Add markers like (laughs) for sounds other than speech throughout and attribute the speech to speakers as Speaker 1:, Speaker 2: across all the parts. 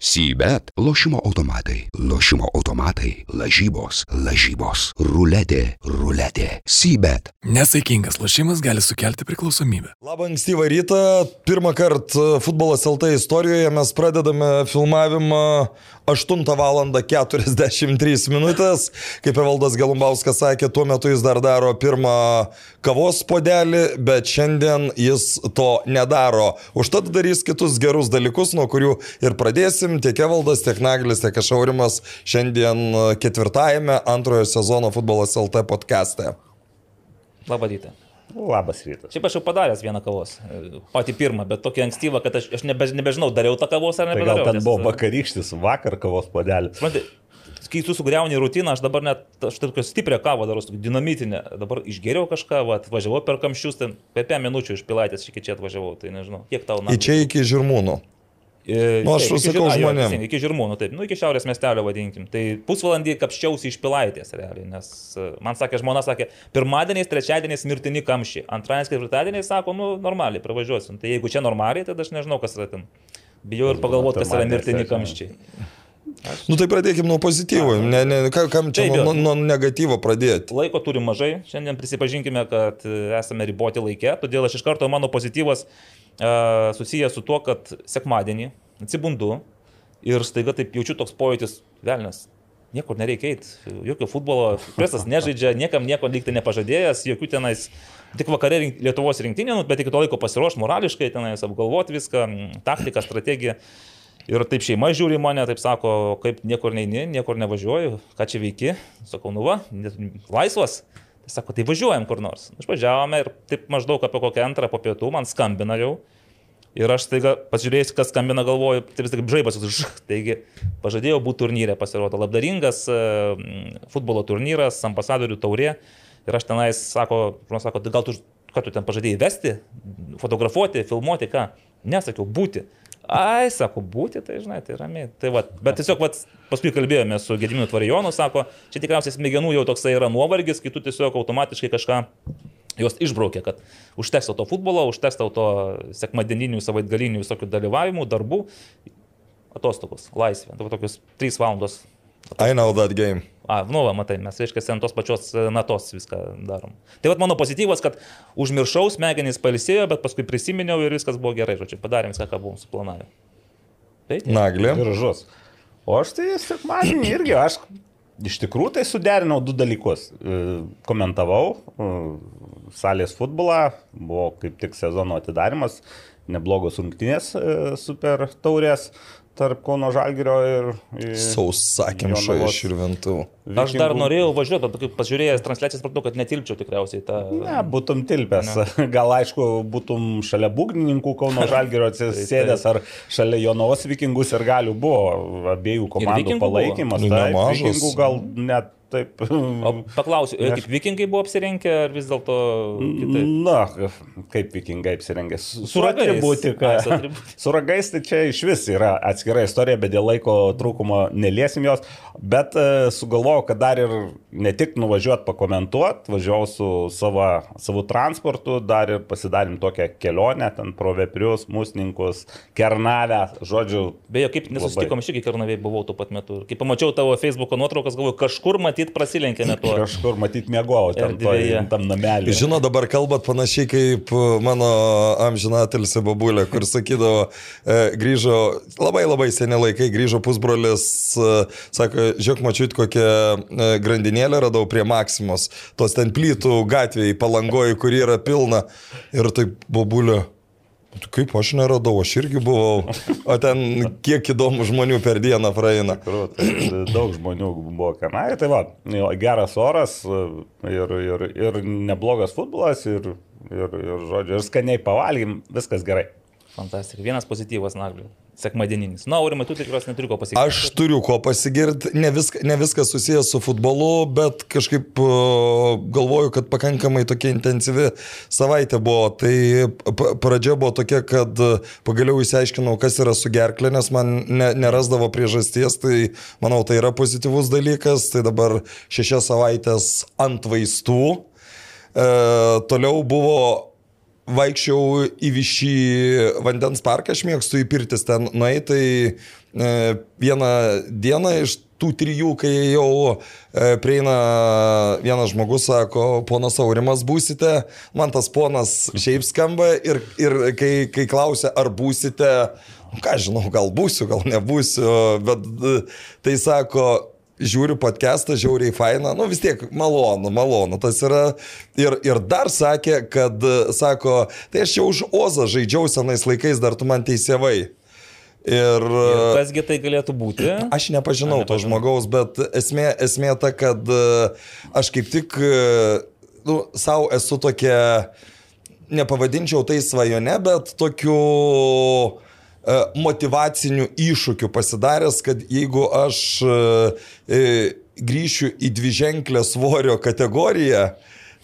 Speaker 1: Sybet - lošimo automatai, lošimo automatai, lažybos, lažybos, ruletė, ruletė. Sybet.
Speaker 2: Nesaikingas lošimas gali sukelti priklausomybę.
Speaker 3: Labą ankstyvą rytą. Pirmą kartą futbolas LT istorijoje mes pradedame filmavimą 8 val. 43 minutės. Kaip Evaldas Galumbauskas sakė, tuo metu jis dar daro pirmą kavos podelį, bet šiandien jis to nedaro. Užtat darys kitus gerus dalykus, nuo kurių ir pradėsim. Tiek Evaldas, tiek Naglis, tiek Ašaurimas šiandien ketvirtajame antrojo sezono futbolas LT podcast'e.
Speaker 4: Labą rytą.
Speaker 5: Labas rytas.
Speaker 4: Šiaip aš jau padaręs vieną kavos. Pati pirmą, bet tokia ankstyva, kad aš, aš nebe, nebežinau, dariau tą kavos ar ne.
Speaker 5: Tai gal ten buvo vakarykštis, vakar kavos podelis.
Speaker 4: Suprantate, kai tu sugriauni rutiną, aš dabar net, aš tokią stiprią kavą darau, dinamitinę. Dabar išgeriau kažką, va, atvažiavau per kamščius, ten per 5 minučių iš pilaitės iki čia atvažiavau, tai nežinau, kiek tau
Speaker 3: Į čia iki žirmūnų. Nu, aš sakau žmonėms.
Speaker 4: Iki žirmūnų, taip, nu, iki šiaurės miestelio vadinkim. Tai pusvalandį kapščiausi iš pilaitės realiai, nes e, man sakė, žmona sakė, pirmadieniais, trečiadieniais mirtini kamščiai, antradieniais, ketvirtadieniais sako, nu, normaliai, pravažiuosim. Tai jeigu čia normaliai, tai aš nežinau, kas yra ten. Bijau ir pagalvoti, kas yra mirtini kamščiai.
Speaker 3: Aš... Nu tai pradėkime nuo pozityvo, ne, ne, kam čia Taip, nuo, nuo negatyvo pradėti.
Speaker 4: Laiko turim mažai, šiandien prisipažinkime, kad esame riboti laikė, todėl aš iš karto mano pozityvas susijęs su tuo, kad sekmadienį atsibundu ir staiga taip jaučiu toks pojūtis, velnas, niekur nereikia eiti, jokio futbolo, presas nežaidžia, niekam nieko lygtai nepažadėjęs, jokių tenais, tik vakarė rink, Lietuvos rinktinė, nu, bet iki to laiko pasiruoš morališkai, tenais apgalvoti viską, taktiką, strategiją. Ir taip šeima žiūri mane, taip sako, kaip niekur neini, niekur nevažiuoju, ką čia veiki. Sakau, nu va, laisvas. Sako, tai važiuojam kur nors. Išvažiavome ir taip maždaug apie kokią antrą po pietų man skambina jau. Ir aš staiga pasižiūrėjus, kas skambina, galvoju, taip vis tik žaibas, taigi pažadėjau būti turnyrė, pasirodo labdaringas e, futbolo turnyras, ambasadorių taurė. Ir aš tenais, sako, žmonės sako, tai gal tu, ką tu ten pažadėjai vesti, fotografuoti, filmuoti, ką? Nesakiau, būti. Ai, sako, būti, tai žinai, tai ramiai. Tai va, bet tiesiog, va, paskui kalbėjome su Gediminu Tvarijonu, sako, čia tikriausiai smegenų jau toksai yra nuovargis, kai tu tiesiog automatiškai kažką jos išbraukė, kad užteks to futbolo, užteks to sekmadieninių, savaitgalinių visokių dalyvavimų, darbų, atostogos, laisvė. Tai tokius 3 valandos.
Speaker 3: Atostogos. I know that game.
Speaker 4: A, nu, va, matai, mes, reiškia, ant tos pačios e, natos viską darom. Tai vad mano pozityvas, kad užmiršau, smegenys palisėjo, bet paskui prisiminiau ir viskas buvo gerai, žodžiu, padarėm viską, ką buvom suplanavę.
Speaker 3: Tai, Naglė.
Speaker 5: Gražus. O aš tai sekmadienį (coughs) irgi, aš iš tikrųjų tai suderinau du dalykus. E, komentavau e, salės futbolą, buvo kaip tik sezono atidarimas, neblogos rungtynės super taurės tarp Kauno Žalgirio ir...
Speaker 3: Sausakimšo iš Širventų.
Speaker 4: Aš dar norėjau važiuoti, bet pažiūrėjęs transliacijas, supratau, kad netilpčiau tikriausiai tą...
Speaker 5: Ne, būtum tilpęs. Ne. (laughs) Gal aišku, būtum šalia būgnininkų Kauno (laughs) Žalgirio atsisėdęs ar šalia Jonavos vikingų ir galių buvo abiejų komandų palaikymas. Tai, vikingų gal net Taip.
Speaker 4: O paklausiu, aš... kaip vikingai buvo apsirengę ar vis dėlto kitaip?
Speaker 5: Na, kaip vikingai apsirengę. Su ragais. Būti, ka... (laughs) su ragais tai čia iš vis yra atskira istorija, bet dėl laiko trūkumo neliesim jos. Bet uh, sugalvojau, kad dar ir ne tik nuvažiuot pakomentuot, važiavau su savo, savo transportu, dar ir pasidarėm tokią kelionę, ten pro Veprius, Musninkus, Kernavę, žodžiu.
Speaker 4: Beje, kaip nesusitikom, aš irgi Kernavėje buvau tuo pat metu. Kai pamačiau tavo Facebook nuotraukas, galvoju, kažkur matyti matyt prasilenkėme tuo.
Speaker 5: Kažkur matyt mėgau ten toj, tam namelį.
Speaker 3: Žinau, dabar kalbat panašiai kaip mano amžinatelis babulė, kur sakydavo, e, grįžo labai labai seniai laikai, grįžo pusbrolis, e, sako, žiūrėk, mačiut kokią e, grandinėlę radau prie Maksimos, tos ten plytų gatvėje, palangoji, kur yra pilna. Ir taip babulė. Kaip aš neradau, aš irgi buvau. O ten kiek įdomų žmonių per dieną praeina.
Speaker 5: Tikrų, tai daug žmonių buvo kanai. Tai va, geras oras ir, ir, ir neblogas futbolas ir, ir, ir, žodžiu, ir skaniai pavalgym, viskas gerai.
Speaker 4: Fantastika. Vienas pozityvas naglių sekmadieninis. Na, aurimai, tu tikriausiai neturi ko pasigirti.
Speaker 3: Aš turiu ko pasigirti, ne, visk, ne viskas susijęs su futbolu, bet kažkaip uh, galvoju, kad pakankamai tokia intensyvi savaitė buvo. Tai pradžia buvo tokia, kad pagaliau įsiaiškinau, kas yra su gerklė, nes man ne, nerasdavo priežasties, tai manau, tai yra pozityvus dalykas. Tai dabar šešias savaitės ant vaistų. E, toliau buvo vaikščiau į višį vandens parką, aš mėgstu į pirtis ten nueiti, tai e, vieną dieną iš tų trijų, kai jau e, prieina vienas žmogus, sako, ponas Aurimas būsite, man tas ponas šiaip skamba ir, ir kai, kai klausia, ar būsite, nu, ką žinau, gal būsiu, gal nebūsiu, bet e, tai sako, žiūriu podcastą, žiauriai faina, nu vis tiek malonu, malonu. Tas yra. Ir, ir dar sakė, kad, sako, tai aš jau už Ozą žaidžiau senais laikais, dar tu man teisėvai. Ir,
Speaker 4: ir kasgi tai galėtų būti?
Speaker 3: Aš nepažinau to žmogaus, bet esmė, esmė ta, kad aš kaip tik nu, savo esu tokia, nepavadinčiau tai svajone, bet tokiu motivacinių iššūkių pasidaręs, kad jeigu aš grįšiu į dviženklę svorio kategoriją,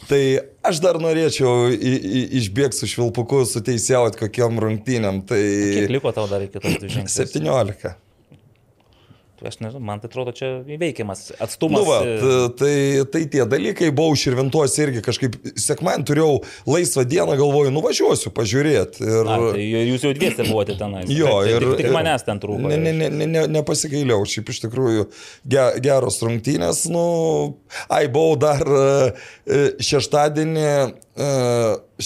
Speaker 3: Tai aš dar norėčiau išbėgti su švilpuku, suteisėjot kokiam rungtynėm. Tai...
Speaker 4: Kiek liko tau dar iki tos dvi žingsnius?
Speaker 3: 17
Speaker 4: aš nežinau, man tai atrodo čia įveikiamas atstumas.
Speaker 3: Nu, va,
Speaker 4: e,
Speaker 3: tai, tai tie dalykai, buvau širvintuos irgi kažkaip, sekman turėjau laisvą dieną, galvoju, nuvažiuosiu pažiūrėti. Ir...
Speaker 4: A, tai jūs jau dviese buvote tenais.
Speaker 3: Jo,
Speaker 4: tai,
Speaker 3: ir
Speaker 4: tik, tik manęs ten trūko.
Speaker 3: Ne, ne, ne, ne, ne, nepasigailiau, šiaip iš tikrųjų ge, geros rungtynės. Nu, ai, buvau dar e, šeštadienį, e,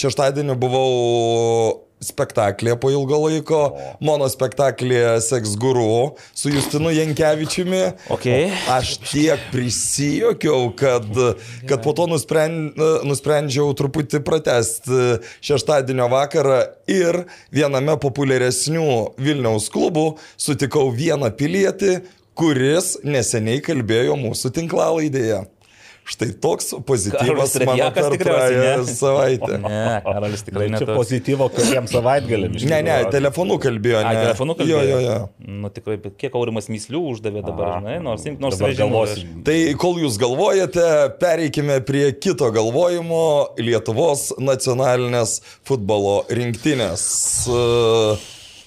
Speaker 3: šeštadienį buvau spektaklė po ilgo laiko, mano spektaklė Seks Guru su Justinu Jankievičiumi.
Speaker 4: Okay.
Speaker 3: Aš tiek prisijokiau, kad, kad po to nusprend, nusprendžiau truputį pratesti šeštadienio vakarą ir viename populiaresnių Vilniaus klubų sutikau vieną pilietį, kuris neseniai kalbėjo mūsų tinklalaidėje. Štai toks pozityvas mano per praėjusią savaitę.
Speaker 4: Ne, Karolis tikrai ne.
Speaker 5: Čia pozityvo kuriems savaitgalėms.
Speaker 3: Ne, ne, telefonu kalbėjo. Ne.
Speaker 4: A, telefonu kalbėjo.
Speaker 3: Jo, jo, jo.
Speaker 4: Nu tikrai, kiek aurimas myslių uždavė dabar,
Speaker 5: Aha.
Speaker 4: žinai, nors, nors
Speaker 5: galvosim.
Speaker 3: Tai kol jūs galvojate, pereikime prie kito galvojimo - Lietuvos nacionalinės futbolo rinktinės.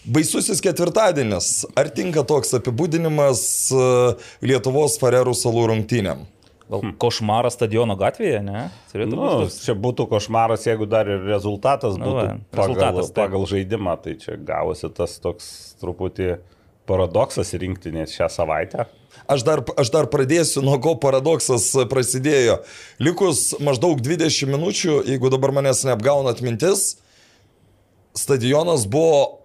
Speaker 3: Baisusis ketvirtadienis. Ar tinka toks apibūdinimas e, Lietuvos Farerų salų rungtynėm?
Speaker 4: Gal košmaras stadiono gatvėje, ne? Turėtų
Speaker 5: Nu,
Speaker 4: būt toks.
Speaker 5: čia būtų košmaras, jeigu dar ir rezultatas
Speaker 4: Nu,
Speaker 5: būtų
Speaker 4: va,
Speaker 5: pagal,
Speaker 4: rezultatas, taip.
Speaker 5: pagal žaidimą, tai čia gavosi tas toks truputį paradoksas rinktinės šią savaitę.
Speaker 3: Aš dar, aš dar pradėsiu, nuo ko paradoksas prasidėjo. Likus maždaug 20 minučių, jeigu dabar manęs neapgaunat mintis, stadionas buvo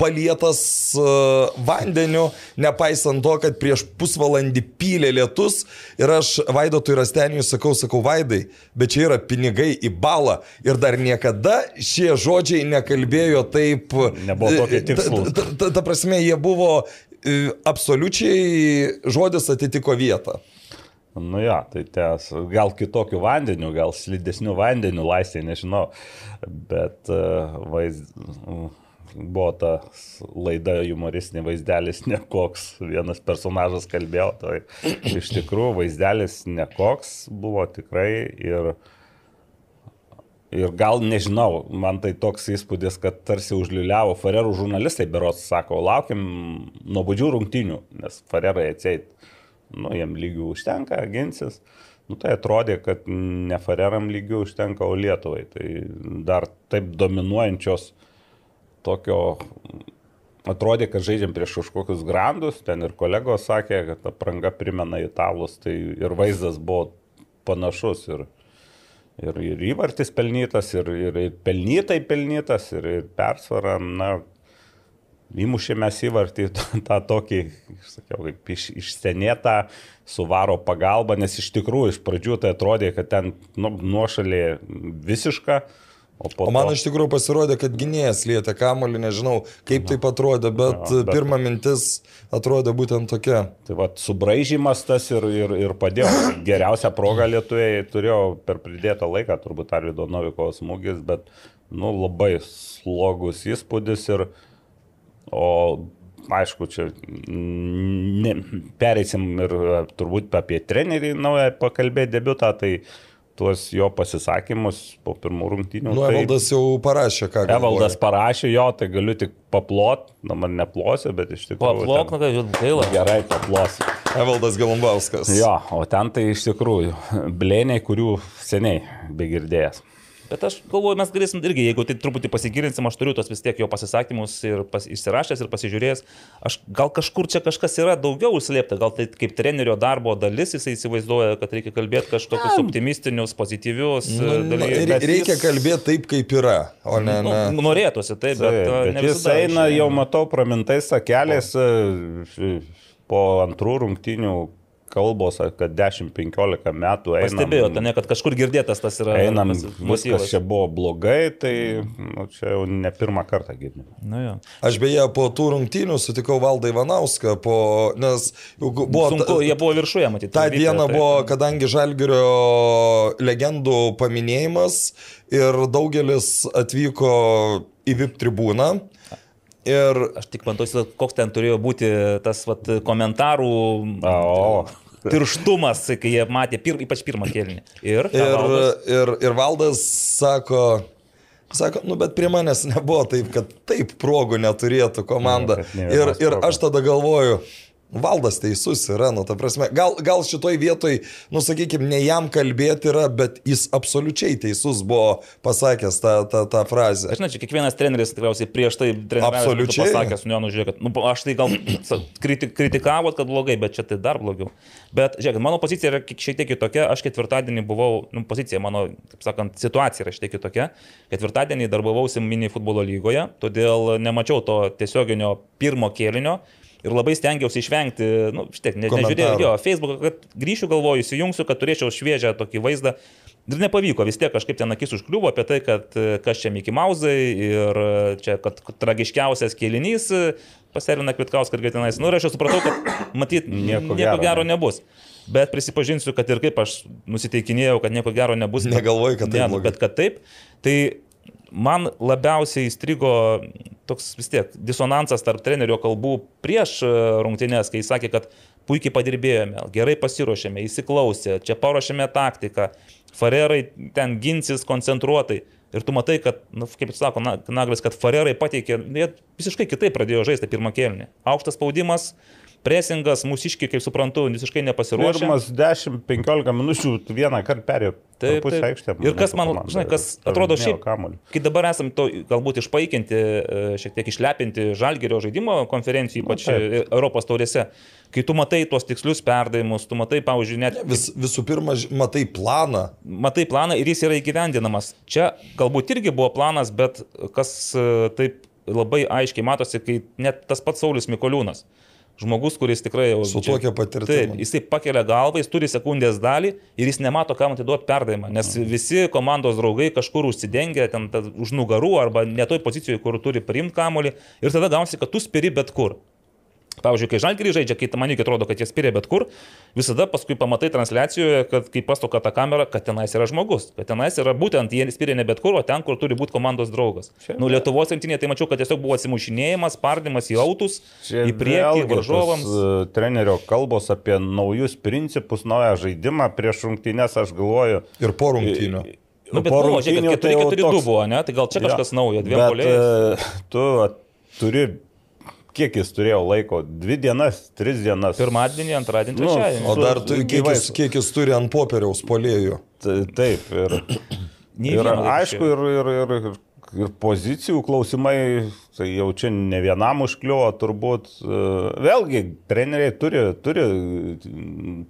Speaker 3: palietas uh, vandeniu, nepaisant to, kad prieš pusvalandį pylė lietus ir aš Vaidotui Rasteniui sakau, sakau, Vaidai, bet čia yra pinigai į balą ir dar niekada šie žodžiai nekalbėjo taip.
Speaker 5: Nebuvo tokie tikslūs.
Speaker 3: Ta, ta, ta, prasme, jie buvo e, absoliučiai žodis atitiko vietą.
Speaker 5: Nu ja, tai tes, gal kitokių vandenių, gal slidesnių vandenių laisvė, nežinau, bet uh, vaiz, uh, buvo ta laida humoristinė vaizdelis nekoks, vienas personažas kalbėjo, tai iš tikrųjų vaizdelis nekoks buvo tikrai ir Ir gal nežinau, man tai toks įspūdis, kad tarsi užliuliavo Farerų žurnalistai, berots sako, laukiam nuobodžių rungtinių, nes Farerai atseit, nu, jiem lygių užtenka, ginsis. Nu, tai atrodė, kad ne Fareram lygių užtenka, o Lietuvai. Tai dar taip dominuojančios tokio, atrodė, kad žaidžiam prieš kažkokius grandus, ten ir kolegos sakė, kad apranga primena italus, tai ir vaizdas buvo panašus. Ir, ir, ir įvartis pelnytas, ir, ir, ir pelnytai pelnytas, ir, ir persvara, na, įmušėme įvartį tą tokį, aš sakiau, kaip iš, išsenėtą suvaro pagalbą, nes iš tikrųjų iš pradžių tai atrodė, kad ten nu, nuošalė visiška. O,
Speaker 3: O man
Speaker 5: to-
Speaker 3: iš tikrųjų pasirodė, kad gynėjas lietė kamolį, nežinau kaip tai atrodė, bet,
Speaker 5: Jo, bet-
Speaker 3: pirma mintis atrodė būtent tokia.
Speaker 5: Tai va, subraižymas tas ir, ir, ir padėjo. Geriausią progą lietuviai turėjo per pridėtą laiką, turbūt Arvido Noviko smūgis, bet, nu, labai slogus įspūdis ir, o, aišku, čia ne, pereisim ir e, turbūt apie trenerį naują pakalbėti debutą, tai tuos jo pasisakymus po pirmų rungtynių.
Speaker 3: Nu,
Speaker 5: tai...
Speaker 3: Evaldas jau parašė, ką galvoja.
Speaker 5: Evaldas parašė jo, tai galiu tik paplot, na man neplosiu, bet iš tikrųjų.
Speaker 4: Paplok,
Speaker 5: ten-
Speaker 4: na, kad gaila.
Speaker 5: Gerai, paplosiu.
Speaker 3: Evaldas Galumbauskas.
Speaker 5: Jo, o ten tai iš tikrųjų blėniai, kurių seniai begirdėjęs.
Speaker 4: Bet aš galvoju, mes galėsim irgi, jeigu tai truputį pasigilinsim, aš turiu tos vis tiek jo pasisakymus ir pas, išsirašęs ir pasižiūrėjęs, aš gal kažkur čia kažkas yra daugiau užslėpta, gal tai kaip trenerio darbo dalis jisai įsivaizduoja, kad reikia kalbėti kažkokius ja. optimistinius, pozityvius
Speaker 3: nu, dalykus. Nu, reikia jis... kalbėti taip, kaip yra, o ne.
Speaker 4: Nu, ne. Norėtųsi taip, bet,
Speaker 5: taip, bet jis eina, jau matau, pramintais sakeliais po antrų rungtinių kalbos, kad 10-15 metų einam.
Speaker 4: Pastebėjote, ne, kad kažkur girdėtas tas yra.
Speaker 5: Einam, viskas čia buvo blogai, tai nu, čia jau ne pirmą kartą girdėjau.
Speaker 4: Nu, jo.
Speaker 3: Aš beje po tų rungtynių sutikau Valdą Ivanauską, po, nes buvo...
Speaker 4: Sunku, jie buvo viršuje, matyti.
Speaker 3: Ta diena tai, buvo, kadangi Žalgirio legendų paminėjimas ir daugelis atvyko į VIP tribūną. Ir
Speaker 4: aš tik pantausiu, koks ten turėjo būti tas vat, komentarų. O. Tirštumas, kai jie matė, pir, ypač pirmą kėlinį. Ir,
Speaker 3: ir, valdas? ir, ir valdas sako, Sako, nu bet prie manęs nebuvo taip, kad taip progų neturėtų komanda. Ne, ir, ir aš tada galvoju, Valdas teisus yra, nu, ta prasme, gal, gal šitoj vietoj, nu, sakykime, ne jam kalbėti yra, bet jis absoliučiai teisus buvo pasakęs tą, tą, tą frazę.
Speaker 4: Aš žinau, čia kiekvienas treneris tikriausiai prieš tai
Speaker 3: absoliučiai
Speaker 4: pasakęs, nu, nu, žiūrėk, nu, aš tai gal kritik, kritikavot, kad blogai, bet čia tai dar blogiau. Bet, žiūrėk, mano pozicija yra šiek tiek kitokia, aš ketvirtadienį buvau, nu, pozicija mano, taip sakant, situacija yra šiek tiek kitokia. Ketvirtadienį darbavausi mini futbolo lygoje, todėl nemačiau to tiesioginio pirmo kėlinio ir labai stengiausi išvengti, nu, štai, ne, nežiūrėjau, jo, Facebooką, kad grįšiu galvoju, įsijungsiu, kad turėčiau šviežią tokį vaizdą. Ir nepavyko, vis tiek kažkaip ten akis užkliuvo apie tai, kad kas čia Mickey Mausai ir čia, kad tragiškiausias kėlinys e, paserina Kvitkaus, kad tenais. Nu ir aš jau supratau, kad matyt, (clears throat) nieko, nieko gero ne. nebus. Bet prisipažinsiu, kad ir kaip aš nusiteikinėjau, kad nieko gero nebus.
Speaker 3: Negalvoju, kad taip.
Speaker 4: Ne, bet kad taip. Tai man labiausiai įstrigo toks vis tiek disonansas tarp trenerio kalbų prieš e, rungtynės, kai jis sakė, kad puikiai padirbėjome, gerai pasiruošėme, įsiklausė, čia paruošėme taktiką, farerai ten ginsis koncentruotai. Ir tu matai, kad, nu, kaip sako Naglis, kad farerai pateikė, jie visiškai kitaip pradėjo žaisti pirmą kėlinį. Aukštas spaudimas, uh, presingas, mūsiškiai, kaip suprantu, visiškai nepasiruošė.
Speaker 5: Pirmas 10-15 minučių vieną kartą perėjo. Taip, taip. Aikštė,
Speaker 4: ir kas man, komanda, žinai, kas atrodo šiaip, kai dabar esam to galbūt išpaikinti, e, šiek tiek išlepinti žalgerio žaidimo konferencijų, ypač nu, Europos taurėse, kai tu matai tuos tikslius perdavimus, tu matai, pavyzdžiui, net...
Speaker 3: Vis, visų pirma, matai planą.
Speaker 4: Matai planą ir jis yra įgyvendinamas. Čia galbūt irgi buvo planas, bet kas e, taip labai aiškiai matosi, kai net tas pats Saulis Mikoliūnas žmogus, kuris tikrai jau...
Speaker 3: Su tokia patirtimi.
Speaker 4: Taip, jisai pakelia galvą, jis turi sekundės dalį ir jis nemato, kam atiduoti perdavimą, nes mhm. visi komandos draugai kažkur užsidengia ten už nugarų arba ne toj pozicijoje, kur turi priimti kamolį ir tada gausi, kad tu spiri bet kur. Pavyzdžiui, kai žalgiriai žaidžia, kai man iki atrodo, kad jie spiria bet kur, visada paskui pamatai transliacijoje, kad kai pastoka tą kamerą, kad tenais yra žmogus, kad tenais yra būtent jie spiria ne bet kur, o ten, kur turi būti komandos draugas. Čia, nu, Lietuvos rinktinėje tai mačiau, kad tiesiog buvo atsimušinėjimas, pardimas į autus, Čia į priekį varžovams.
Speaker 5: Uh, trenerio kalbos apie naujus principus, naują žaidimą prieš rungtynės, aš galvoju.
Speaker 3: Ir po rungtynių.
Speaker 4: Nu, bet buvo, žiūrėk, 4-4-2 tai buvo, ne? Tai gal čia kažkas ja, naujo, dviem poliais.
Speaker 5: Uh, tu turi kiek jis turėjo laiko? Dvi dienas, tris dienas.
Speaker 4: Pirmadienį, antradienį,
Speaker 3: nu, trečiadienį. Nu, o dar tu, kiek, jis, kiek jis turi ant popieriaus polėjų?
Speaker 5: Taip, ir, (clears throat) ir aišku, ir, ir, ir, ir pozicijų klausimai, tai jau čia ne vienam užkliuvo turbūt. Vėlgi, treneriai turi, turi,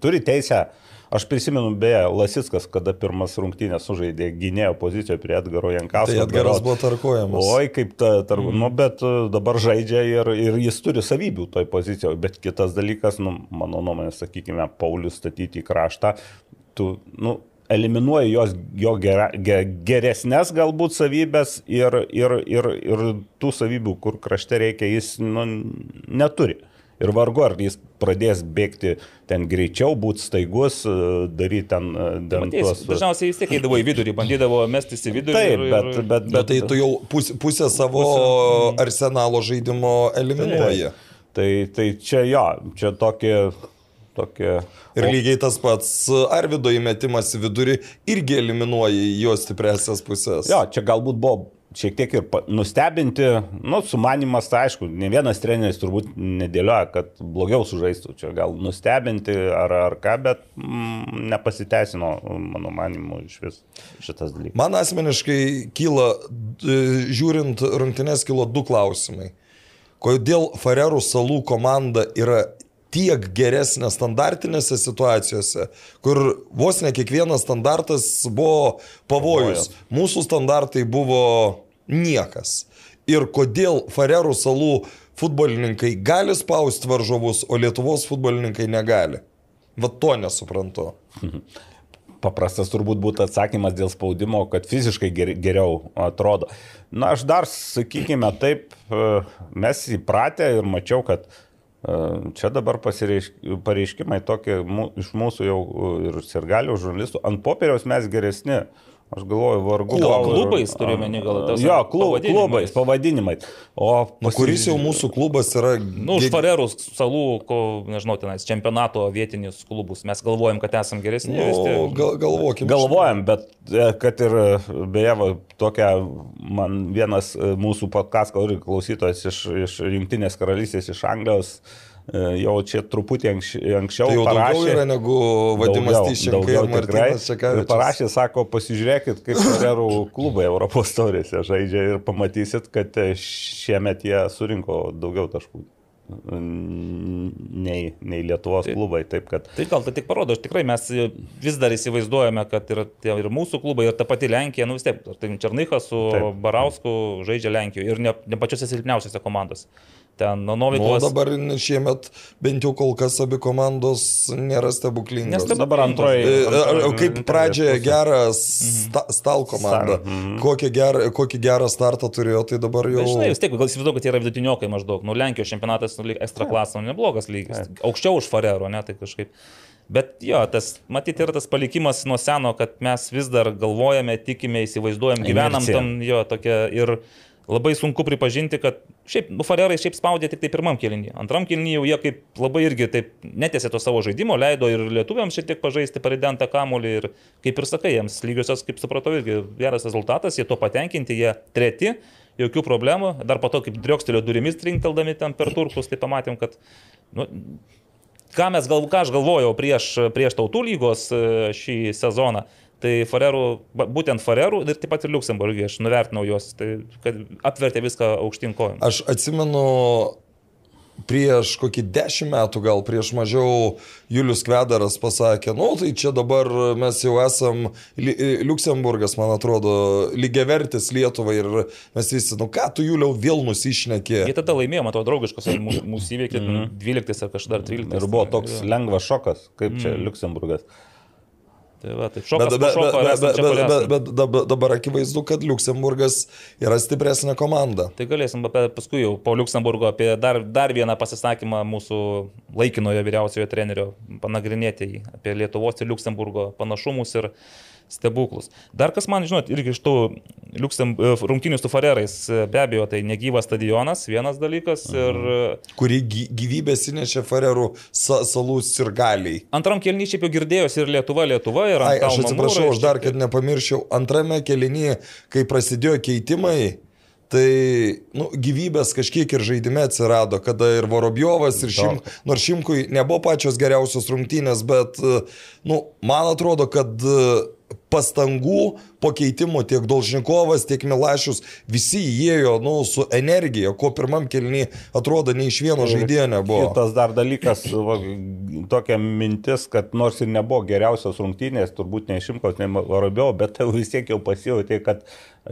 Speaker 5: turi teisę Aš prisimenu, beje, Lasiskas, kada pirmas rungtynės sužaidė gynėjo pozicijoje prie Edgaro Jankausko.
Speaker 3: Tai Edgaras buvo tarkuojamas.
Speaker 5: Oi, kaip ta, tarp, mm. nu, bet e, dabar žaidžia ir, ir jis turi savybių toj pozicijoje. Bet kitas dalykas, nu, mano nuomonė, sakykime, Paulius statyti į kraštą, tu, nu, eliminuoja jos, jo gera, ge, geresnės galbūt savybės ir, ir, ir, ir tų savybių, kur krašte reikia, jis nu, neturi. Ir vargu, ar jis pradės bėgti ten greičiau, būti staigus, e, daryti ten... E,
Speaker 4: ten Matys, tuos... Dažniausiai vis tiek eidavo į vidurį, bandydavo mestis į vidurį.
Speaker 5: Taip, ir, bet,
Speaker 3: bet, bet, bet tai tu jau pusę, pusę savo pusę... arsenalo žaidimo eliminuoji.
Speaker 5: Tai, tai čia jo, čia tokie tokie.
Speaker 3: Ir lygiai tas pats Arvido įmetimas į vidurį irgi eliminuoja jo stipresias pusės.
Speaker 5: Jo, čia galbūt buvo šiek tiek ir nustebinti, nu, sumanimas, tai aišku, ne vienas treneris turbūt nedėlioja, kad blogiau sužaistų, čia gal nustebinti ar, ar ką, bet mm, nepasiteisino, mano manimu, iš vis šitas dalykas.
Speaker 3: Man asmeniškai kyla, žiūrint rungtynės, kilo du klausimai. Kodėl Farerų salų komanda yra tiek geresnė standartinėse situacijose, kur vos ne kiekvienas standartas buvo pavojus. Mūsų standartai buvo niekas. Ir kodėl Farerų salų futbolininkai gali spausti varžovus, o Lietuvos futbolininkai negali. Vat to nesuprantu. (laughs)
Speaker 5: Paprastas turbūt būtų atsakymas dėl spaudimo, kad fiziškai ger, geriau atrodo. Na, aš dar, sakykime, taip, e, mes įpratę ir mačiau, kad e, čia dabar pareiškimai tokie iš mūsų jau e, ir sirgalių žurnalistų. Ant popieriaus mes geresni. Aš galvoju, vargu.
Speaker 4: Kuo?
Speaker 5: gal
Speaker 4: Klubais turiu omeny, gal tas
Speaker 5: Jo, klu,
Speaker 4: pavadinimais.
Speaker 5: klubais, pavadinimais. O
Speaker 3: Nu, kuris jau mūsų klubas yra...
Speaker 4: Nu, už Farerų salų, ko, nežinau, tenais čempionato vietinius klubus. Mes galvojam, kad esam geresni.
Speaker 3: Nu,
Speaker 4: tiek.
Speaker 3: gal, galvokim.
Speaker 5: Galvojam, bet e, kad ir beje, va, tokia, man vienas e, mūsų podcast klausytojas iš, iš Junktinės karalystės, iš Anglijos, e, jau čia truputį anks, anksčiau
Speaker 3: Tai jau daugiau
Speaker 5: parašė.
Speaker 3: yra negu Vadimas
Speaker 5: Daugiau, daugiau
Speaker 3: ir. Martinas Čekavičius.
Speaker 5: Parašė, sako, pasižiūrėkit, kaip Ferrerų klubai Europos taurėse žaidžia ir pamatysit, kad e, šiemet jie surinko daugiau taškų nei, nei Lietuvos klubai. Taip kad
Speaker 4: Tai gal tai tik parodo, aš tikrai mes vis dar įsivaizduojame, kad ir, ir mūsų klubai, ir ta pati Lenkija, nu vis tiek, tai Černychas su.
Speaker 5: Taip.
Speaker 4: Barausku žaidžia Lenkijoje ir ne, ne pačiose silpniausiose komandose. Ten nuo
Speaker 3: Nu,
Speaker 4: Novikovas.
Speaker 3: dabar šiemet bent jau kol kas abi komandos nėra stebuklingos.
Speaker 4: Nestebuklingas.
Speaker 5: dabar antroji.
Speaker 3: E,
Speaker 5: antroji
Speaker 3: ar- Kaip pradžioje geras sta, stal komanda,
Speaker 5: Stal, mhm.
Speaker 3: kokį, gerą, kokį gerą startą turėjo, tai dabar jau...
Speaker 4: Bet žinai, vis tiek, gal įsivaizduoju, kad jie yra vidutiniokai maždaug. Nu, Lenkijos čempionatas nu, ekstra klasą, nu, neblogas lygis. Aukščiau už Farero, ne, tai kažkaip. Bet jo, tas, matyti, yra tas palikimas nuo seno, kad mes vis dar galvojame, tikime, įsivaizduojam, gyvenam
Speaker 5: Inercija.
Speaker 4: tam, jo, tokia ir labai sunku pripažinti, kad šiaip, nu, Farerai šiaip spaudė tik tai pirmam kelnyje. Antram kelnyje jau jie kaip labai irgi taip netėsė to savo žaidimo, leido ir lietuviams šiek tiek pažaisti paridentą kamulį ir kaip ir sakai, jiems lygiosios, kaip supratau, irgi geras rezultatas, jie to patenkinti, jie treti, jokių problemų, dar po to kaip driokstelio durimis trinkteldami ten per turkus, tai pamatėm, kad nu, ką, mes gal, ką aš galvojau prieš, prieš tautų lygos e, šį sezoną. Tai Farerų, būtent Farerų ir taip pat ir Luxemburgė, aš nuvertinau juos, tai kad apvertė viską aukštyn kojom.
Speaker 3: Aš atsimenu prieš kokį dešimt metų, gal prieš mažiau, Julius Kvedaras pasakė, nu tai čia dabar mes jau esam, Liuksemburgas, man atrodo, lygiavertis Lietuvai ir mes visi, nu ką tu Juliau vėl nusišnekė.
Speaker 4: Jie tada laimėjo, matau, draugiškos, mūsų įveikė mm -hmm. 12 ar kažkada 13.
Speaker 5: Ir buvo toks
Speaker 4: Jo.
Speaker 5: lengvas šokas, kaip čia Luxemburgas.
Speaker 4: Tai va, taip, šokas,
Speaker 3: bet,
Speaker 4: šoko,
Speaker 3: bet, bet, bet, bet,
Speaker 4: bet,
Speaker 3: bet dabar, akivaizdu, kad Liuksemburgas yra stipresnė komanda.
Speaker 4: Tai galėsim apie, paskui jau po Luxemburgo apie dar, dar vieną pasisakymą mūsų laikinojo vyriausiojo trenerio panagrinėti apie Lietuvos ir Luxemburgo panašumus ir stebuklus. Dar kas man, žinot, irgi iš tų Luxem, rungtinių su Farerais, be abejo, tai negyvas stadionas, vienas dalykas ir
Speaker 3: kuri gy- gyvybės įnešė Farerų sa salų sirgaliai.
Speaker 4: antram kelnyje šiaip jau girdėjosi ir Lietuva, Lietuva ir
Speaker 3: Ai, aš atsiprašau,
Speaker 4: mūro
Speaker 3: aš dar, kad nepamirščiau, antrame kelinyje, kai prasidėjo keitimai, tai nu, gyvybės kažkiek ir žaidime atsirado, kada ir Vorobjovas, ir Šim, nors Šimkui nebuvo pačios geriausios rungtynės, bet nu, man atrodo, kad e, pastangų po keitimų tiek Dolžnikovas, tiek Milašius, visi įėjo nu, su energija, ko pirmam kelnyje atrodo nei iš vieno žaidėjo nebuvo.
Speaker 5: Kitas dar dalykas, va, tokia mintis, kad nors ir nebuvo geriausios rungtynės, turbūt nei Šimkos, nei Varabio, bet tai vis tiek jau pasijauti, kad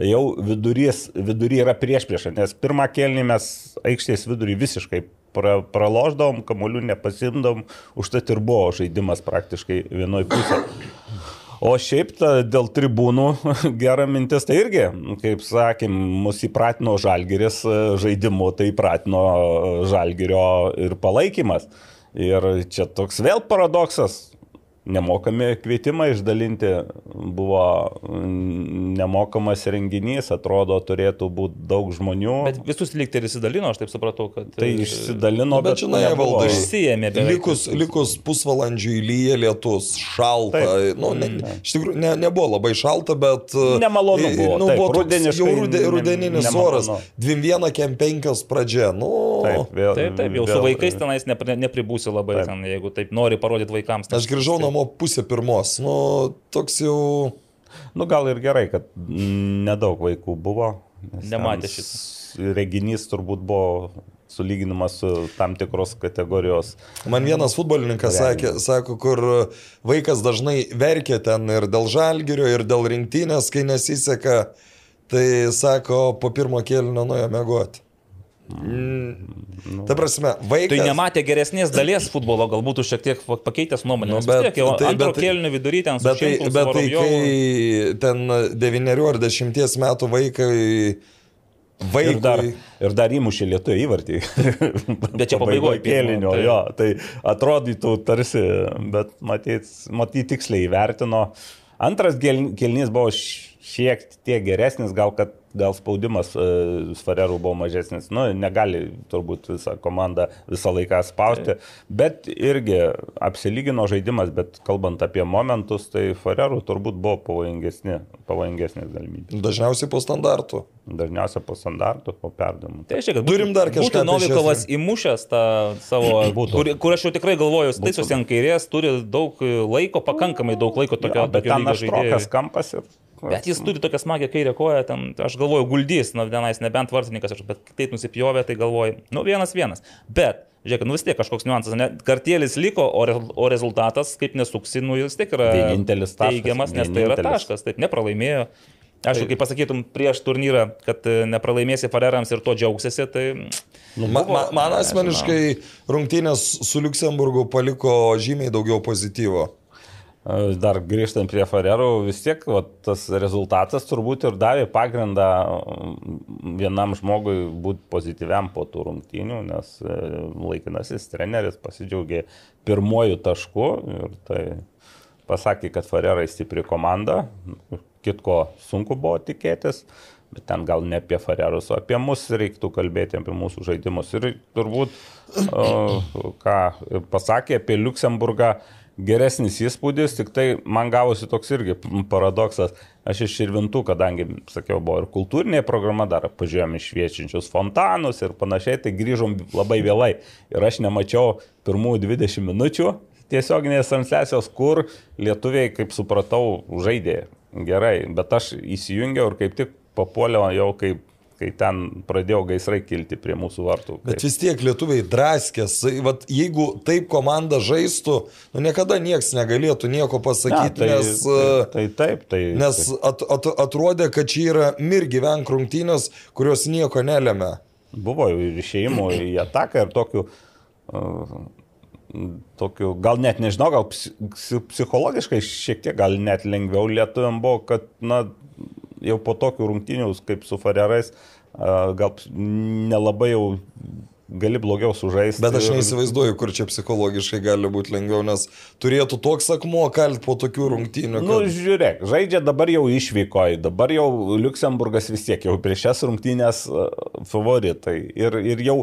Speaker 5: jau vidurys, vidury yra prieš priešą, nes pirmą kelnį mes aikštės vidurį visiškai pra, praloždavom, kamuolių nepasimdom, užtat ir buvo žaidimas praktiškai vienoj pusėje. O šiaip ta, dėl tribūnų (laughs) gera mintis, tai irgi, kaip sakėm, mus įpratino žalgeris e, žaidimu, tai įpratino e, žalgerio ir palaikymas. Ir čia toks vėl paradoksas. Nemokami kvietimai išdalinti, buvo mm, nemokamas renginys, atrodo, turėtų būti daug žmonių.
Speaker 4: Bet visus likti ir įsidalino, aš taip supratau, kad...
Speaker 5: Tai išsidalino,
Speaker 3: Bet žinai,
Speaker 5: nebuvo-
Speaker 3: valdai,
Speaker 4: Išsiėmė beveik
Speaker 3: likus, likus pusvalandžiui lyja lietus, šalta.
Speaker 5: Taip.
Speaker 3: Nu, ne, iš tikrųjų, ne, nebuvo labai šalta, bet... e,
Speaker 5: Nemalonu buvo,
Speaker 3: Nu,
Speaker 5: taip,
Speaker 3: buvo
Speaker 5: rudeniškai
Speaker 3: jau rude,
Speaker 5: ne-
Speaker 3: rudeninis
Speaker 5: nemalonu.
Speaker 3: oras. 2-1 kem 5 pradžia. Nu,
Speaker 5: Taip, vėl,
Speaker 4: Taip, taip, jau su
Speaker 5: vėl-
Speaker 4: vaikais tenais nepri, nepribūsi labai,
Speaker 5: Taip.
Speaker 4: ten, jeigu taip nori parodyti vaikams.
Speaker 3: Aš grįžau namo pusę pirmos. Nu, toks jau...
Speaker 5: Nu, gal ir gerai, kad nedaug vaikų buvo. nes
Speaker 4: Nematė
Speaker 5: s- Reginys turbūt buvo sulyginamas su tam tikros kategorijos.
Speaker 3: Man vienas futbolininkas sakė, sako, kur vaikas dažnai verkia ten ir dėl žalgerio, ir dėl rinktinės, kai nesiseka, tai sako, po pirmo kėlinio nuėjo mėgoti. Mm. Ta prasme, vaikas.
Speaker 4: Tai nematė geresnės dalies futbolo, galbūt šiek tiek pakeitęs nuomonę.
Speaker 3: Nu,
Speaker 4: Nu,
Speaker 3: bet-
Speaker 4: bet, tiek, jau
Speaker 3: tai-
Speaker 4: antro
Speaker 3: bet-
Speaker 4: kėlinio vidury ten su
Speaker 3: Bet tai,
Speaker 4: Šimkum, su
Speaker 3: bet tai
Speaker 4: Vorobjovu.
Speaker 3: kai ten 9 ar 10 metų vaikai...
Speaker 5: Ir
Speaker 3: Vaikui,
Speaker 5: dar, ir dar įmušė lietuvių įvartį. (laughs)
Speaker 4: Bet čia pabaigoj
Speaker 5: kėlinio,
Speaker 4: tai-
Speaker 5: jo. Tai atrodytų tarsi, bet matyt, matyt tiksliai įvertino. Antras kėlinys buvo šiek tiek geresnis, gal kad gal spaudimas e, Svarerų buvo mažesnis. Nu, negali turbūt visą komandą visą laiką spausti, bet irgi apsilygino žaidimas, bet kalbant apie momentus, tai Svarerų turbūt buvo pavojingesni, pavojingesnės galimybės.
Speaker 3: dažniausiai po standartų.
Speaker 5: Dažniausiai po standartų, po perdavimų.
Speaker 4: Tai reiškia, kad
Speaker 3: Turim dar kažką
Speaker 4: Būtų
Speaker 3: apie
Speaker 4: Novikovas įmušęs tą savo, (clears throat) kur, kur aš jau tikrai galvoju, taisosi ant kairės, turi daug laiko, pakankamai daug laiko tokio,
Speaker 5: Jo, bet ten aštrokas kampas ir...
Speaker 4: Bet jis turi tokią smagę kairę koją, ten, aš galvoju, guldys, na, vienais, nebent vartininkas, aš- bet taip nusipjovė, tai galvoju, nu, vienas vienas. Bet, žiūrėk, nu vis tiek kažkoks niuansas, ne, kartėlis liko, o, re, o rezultatas, kaip nesuksi, nu, jis tiek yra
Speaker 5: Vienintelis taškas,
Speaker 4: teigiamas, nes tai yra
Speaker 5: vienintelis.
Speaker 4: taškas, taip, nepralaimėjo. Aišku, kai pasakytum prieš turnyrą, kad e, nepralaimėsi Farerams ir to džiaugsiesi, tai...
Speaker 3: Nu, ma, ma, man asmeniškai rungtynės su Luksemburgu paliko žymiai daugiau pozityvo.
Speaker 5: Dar grįžtant prie Farerų, vis tiek va, tas rezultatas turbūt ir davė pagrindą mm, vienam žmogui būti pozityviam po tų rungtynių, nes e, laikinasis treneris pasidžiaugė pirmojų taškų ir tai pasakė, kad Farerai stipri komanda, kitko sunku buvo tikėtis. Bet ten gal ne apie Farerus, o apie mus reiktų kalbėti, apie mūsų žaidimus. Ir turbūt, ką pasakė apie Luksemburgą, geresnis įspūdis, tik tai man gavosi toks irgi paradoksas. Aš iš Irvintų, kadangi, sakiau, buvo ir kultūrinė programa, dar pažiūrėjom iš šviečiančius fontanus ir panašiai, tai grįžom labai vėlai. Ir aš nemačiau pirmųjų 20 minučių tiesioginės transliacijos, kur lietuviai, kaip supratau, žaidė gerai. Bet aš įsijungiau ir kaip tik papuoliau jau kaip kai ten pradėjo gaisrai kilti prie mūsų vartų.
Speaker 3: Bet vis tiek lietuviai draskės. Vat, jeigu taip komanda žaistų, nu niekada niekas negalėtų nieko pasakyti,
Speaker 5: tai,
Speaker 3: nes,
Speaker 5: tai,
Speaker 3: e,
Speaker 5: tai taip, tai.
Speaker 3: nes at, at, atrodė, kad čia yra mirgyvenk rungtynės, kurios nieko nelėmė.
Speaker 5: Buvo ir išėjimų į ataką ir tokių, uh, tokių, gal net nežinau, gal psi- psichologiškai šiek tiek gal net lengviau lietuviam buvo, kad, na, jau po tokių rungtynių kaip su Farerais, uh, gal nelabai jau gali blogiau sužaisti.
Speaker 3: Bet aš neįsivaizduoju, kur čia psichologiškai gali būti lengviau, nes turėtų toks akmuo kalt po tokių rungtynių.
Speaker 5: Nu,
Speaker 3: kad-
Speaker 5: žiūrėk, žaidžia dabar jau išvykoji, dabar jau Luksemburgas vis tiek jau prieš šias rungtynės favoritai. Ir, ir jau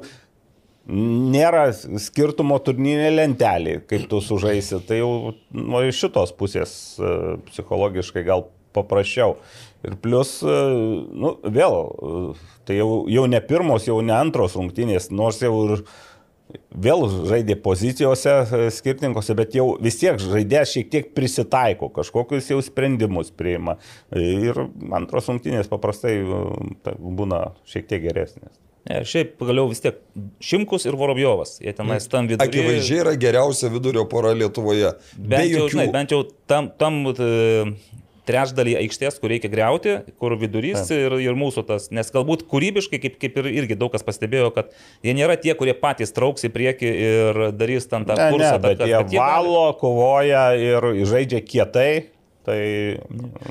Speaker 5: nėra skirtumo turnyrinė lentelė, kaip tu sužaisi. Tai jau nu, iš šitos pusės psichologiškai gal paprasčiau. Ir plus, uh, nu, vėl, uh, tai jau, jau ne pirmos, jau ne antros rungtynės, nors jau ir vėl žaidė pozicijose e, skirtingose, bet jau vis tiek žaidėjas šiek tiek prisitaiko, kažkokius jau sprendimus priima. Ir antros rungtynės paprastai e, ta- būna šiek tiek geresnės.
Speaker 4: Ne, šiaip pagaliau vis tiek Šimkus ir Vorobjovas. Jie tenais tam viduje.
Speaker 3: Akivaizdžiai yra geriausia vidurio pora Lietuvoje. Be
Speaker 4: Bent jau,
Speaker 3: jokių.
Speaker 4: žinai, bent jau tam, tam e, trečdalį aikštės, kur reikia greuti, kur vidurys ir, ir mūsų tas. Nes galbūt kūrybiškai, kaip, kaip ir irgi daug kas pastebėjo, kad jie nėra tie, kurie patys trauks į priekį ir darys ten tą
Speaker 5: Ne,
Speaker 4: kursą.
Speaker 5: ne, bet
Speaker 4: kad-
Speaker 5: jie
Speaker 4: gali-
Speaker 5: valo, kovoja ir žaidžia kietai. Tai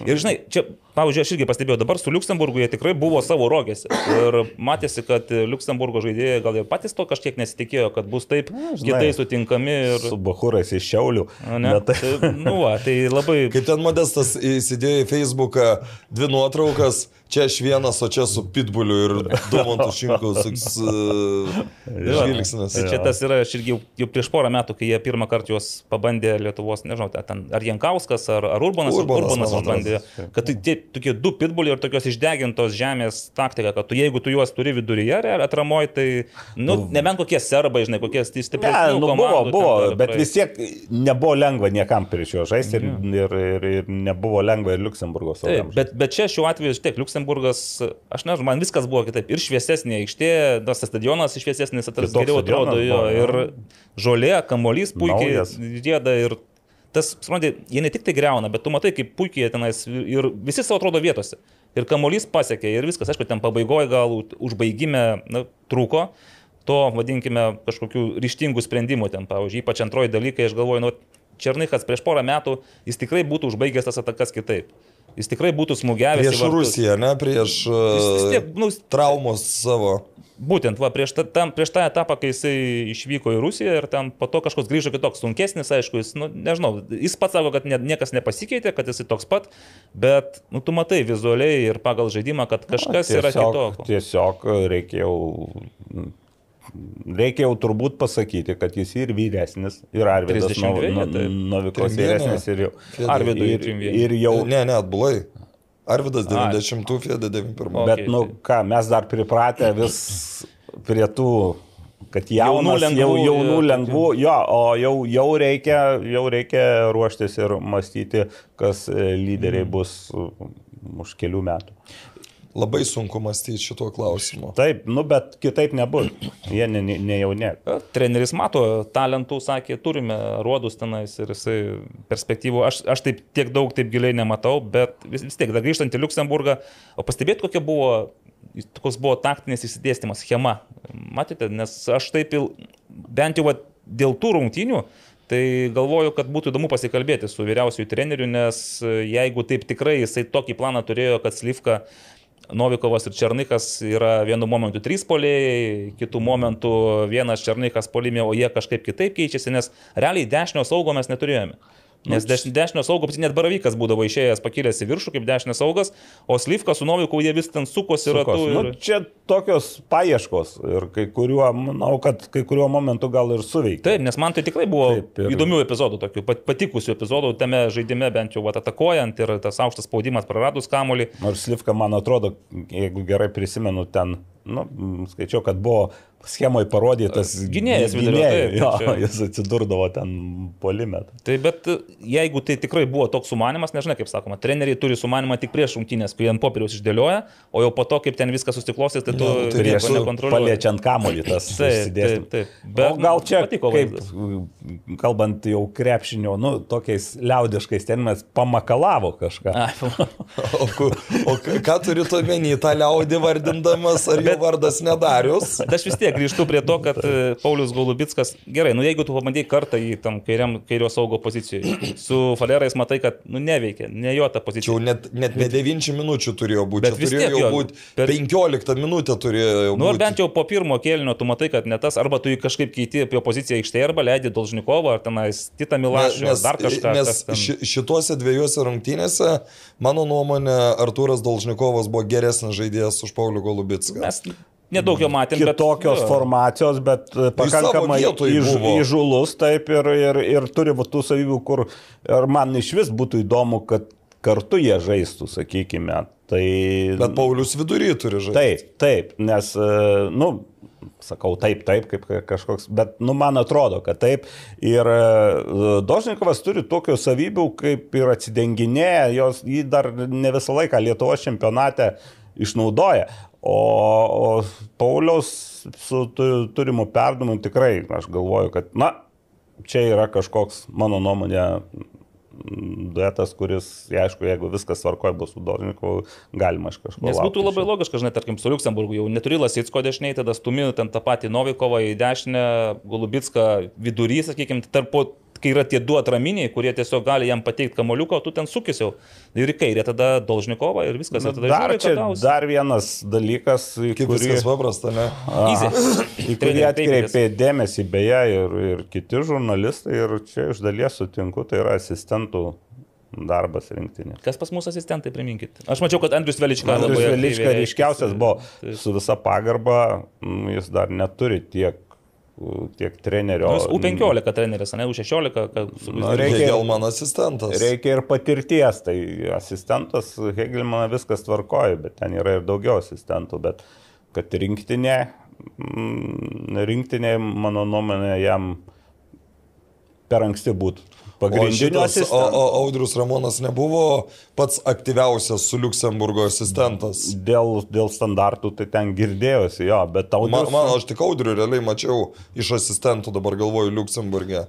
Speaker 4: Ir žinai, čia pavyzdžiui, aš irgi pastebėjau, dabar su Luksemburgu jie tikrai buvo savo rogėse. Ir matėsi, kad Luksemburgo žaidėjai gal ir patys to kažkiek nesitikėjo, kad bus taip kitai sutinkami. Ir...
Speaker 5: Su Bahurais iš Šiaulių.
Speaker 4: Ne, bet... tai, nu, va, tai labai... (laughs)
Speaker 3: Kaip ten modestas įsidėjo į Facebooką dvi nuotraukas čia aš vienas, o čia su Pitbuliu ir Domantu Šinkaus uh, (laughs) žvilgsnis.
Speaker 4: Tai čia tas yra, aš irgi jau, prieš porą metų, kai jie pirmą kartą juos pabandė Lietuvos, nežinau, ten, ar Jankauskas, ar, ar Urbanas,
Speaker 3: Urbanas,
Speaker 4: Urbanas bandė, kad tai tokie du Pitbuliai ir tokios išdegintos žemės taktika, kad tu, jeigu tu juos turi viduryje atramoji, tai, nu, nebent kokie serbai, žinai, kokie stipresni.
Speaker 5: Ne, nu, buvo, buvo, ten, bet vis tiek nebuvo lengva niekam prieš jo žaisti ir, ir, ir, ir nebuvo lengva ir Luksemburgo
Speaker 4: Taip, bet, bet čia šiuo atveju, tiek, Luksemburgas, aš nežinau, man viskas buvo kitaip. Ir šviesesnė aikštė, tas stadionas šviesesnis,
Speaker 5: Kitoks
Speaker 4: geriau atrodo jo.
Speaker 5: buvo.
Speaker 4: Ir žolė, kamolys puikiai rėda. Ir tas, suprantate, jie ne tik tai greuna, bet tu matai, kaip puikiai jie tenais ir visi savo atrodo vietose. Ir kamolys pasiekė ir viskas, aišku, ten pabaigoje gal užbaigime na, trūko. To, vadinkime, kažkokių ryštingų sprendimų ten, pavyzdžiui, ypač antroji dalykai, aš galvoju, nu, Černychas prieš porą metų, jis tikrai būtų užbaigęs tas atakas kitaip. Jis tikrai būtų smūgiavęs.
Speaker 3: Prieš. Rusiją, ne prieš
Speaker 4: Jis vis tiek,
Speaker 3: uh,
Speaker 4: nu,
Speaker 3: traumos savo.
Speaker 4: Būtent, va, prieš, ta, tam, prieš tą etapą, kai jisai išvyko į Rusiją ir ten po to kažkoks grįžo kitoks, sunkesnis, aišku, jis, nu, nežinau, jis pats sako, kad ne, niekas nepasikeitė, kad jisai toks pat, bet, nu, tu matai vizualiai ir pagal žaidimą, kad kažkas
Speaker 5: Na,
Speaker 4: yra kitoko.
Speaker 5: Tiesiog reikėjo, reikėjo turbūt pasakyti, kad jis ir vyresnis, ir Arvidas
Speaker 4: 32, taip.
Speaker 5: Novikos
Speaker 3: Trim vieną.
Speaker 5: vyresnis, ir jau,
Speaker 4: Arvidui
Speaker 5: ir, ir jau
Speaker 3: Ne, ne, atbulai. Arvidas 90, Fėdė 91.
Speaker 4: O.
Speaker 5: Bet, nu, ką, mes dar pripratę vis prie tų, kad jaunas,
Speaker 4: Jaunų,
Speaker 5: jau,
Speaker 4: lengvų,
Speaker 5: jaunų,
Speaker 4: jo,
Speaker 5: lengvų, jo, o jau, jau, reikia, jau reikia ruoštis ir mąstyti, kas e, lyderiai bus uh, už kelių metų.
Speaker 3: Labai sunku mąstyti šituo klausimu.
Speaker 5: Taip, nu, bet kitaip nebus. Jie ne, ne, ne jauni.
Speaker 4: Treneris mato talentų, sakė, turime ruodus tenais ir jisai perspektyvų. Aš, aš taip tiek daug, taip giliai nematau, bet vis, vis tiek, dar grįžtant į Luksemburgą, o pastebėt, kokia buvo, koks buvo taktinis įsidėstymas, schema. Matėte, nes aš taip il, bent jau va, dėl tų rungtynių. Tai galvoju, kad būtų įdomu pasikalbėti su vyriausiųjų treneriu, nes jeigu taip tikrai jisai tokį planą turėjo, kad Slivka Novikovas ir Černikas yra vienu momentu trys poliai, kitų momentų vienas Černikas polimė, o jie kažkaip kitaip keičiasi, nes realiai dešinio saugo mes neturėjome. Nes deš, dešinio saugo, net Baravykas būdavo išėjęs pakilęs į viršų kaip dešinio saugas, o Slyvka su Noviku jie vis ten sukosi.
Speaker 5: Nu,
Speaker 4: Ir...
Speaker 5: čia tokios paieškos ir kai kuriuo, manau, kad kai kuriuo momentu gal ir suveikia.
Speaker 4: Taip, nes man tai tikrai buvo
Speaker 5: Taip, ir-
Speaker 4: įdomių epizodų, tokių pat- patikusių epizodų tame žaidime, bent jau vat, atakuojant ir tas aukštas spaudimas praradus kamolį.
Speaker 5: Nors Slivka, man atrodo, jeigu gerai prisimenu, ten, nu, skaičiau, kad buvo schemoje parodytas
Speaker 4: Gynėjas taip,
Speaker 5: jo,
Speaker 4: čia-
Speaker 5: jis atsidurdavo ten polime.
Speaker 4: Tai bet e, jeigu tai tikrai buvo toks sumanimas, nežinai kaip sakoma, treneriai turi sumanimą tik prieš rungtynės, kai ant popieriaus išdėlioja, o jau po to, kaip ten viskas susiklostys, tai tu
Speaker 3: nu, tai
Speaker 4: nieko nekontroliuoji.
Speaker 5: Paliečiant kamolį tas (laughs)
Speaker 4: Taip, taip, taip.
Speaker 5: O
Speaker 4: Bet
Speaker 5: gal čia,
Speaker 4: patiko
Speaker 5: kaip,
Speaker 4: vaizdas.
Speaker 5: kalbant jau krepšinio, nu, tokiais liaudiškais terminais, pamakalavo kažką. (laughs)
Speaker 3: O, o ką turi tu omeny, tą liaudį vardindamas, ar jo vardas nedarius?
Speaker 4: Bet aš vis tiek grįžtu prie to, kad e, Paulius Golubitskas, gerai, nu jeigu tu pabandai kartą į tam kairiam, kairio saugo pozicijoje, su Falerais matai, kad nu neveikia, ne jo ta
Speaker 3: Čia
Speaker 4: pozicija.
Speaker 3: jau net, net ne 9 minučių turėjo būti,
Speaker 4: Bet
Speaker 3: čia turėjo
Speaker 4: tiek
Speaker 3: jau
Speaker 4: jo,
Speaker 3: būti
Speaker 4: per-
Speaker 3: 15 minutę turėjo
Speaker 4: Nu, ar
Speaker 3: būti.
Speaker 4: bent jau po pirmo kėlinio tu matai, kad ne tas, arba tu jį kažkaip keiti apie poziciją aikštėje, arba leidi Dolžnikovą, ar tenais Titą Milašą, ar dar kažką.
Speaker 3: nes
Speaker 4: ten-
Speaker 3: ši, šituose dviejose rungtynėse, mano nuomonė, Artūras Dolžnikovas buvo geresnis žaidėjas už Paulių Golubitską.
Speaker 4: Mes nedaug jo matėm. bet-
Speaker 5: Kitokios
Speaker 4: jo.
Speaker 5: formacijos, bet e, pakankamai
Speaker 3: vietoj
Speaker 5: įž, įžulus, taip, ir, ir, ir turi tų savybių, kur ir man iš vis būtų įdomu, kad kartu jie žaistų, sakykime. Tai,
Speaker 3: Bet Paulius vidury turi žaisti.
Speaker 5: Taip, taip, nes, e, nu, sakau taip, taip, kaip ka- kažkoks, bet, nu, man atrodo, kad taip. Ir e, Dožnikovas turi tokių savybių, kaip ir atsidenginėja, jos jį dar ne visą laiką Lietuvos čempionate išnaudoja. O, o Pauliaus su tu- turimu perdamu tikrai, aš galvoju, kad, na, čia yra kažkoks, mano nuomonė, duetas, kuris, aišku, jeigu viskas tvarkoja bus su Dornikovu, galima iš kažko.
Speaker 4: Nes būtų labai logiška, žinai, tarkim, su Luxemburgu jau neturi Lasitsko dešiniai, tada stumi ten tą patį Novikovą į dešinę, Golubitską vidury, sakykime, tarp kai yra tie du atraminiai, kurie tiesiog gali jam pateikti kamoliuką, o tu ten sukisiau. Ir į kairę tada Dolžnikovą ir viskas.
Speaker 5: Na,
Speaker 4: ir tada
Speaker 5: dar,
Speaker 4: žiūri,
Speaker 5: čia,
Speaker 4: ką gaus.
Speaker 5: dar vienas dalykas,
Speaker 3: Kaip
Speaker 5: kurį,
Speaker 3: viskas paprasta, ne?
Speaker 4: Easy.
Speaker 5: į kurį (coughs) atkreipė dėmesį beje ir, ir kiti žurnalistai ir čia iš dalies sutinku, tai yra asistentų darbas rinktinė.
Speaker 4: Kas pas mūsų asistentai, priminkit. Aš mačiau, kad Andrius Velička
Speaker 5: Andrius
Speaker 4: labai
Speaker 5: Velička
Speaker 4: aktyviai
Speaker 5: ryškiausias buvo su visa pagarba, mm, jis dar neturi tiek, tiek trenerio.
Speaker 4: Nu, jis U15 treneris, ne U16. Kad, su,
Speaker 5: Nu, reikia-
Speaker 3: Hegelman asistentas.
Speaker 5: Reikia ir patirties, tai asistentas Hegelmaną viskas tvarkoja, bet ten yra ir daugiau asistentų, bet kad rinktinė, mm, rinktinė, mano nuomonė, jam per anksti būtų. Pagrindinio
Speaker 3: šitas, o,
Speaker 5: asistento.
Speaker 3: o Audrius Ramonas nebuvo pats aktyviausias su Luxemburgo asistentas.
Speaker 5: Dėl, dėl standartų tai ten girdėjosi, jo, bet tau
Speaker 3: Man, man aš tik Audrių realiai mačiau iš asistentų, dabar galvoju, Luxemburgė.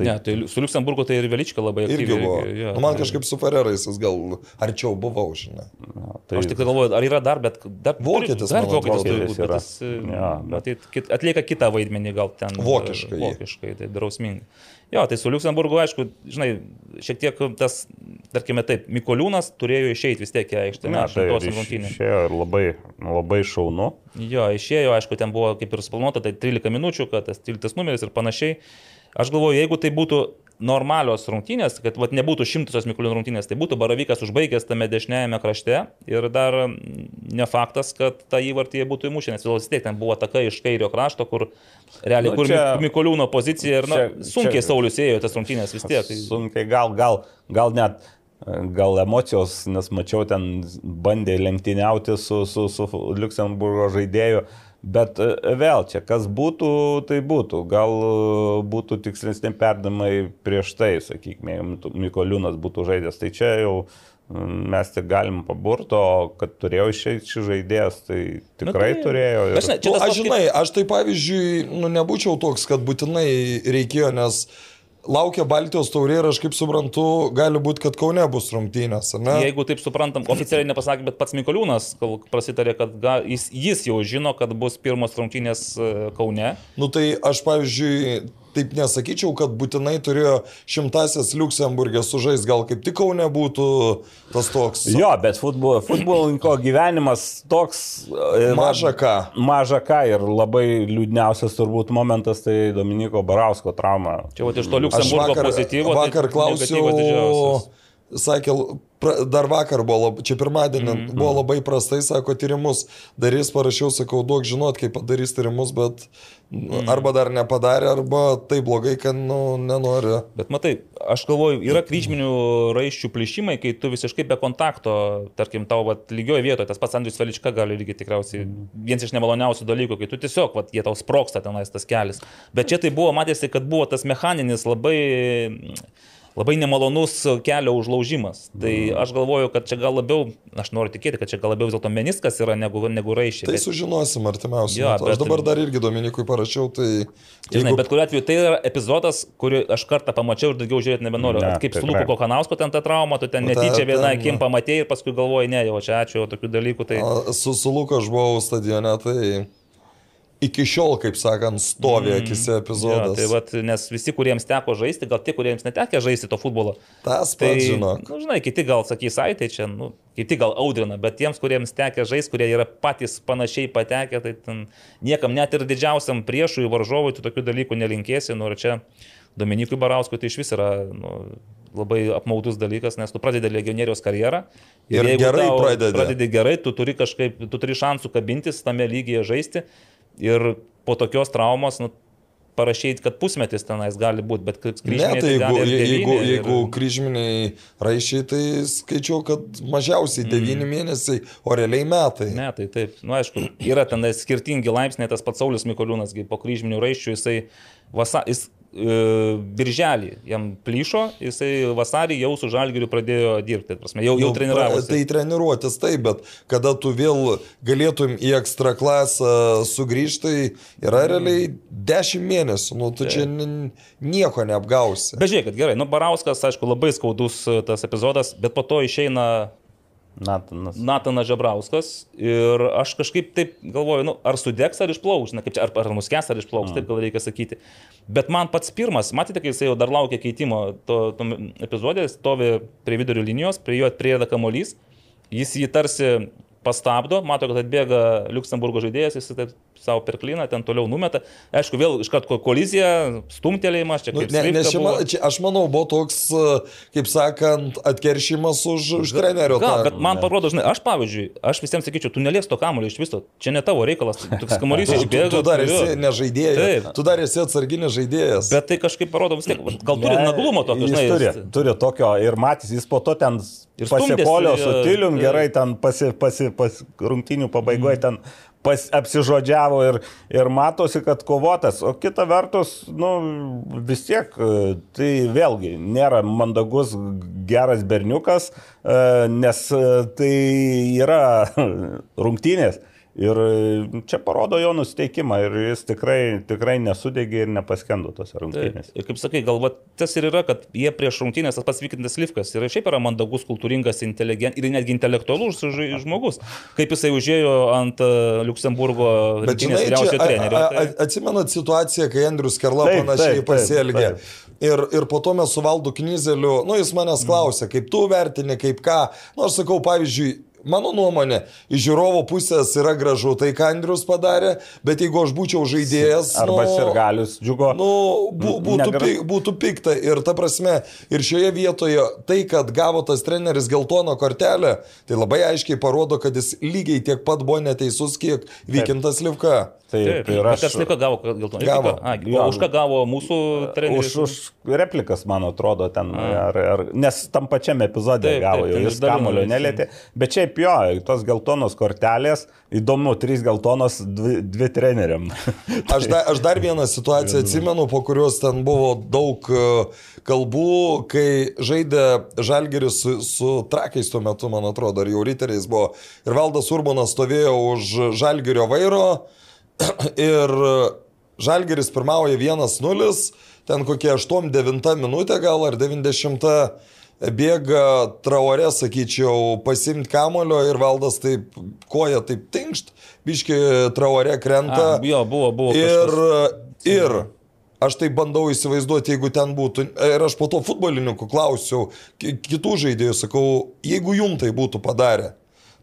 Speaker 5: Tai-
Speaker 4: ne, tai su Luxemburgu tai ir Velička labai aktyviai.
Speaker 3: Irgi buvo.
Speaker 4: irgi, jo.
Speaker 3: Nu, man kažkaip su Ferrerais jis gal arčiau buvau, žinai.
Speaker 5: tai,
Speaker 4: Aš tik galvoju, ar yra dar, bet dar
Speaker 3: Vokietis,
Speaker 4: dar vokietis būti, bet jis,
Speaker 5: Jo, bet-
Speaker 4: matyt, atlieka kitą vaidmenį gal ten.
Speaker 3: Vokiškai.
Speaker 4: Vokiškai, tai drausmingai. Jo, tai su Luxemburgu, aišku, žinai, šiek tiek tas, tarkime taip, Mikoliūnas turėjo išeiti vis tiek į aikštę,
Speaker 5: ne, tai iš-
Speaker 4: rungtynės.
Speaker 5: išėjo ir labai, labai šaunu.
Speaker 4: Jo, išėjo, aišku, ten buvo kaip ir suplanuota, tai 13 minučių, kad tas 13 numeris ir panašiai. Aš galvoju, jeigu tai būtų normalios rungtynės, kad vat, nebūtų šimtosios Mikulino rungtynės, tai būtų Baravykas užbaigęs tame dešiniajame krašte ir dar ne faktas, kad tą įvartį jie būtų įmušę, nes vis tiek ten buvo taka iš kairio krašto, kur realiai,
Speaker 5: Nu,
Speaker 4: kur
Speaker 5: čia-
Speaker 4: Mikulino pozicija ir na,
Speaker 5: čia-
Speaker 4: sunkiai
Speaker 5: čia-
Speaker 4: Saulis ėjo tas rungtynės vis tiek. Tai,
Speaker 5: Sunkiai, gal, gal, gal net, gal emocijos, nes mačiau ten bandė lenktyniauti su, su, su Luxemburgo žaidėju. Bet e, vėl čia, kas būtų, tai būtų. Gal e, būtų tikslesni perdamai prieš tai, sakykime, Mikoliūnas būtų žaidęs. Tai čia jau mes tik galim paburto, o kad turėjo išeiti šis žaidėjas, tai tikrai
Speaker 4: tai-
Speaker 5: turėjo. ir-
Speaker 4: Aš ne-
Speaker 3: Nu, aš žinai, aš tai pavyzdžiui, nu, nebūčiau toks, kad būtinai reikėjo, nes laukia Baltijos taurė ir aš kaip suprantu, gali būti, kad Kaune bus rungtynės, ar ne?
Speaker 4: Jeigu taip suprantam, oficialiai nepasakė, bet pats Mikoliūnas kol prasitarė, kad ga, jis, jis jau žino, kad bus pirmos rungtynės e, Kaune.
Speaker 3: Nu tai aš, pavyzdžiui, taip nesakyčiau, kad būtinai turėjo šimtasis Luxemburgė sužais, gal kaip tik Kaune būtų tas toks.
Speaker 5: Jo, bet futbolo, futbolininko gyvenimas toks... e,
Speaker 3: Maža ką.
Speaker 5: Maža ką ir labai liūdniausias turbūt momentas tai Dominiko Barausko trauma.
Speaker 4: Čia va iš to
Speaker 3: Aš
Speaker 4: Luxemburgo
Speaker 3: vakar,
Speaker 4: pozityvo.
Speaker 3: vakar
Speaker 4: tai negatyvas didžiausias.
Speaker 3: klausiau, sakė, pra, dar vakar buvo, lab, čia pirmadienį mm. -hmm. buvo labai prastai, sako, tyrimus darys, parašiau, sakau, duok žinot, kaip padarys tyrimus, bet. Mm. arba dar nepadarė, arba tai blogai, kad, nu, nenori.
Speaker 4: Bet matai, aš galvoju, yra kryžminių raiščių plyšimai, kai tu visiškai be kontakto, tarkim, tau vat, lygioje vietoje, tas pats Andrius Velička gali lygiai tikriausiai vienas iš nemaloniausių dalykų, kai tu tiesiog, vat, jie tau sproksta tenais tas kelias. Bet čia tai buvo, matėsi, kad buvo tas mechaninis labai labai nemalonus kelio užlaužimas. Tai aš galvoju, kad čia gal labiau, aš noriu tikėti, kad čia gal labiau vis dėlto meniskas yra negu, negu raiščiai.
Speaker 3: Tai
Speaker 4: Bet-
Speaker 3: sužinosim artimiausiu
Speaker 4: Jo,
Speaker 3: metu. Aš
Speaker 4: bet-
Speaker 3: dabar dar irgi Dominikui parašiau, tai...
Speaker 4: Žinai, bet kuriuo atveju tai yra epizodas, kurį aš kartą pamačiau ir daugiau žiūrėti nebenoriu.
Speaker 5: Ne,
Speaker 4: kaip su. Luku Kokanausko ten ta trauma, tu ten netyčia vieną akim pamatėjai ir paskui galvoji, ne, jau čia ačiū, tokių dalykų tai...
Speaker 3: A, Su, su Luku aš buvau stadione, tai iki šiol, kaip sakant, stovi akise
Speaker 4: Jo,
Speaker 3: epizodas.
Speaker 4: tai vat, nes visi, kuriems teko žaisti, gal tie, kuriems netekė žaisti to futbolo.
Speaker 3: Tas
Speaker 4: Tai,
Speaker 3: pats, žinok.
Speaker 4: nu, žinai, kiti gal sakys, ai, tai čia, nu, kiti gal audrina, bet tiems, kuriems tekė žaisti, kurie yra patys panašiai patekę, tai ten niekam net ir didžiausiam priešui, varžovui, tu tokių dalykų nelinkėsi, nu, ir čia Dominikui Barauskui tai iš vis yra nu, labai apmaudus dalykas, nes tu pradedi legionieriaus karjerą.
Speaker 3: Ir
Speaker 4: jeigu
Speaker 3: gerai pradedi.
Speaker 4: Pradedi gerai, tu turi kažkaip, tu turi šansų kabintis tame lygyje žaisti. Ir po tokios traumos, nu, parašyti, kad pusmetis tenais gali būti, bet
Speaker 3: Ne,
Speaker 4: kryžminiai
Speaker 3: tai jeigu,
Speaker 4: ir
Speaker 3: jeigu,
Speaker 4: ir-
Speaker 3: jeigu kryžminiai raišiai, tai skaičiau, kad mažiausiai 9 mėnesiai, o realiai metai.
Speaker 4: Ne, tai taip, nu aišku, yra ten skirtingi laipsniai, tas pats Saulis Mikoliūnas, po kryžminių raiščių jisai, vasa, jis birželį jam plyšo, jisai vasarį jau su žalgiriu pradėjo dirbti, prasme, jau, jau
Speaker 3: Nu,
Speaker 4: treniravosi.
Speaker 3: Tai treniruotis taip, bet kada tu vėl galėtum į ekstra klasą sugrįžti, tai yra realiai 10 mėnesių, nu tu čia nieko neapgausi.
Speaker 4: Bet žiūrėkit, gerai, nu Barauskas, aišku, labai skaudus e, tas epizodas, bet po to išeina
Speaker 5: Natanas.
Speaker 4: Natanas Žebrauskas ir aš kažkaip taip galvoju, nu, ar sudegs, ar išplauks, na, kaip čia, ar, ar nuskęs, ar išplauks, taip gal reikia sakyti. Bet man pats pirmas, matėte, kai jis jau dar laukia keitimo, to, to epizodė, stovi prie vidurio linijos, prie jo atrėda kamolys, jis jį tarsi pastabdo, mato, kad atbėga Luxemburgo žaidėjas, jis taip savo perkliną, ten toliau numeta. Aišku, vėl iš karto kolizija, stumtelėjimas, čia
Speaker 3: Nu,
Speaker 4: kaip
Speaker 3: ne,
Speaker 4: Swift'ą
Speaker 3: nes čia,
Speaker 4: buvo.
Speaker 3: man- čia, aš manau, buvo toks, e, kaip sakant, atkeršimas už, už trenerio.
Speaker 4: Gal,
Speaker 3: tą-
Speaker 4: bet man parodo, žinai, aš pavyzdžiui, aš visiems sakyčiau, tu nelies to kamulio iš viso, čia ne tavo reikalas, toks kamuolys (laughs)
Speaker 3: Tu, tu,
Speaker 4: išbėga.
Speaker 3: tu dar esi nežaidėjas.
Speaker 4: Taip.
Speaker 3: Tu dar esi atsarginis žaidėjas.
Speaker 4: Bet tai kažkaip parodo vis tiek, gal turi naglumo tokio, žinai.
Speaker 5: turi, turi tokio ir matys, jis po to ten
Speaker 4: stumdėsi,
Speaker 5: su Tilium, gerai ten pasi, pasi, pasi, rungtinių pabaigoje ten pas, apsižodžiavo ir, ir matosi, kad kovotas. O kita vertus, nu, vis tiek, e, tai vėlgi nėra mandagus, geras berniukas, e, nes e, tai yra (laughs) rungtynės. Ir e, čia parodo jo nusteikimą ir jis tikrai, tikrai nesudegė ir nepaskendo tose
Speaker 4: Taip.
Speaker 5: rungtynėse.
Speaker 4: Ir kaip sakai, galbūt tas ir yra, kad jie prieš rungtynės, tas pats Vykintas Livkas, ir šiaip yra mandagus, kultūringas, inteligent ir netgi intelektualus žmogus. Kaip jisai užėjo ant Luxemburgo
Speaker 3: Bet
Speaker 4: rinktinės
Speaker 3: žinai, čia,
Speaker 4: vyriausio
Speaker 3: a-
Speaker 4: trenerio. tai-
Speaker 3: atsimenat situaciją, kai Andrius Kerla
Speaker 5: Taip,
Speaker 3: panašiai
Speaker 5: taip, taip,
Speaker 3: pasielgė.
Speaker 5: taip.
Speaker 3: Ir, ir po to mes su Valdu Knyzeliu, nu jis manęs klausė, kaip tu vertini, kaip ką. Nu aš sakau, pavyzdžiui, Mano nuomonė, iš žiūrovo pusės yra gražu tai, ką Andrius padarė, bet jeigu aš būčiau žaidėjas...
Speaker 5: Arba
Speaker 3: nu,
Speaker 5: sirgalius džiugo.
Speaker 3: Nu, bū, būtų, pi, būtų pikta. Ir ta prasme, ir šioje vietoje tai, kad gavo tas treneris geltoną kortelę, tai labai aiškiai parodo, kad jis lygiai tiek pat buvo neteisus, kiek Vykintas Livka.
Speaker 5: Taip,
Speaker 4: Taip,
Speaker 5: ir aš.
Speaker 4: kas laiko gavo geltoną?
Speaker 3: Gavo.
Speaker 4: A,
Speaker 5: Jo.
Speaker 4: už ką gavo mūsų treneris?
Speaker 5: Už, už replikas, man atrodo, ten. Ar, ar, nes tam pačiam epizode
Speaker 4: Taip,
Speaker 5: gavo,
Speaker 4: taip,
Speaker 5: jau
Speaker 4: ten
Speaker 5: jis kamulio nelėtė. Bet šiaip jo, tos geltonos kortelės, įdomu, trys geltonos, dvi, dvi treneriam. (laughs)
Speaker 3: Aš, da, aš dar vieną situaciją atsimenu, po kurios ten buvo daug e, kalbų, kai žaidė Žalgeris su, su trakiais tuo metu, man atrodo, ar jau riteriais buvo. Ir Valdas Urbanas stovėjo už Žalgerio vairo (coughs) ir Žalgeris pirmauja 1-0, ten kokie 8-9 minutė gal ar 90 bėga traore, sakyčiau, pasimti kamulio ir valdas taip, koja taip tinkšt, biški traore krenta.
Speaker 4: A, jo, buvo, buvo.
Speaker 3: Ir,
Speaker 4: kažkas.
Speaker 3: ir aš tai bandau įsivaizduoti, jeigu ten būtų, ir aš po to futbolininkų klausiau, ki- kitų žaidėjų, sakau, jeigu jum tai būtų padarę,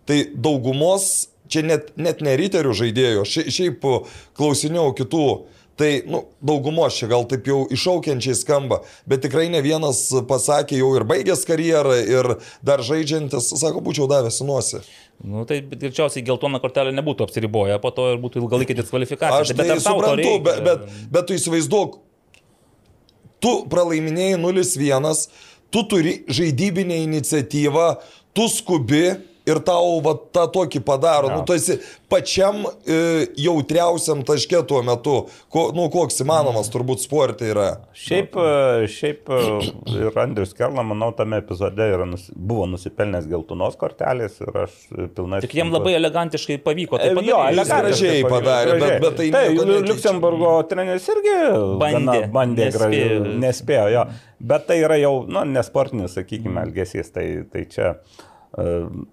Speaker 3: tai daugumos, čia net, net ne riterių žaidėjų, šia- šiaip klausinėjau kitų, tai nu, daugumos čia gal taip jau iššaukiančiai skamba, bet tikrai ne vienas pasakė jau ir baigęs karjerą, ir dar žaidžiantis, sako, būčiau davęs nosį.
Speaker 4: Nu, tai greičiausiai geltoną kortelę nebūtų apsiriboję, po to ir būtų ilgalaikė diskvalifikacija.
Speaker 3: Aš tai
Speaker 4: to
Speaker 3: suprantu, bet, bet, bet tu įsivaizduok, tu pralaiminėjai 0-1, tu turi žaidybinę iniciatyvą, tu skubi ir tau va, tą tokį padaro. Ja. Nu, tu esi pačiam e, jautriausiam taške tuo metu, ko, nu, koks įmanomas turbūt sportai yra.
Speaker 5: Šiaip, e, šiaip e, ir Andrius Kerla, manau, tame epizode yra, nusi- buvo nusipelnęs geltonos kortelės ir aš e, pilnai...
Speaker 4: Tik jiem labai elegantiškai pavyko.
Speaker 5: E,
Speaker 4: Tai
Speaker 5: Jo,
Speaker 4: padaryti.
Speaker 3: elegantiškai gražiai padarė, bet- bet tai nekeičia.
Speaker 5: Liuksemburgo treneris irgi
Speaker 4: Bandė,
Speaker 5: bandė
Speaker 4: nespėjo.
Speaker 5: gražiai. Nespėjo, jo. Bet tai yra jau, nu, nesportinis, sakykime, elgesys, tai, tai čia e, m,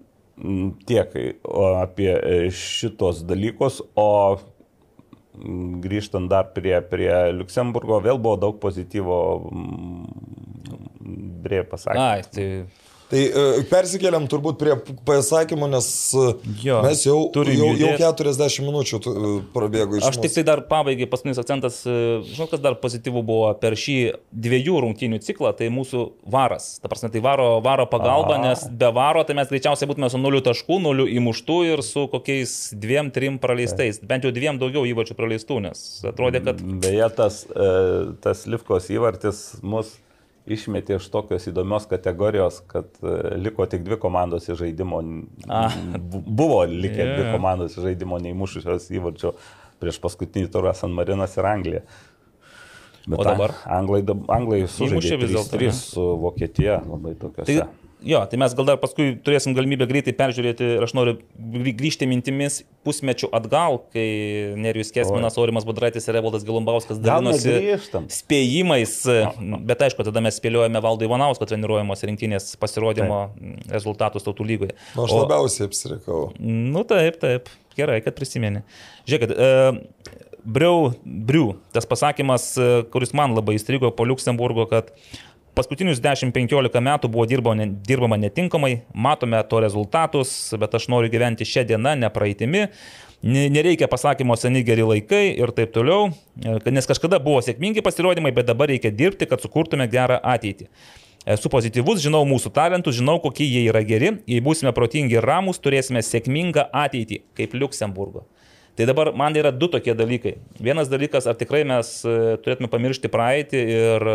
Speaker 5: tiek o, apie e, šitos dalykus, o m, grįžtant dar prie, prie Liuksemburgo, vėl buvo daug pozityvo, Brė pasakė.
Speaker 4: Ai, tai
Speaker 3: Tai e, persikeliam turbūt prie pasakymų, nes e,
Speaker 4: Jo,
Speaker 3: mes jau, jau, jau
Speaker 4: judėt.
Speaker 3: 40 minučių e, prabėgo iš
Speaker 4: Aš tik
Speaker 3: mūsų.
Speaker 4: tai dar pabaigai paskutinis akcentas, žinau, kas dar pozityvų buvo per šį dviejų rungtynių ciklą, tai mūsų varas. Ta prasme, tai varo, varo pagalba,
Speaker 5: Aha.
Speaker 4: nes be varo tai mes greičiausiai būtume su nuliu taškų, nuliu įmuštų ir su kokiais dviem, trim praleistais. Bent jau dviem daugiau įvačių praleistų, nes atrodė, kad
Speaker 5: Beje, tas, tas Livkos įvartis mus išmetė iš tokios įdomios kategorijos, kad e, liko tik dvi komandos iš žaidimo.
Speaker 4: A.
Speaker 5: Bu- Buvo likę yeah. dvi komandos iš žaidimo neįmušusios įvarčio prieš paskutinį turą San Marinas ir Anglija. Bet
Speaker 4: O dabar?
Speaker 5: Anglai, Anglai sužaidė
Speaker 4: vis dėlto,
Speaker 5: 3-3
Speaker 4: ne?
Speaker 5: su Vokietija labai tokiuose.
Speaker 4: Tai Jo, tai mes gal dar paskui turėsim galimybę greitai peržiūrėti ir aš noriu grį- grįžti mintimis pusmečių atgal, kai Nerijus Kesminas, Aurimas Budraitis ir Evaldas Gilumbauskas dalinosi spėjimais, bet aišku, tada mes spėliojame Valdo Ivanausko treniruojamos rinktinės pasirodymo rezultatus tautų lygoje.
Speaker 3: Nu, aš labiausiai apsirikau.
Speaker 4: Nu taip, taip, gerai, kad prisimeni. Žiūrėkit, e, Briau, Briu, tas pasakymas, e, kuris man labai įstrigo po Luksemburgo, kad paskutinius 10-15 metų buvo dirbama, dirbama netinkamai, matome to rezultatus, bet aš noriu gyventi šią dieną, ne praeitimi. Ne- Nereikia pasakymo seni geri laikai ir taip toliau, e, nes kažkada buvo sėkmingi pasirodymai, bet dabar reikia dirbti, kad sukurtume gerą ateitį. Esu pozityvus, žinau mūsų talentus, žinau, kokie jie yra geri. Jei būsime protingi ir ramus, turėsime sėkmingą ateitį, kaip Luksemburgo. Tai dabar man yra du tokie dalykai. Vienas dalykas, ar tikrai mes e, turėtume pamiršti praeitį ir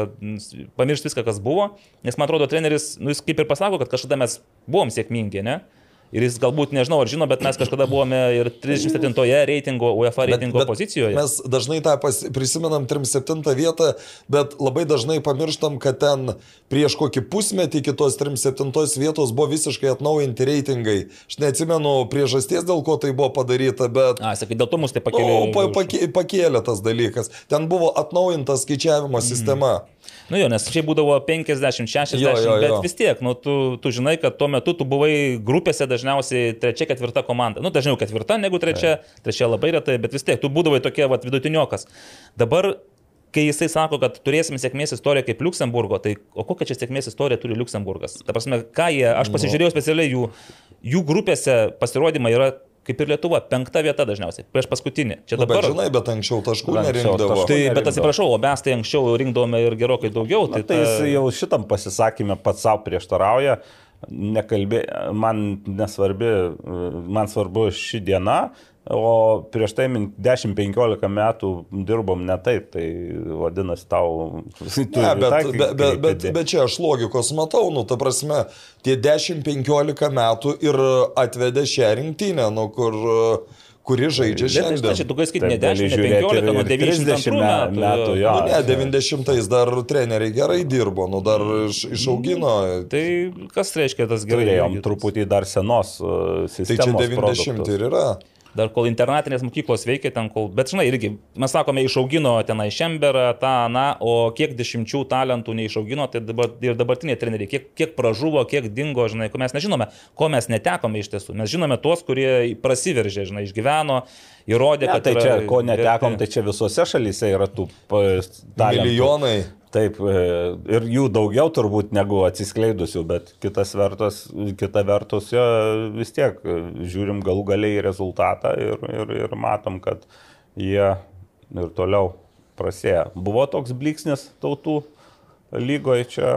Speaker 4: pamiršti viską, kas buvo. Nes man atrodo, treneris, nu, jis kaip ir pasako, kad kažkada mes buvom sėkmingi, ne? Ir jis galbūt, nežinau, ar žino, bet mes kažkada buvome ir 37-oje reitingo, UEFA reitingo bet, bet pozicijoje.
Speaker 3: Mes dažnai tą pas, prisimenam 37 vietą, bet labai dažnai pamirštam, kad ten prieš kokį pusmetį kitos 37 vietos buvo visiškai atnaujinti reitingai. Aš neatsimenu priežasties, dėl ko tai buvo padaryta, bet...
Speaker 4: A, sakai, dėl to mus tai
Speaker 3: Nu,
Speaker 4: pakėlė.
Speaker 3: pa, pakė, pakėlė tas dalykas. Ten buvo atnaujinta skaičiavimo
Speaker 4: Mhm.
Speaker 3: sistema.
Speaker 4: Nu jo, nes šiaip būdavo 50-60,
Speaker 3: Jo, jo, jo.
Speaker 4: bet vis tiek, nu, tu, tu žinai, kad tuo metu tu buvai grupėse dažniausiai trečia, ketvirta komanda. Nu, dažniau ketvirta negu trečia, trečia labai retai, bet vis tiek tu būdavai tokia vat, vidutiniokas. Dabar, kai jisai sako, kad turėsime sėkmės istoriją kaip Luksemburgo, tai o kokią čia sėkmės istoriją turi Luksemburgas? Ta prasme, ką jie, aš pasižiūrėjau specialiai jų, jų grupėse pasirodymai yra kaip ir Lietuva, penkta vieta dažniausiai, prieš paskutinį. Čia
Speaker 3: Nu, bet
Speaker 4: dabar.
Speaker 3: žinai, bet anksčiau taškų nerinkdavo.
Speaker 4: Tai, bet atsiprašau, o mes tai anksčiau rinkdavome ir gerokai daugiau.
Speaker 5: Tai,
Speaker 4: Tai,
Speaker 5: tai jis jau šitam pasisakymė pats savo prieštarauja. Nekalbė, man nesvarbi, man svarbu ši diena, o prieš tai min- 10-15 metų dirbom ne taip, tai vadinasi tau... (laughs)
Speaker 3: Ne, bet, bet, bet, bet, bet čia aš logikos matau, nu, ta prasme, tie 10-15 metų ir atvedė šią rinktinę, nu, kur, kuri žaidžia
Speaker 4: Bet tai
Speaker 3: šiandien.
Speaker 4: tu gali sakyti ne
Speaker 5: Taip, gali
Speaker 4: 10, ne
Speaker 5: žiūrėti
Speaker 4: 15,
Speaker 5: ir-
Speaker 4: nuo
Speaker 5: ir
Speaker 4: 92
Speaker 5: 30
Speaker 4: metų.
Speaker 5: metų, jo.
Speaker 3: Nu, ne, 90-ais dar treneriai gerai dirbo, nu, dar iš, išaugino.
Speaker 4: Tai kas reiškia tas gerai?
Speaker 5: Turėjom truputį dar senos uh,
Speaker 3: Tai čia
Speaker 5: sistemos.
Speaker 3: 90
Speaker 5: produktus.
Speaker 3: ir yra.
Speaker 4: Dar kol internatinės mokyklos veikia ten, kol... Bet žinai, irgi mes sakome, išaugino tenai Šemberą, tą, na, o kiek dešimčių talentų neišaugino, tai dabar, ir dabartiniai treneriai, kiek, kiek pražuvo, kiek dingo, žinai, ko mes nežinome, ko mes netekome iš tiesų. Mes žinome tuos, kurie prasiveržė, žinai, išgyveno, įrodė,
Speaker 5: Ne,
Speaker 4: kad...
Speaker 5: tai
Speaker 4: yra
Speaker 5: čia, ko netekom, tai čia visose šalyse yra tų talentų.
Speaker 3: Milijonai.
Speaker 5: Taip, e, ir jų daugiau turbūt negu atsiskleidusių, bet kitas vertus, kita vertus jo, vis tiek e, žiūrim galų galiai rezultatą ir, ir, ir matom, kad jie ir toliau prasėja. Buvo toks bliksnis tautų lygoje čia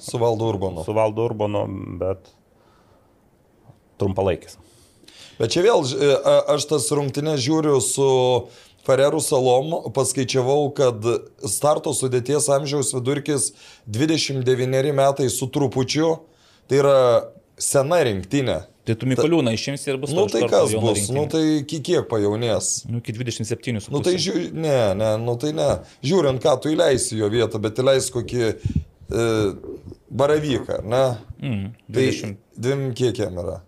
Speaker 3: Su valdu Urbanu.
Speaker 5: su Valdu Urbanu, bet trumpalaikis.
Speaker 3: Bet čia vėl, a- aš tas rungtynės žiūriu su Ferrerų salom, paskaičiavau, kad starto sudėties amžiaus vidurkis 29 metai su trupučiu, tai yra sena rinktinė.
Speaker 4: Tai tu Mikoliūną išimsi ir bus
Speaker 3: Nu
Speaker 4: tau iš
Speaker 3: tai kas bus,
Speaker 4: rinktinė.
Speaker 3: nu tai ki- kiek pajaunės.
Speaker 4: Nu, iki 27 su
Speaker 3: Nu tai žiū, ne, ne, nu tai ne. Žiūrint, ką tu įleisi jo vietą, bet įleis kokį e, baravyką, ar ne?
Speaker 4: Mm,
Speaker 3: Tai
Speaker 4: 27.
Speaker 3: dvim kiek jam yra?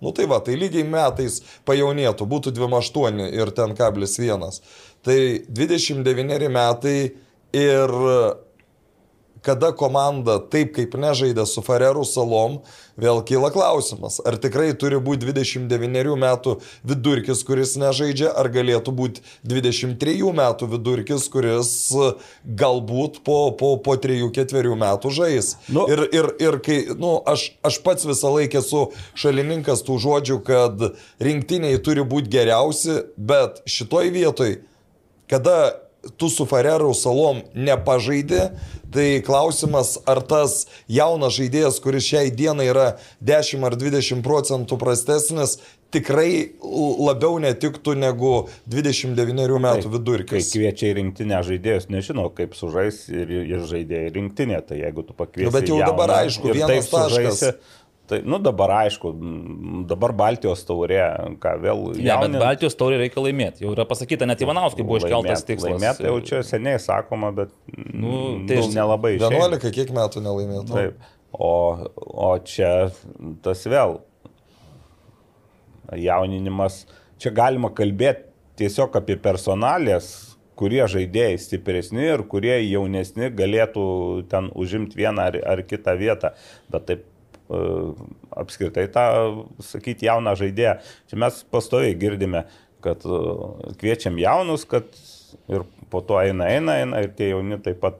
Speaker 3: Nu tai va, tai lygiai metais pajaunėtų, būtų 28 ir ten kablis 1. Tai 29 metai ir kada komanda taip kaip nežaidė su Farerų salom, vėl kyla klausimas, ar tikrai turi būti 29 metų vidurkis, kuris nežaidžia, ar galėtų būti 23 metų vidurkis, kuris galbūt po, po, po 3-4 metų žais.
Speaker 5: Nu.
Speaker 3: Ir, ir, ir kai, nu, aš, aš pats visą laiką esu šalininkas tų žodžių, kad rinktiniai turi būti geriausi, bet šitoj vietoj, kada tu su Farerų salom nepažaidė, tai klausimas, ar tas jaunas žaidėjas, kuris šiai dienai yra 10 ar 20 procentų prastesnis, tikrai labiau netiktų negu 29 metų
Speaker 5: Kai
Speaker 3: vidurkis.
Speaker 5: kviečia į rinktinę žaidėjus, nežinau, kaip sužais ir, ir žaidėjai rinktinė, tai jeigu tu pakviesi.
Speaker 3: Nu, bet jau
Speaker 5: jauną
Speaker 3: dabar aišku, vienas
Speaker 5: taip sužaisi,
Speaker 3: taškas.
Speaker 5: Tai, nu, dabar aišku, dabar Baltijos taurė, ką vėl
Speaker 4: Ne, ja, bet Baltijos taurį reikia laimėti. Jau yra pasakyta, net Ivanauskui buvo iškeltas tikslas.
Speaker 5: Laimėti tai jau čia seniai sakoma, bet
Speaker 4: Nu,
Speaker 5: nu,
Speaker 4: tai aš-
Speaker 5: nelabai. išeina.
Speaker 3: 11 kiek metų nelaimėtų.
Speaker 5: Taip. O, o čia tas vėl jauninimas, čia galima kalbėti tiesiog apie personalės, kurie žaidėjai stipresni ir kurie jaunesni galėtų ten užimti vieną ar, ar kitą vietą. Bet taip apskritai tą, sakyti, jauną žaidėją. Čia mes pastoviai girdime, kad e, kviečiam jaunus, kad ir po to eina, eina, eina ir tie jauni taip pat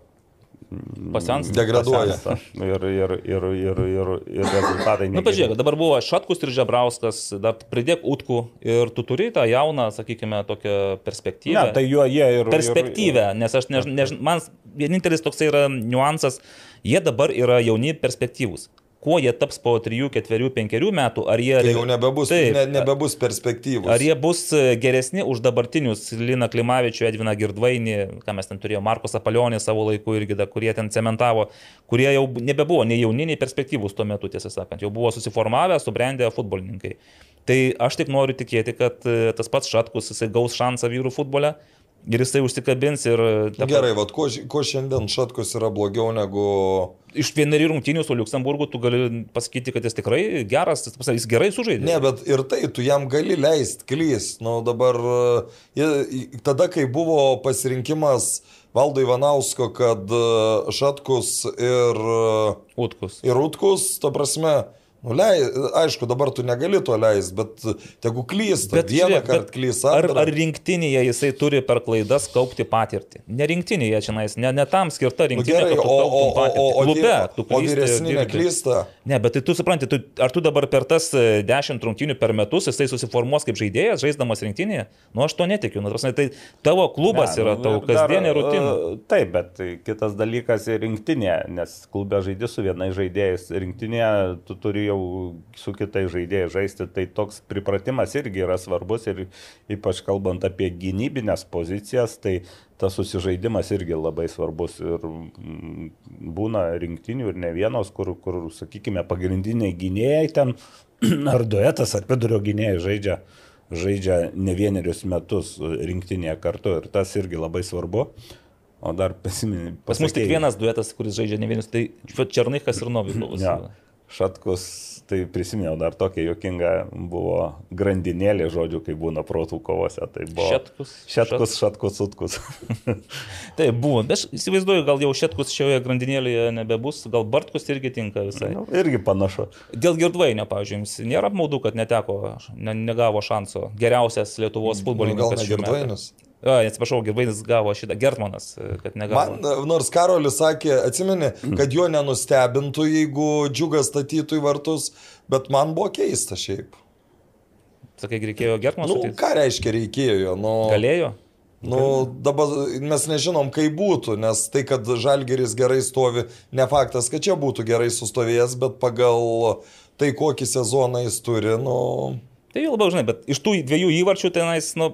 Speaker 4: Pasensta.
Speaker 3: Degraduoja.
Speaker 5: pasensta. Ir, ir, ir, ir, ir, ir rezultatai.
Speaker 4: Na,
Speaker 5: negeri.
Speaker 4: pažiūrėk, dabar buvo Šatkus ir Žebrauskas, dar pridėk Utkų ir tu turi tą jauną, sakykime, tokią perspektyvą.
Speaker 5: Ne, tai juo jie ir...
Speaker 4: perspektyvę, nes aš nežinau, než, man vienintelis toksai yra niuansas, jie dabar yra jauni perspektyvūs. Kuo jie taps po 3, 4, 5 metų, ar jie...
Speaker 3: Tai jau nebebus,
Speaker 4: Taip.
Speaker 3: ne, nebebus perspektyvus.
Speaker 4: Ar jie bus e, geresni už dabartinius Lina Klimavičių, Edviną Girdvainį, ką mes ten turėjome, Markus Apalionį savo laiku irgi, da, kurie ten cementavo, kurie jau nebebuvo nei jauni, nei perspektyvūs tuo metu, tiesą sakant, jau buvo susiformavę, subrendę futbolininkai. Tai aš tik noriu tikėti, kad e, tas pats Šatkus jisai gaus šansą vyrų futbole ir jisai užsikabins ir... ta-
Speaker 3: Gerai, vad, ko, ko šiandien Šatkus yra blogiau negu...
Speaker 4: Iš vienerių rungtynių su Luksemburgu tu gali pasakyti, kad jis tikrai geras, jis gerai sužaidė.
Speaker 3: Ne, bet ir tai, tu jam gali leisti klys. Nu, dabar, e, tada, kai buvo pasirinkimas Valdo Ivanausko, kad e, Šatkus ir, e,
Speaker 4: Utkus.
Speaker 3: ir Rutkus, ta prasme, nu, lei, aišku, dabar tu negali to leisti, bet tegu klysta. Bet vieną kartą
Speaker 4: bet
Speaker 3: klys,
Speaker 4: Ar, ar rinktinėje jisai turi per klaidas kaupti patirtį? Ne rinktinėje čia, nais, ne, ne tam skirta
Speaker 3: Nu,
Speaker 4: rinktinė.
Speaker 3: gerai,
Speaker 4: kad tu
Speaker 3: o, o, o,
Speaker 4: patirtį.
Speaker 3: o, o,
Speaker 4: Klube tu
Speaker 3: o
Speaker 4: klysti,
Speaker 3: vyresnė
Speaker 4: dirbi.
Speaker 3: neklysta.
Speaker 4: Ne, bet tai tu supranti, tu, ar tu dabar per tas e, 10 rungtynių per metus jisai susiformuos kaip žaidėjas, žaisdamas rinktinėje? Nu, aš to netikiu. Nu, prasme, tai tavo klubas
Speaker 5: Ne,
Speaker 4: yra
Speaker 5: nu,
Speaker 4: tavo kasdienė rutina.
Speaker 5: e, Taip, bet kitas dalykas ir rinktinė, nes klube žaidži su vienais žaidėjais, rinktinė tu turi jau su kitais žaidėjais žaisti, tai toks pripratimas irgi yra svarbus ir ypač kalbant apie gynybinės pozicijas, tai tas susižaidimas irgi labai svarbus ir mm, būna rinktinių ir ne vienos, kur, kur sakykime, pagrindiniai gynėjai ten (clears throat) ar duetas, ar vidurio gynėjai žaidžia žaidžia ne vienerius metus rinktinėje kartu ir tas irgi labai svarbu. O dar (laughs) pasimeni.
Speaker 4: Pas mus tik vienas duetas, kuris žaidžia ne vienus, tai Černykas ir Novikovas.
Speaker 5: Ja. Šatkus, tai prisiminiau dar tokia jokinga buvo grandinėlė žodžių, kai būna protų kovose. Tai buvo
Speaker 4: Šetkus.
Speaker 5: Šetkus, šatkus, sutkus. (laughs)
Speaker 4: Tai buvo, bet aš įsivaizduoju, gal jau Šetkus šioje grandinėlėje nebebus, gal Bartkus irgi tinka visai.
Speaker 5: nu, irgi panašu.
Speaker 4: Dėl Girdvainio, pavyzdžiui, jums nėra apmaudu, kad neteko, ne, negavo šanso. Geriausias Lietuvos
Speaker 3: Nu, gal
Speaker 4: futbolininkas.
Speaker 3: ne
Speaker 4: šių metų.
Speaker 3: Girdvainis.
Speaker 4: A, atsiprašau, Girdvainis gavo šitą, Gertmanas, kad negavo.
Speaker 3: Man, e, nors Karolis sakė, atsimeni, kad jo nenustebintų, jeigu džiugas statytų į vartus, bet man buvo keista šiaip.
Speaker 4: Sakai, reikėjo Gertmanas.
Speaker 3: Nu, ką reiškia reikėjo? Nu,
Speaker 4: Galėjo.
Speaker 3: Nu, dabar mes nežinom, kaip būtų, nes tai, kad Žalgeris gerai stovi, ne faktas, kad čia būtų gerai sustovėjęs, bet pagal tai, kokį sezoną jis turi, nu...
Speaker 4: Tai jau labiau žinai, bet iš tų dviejų įvarčių tenais, nu,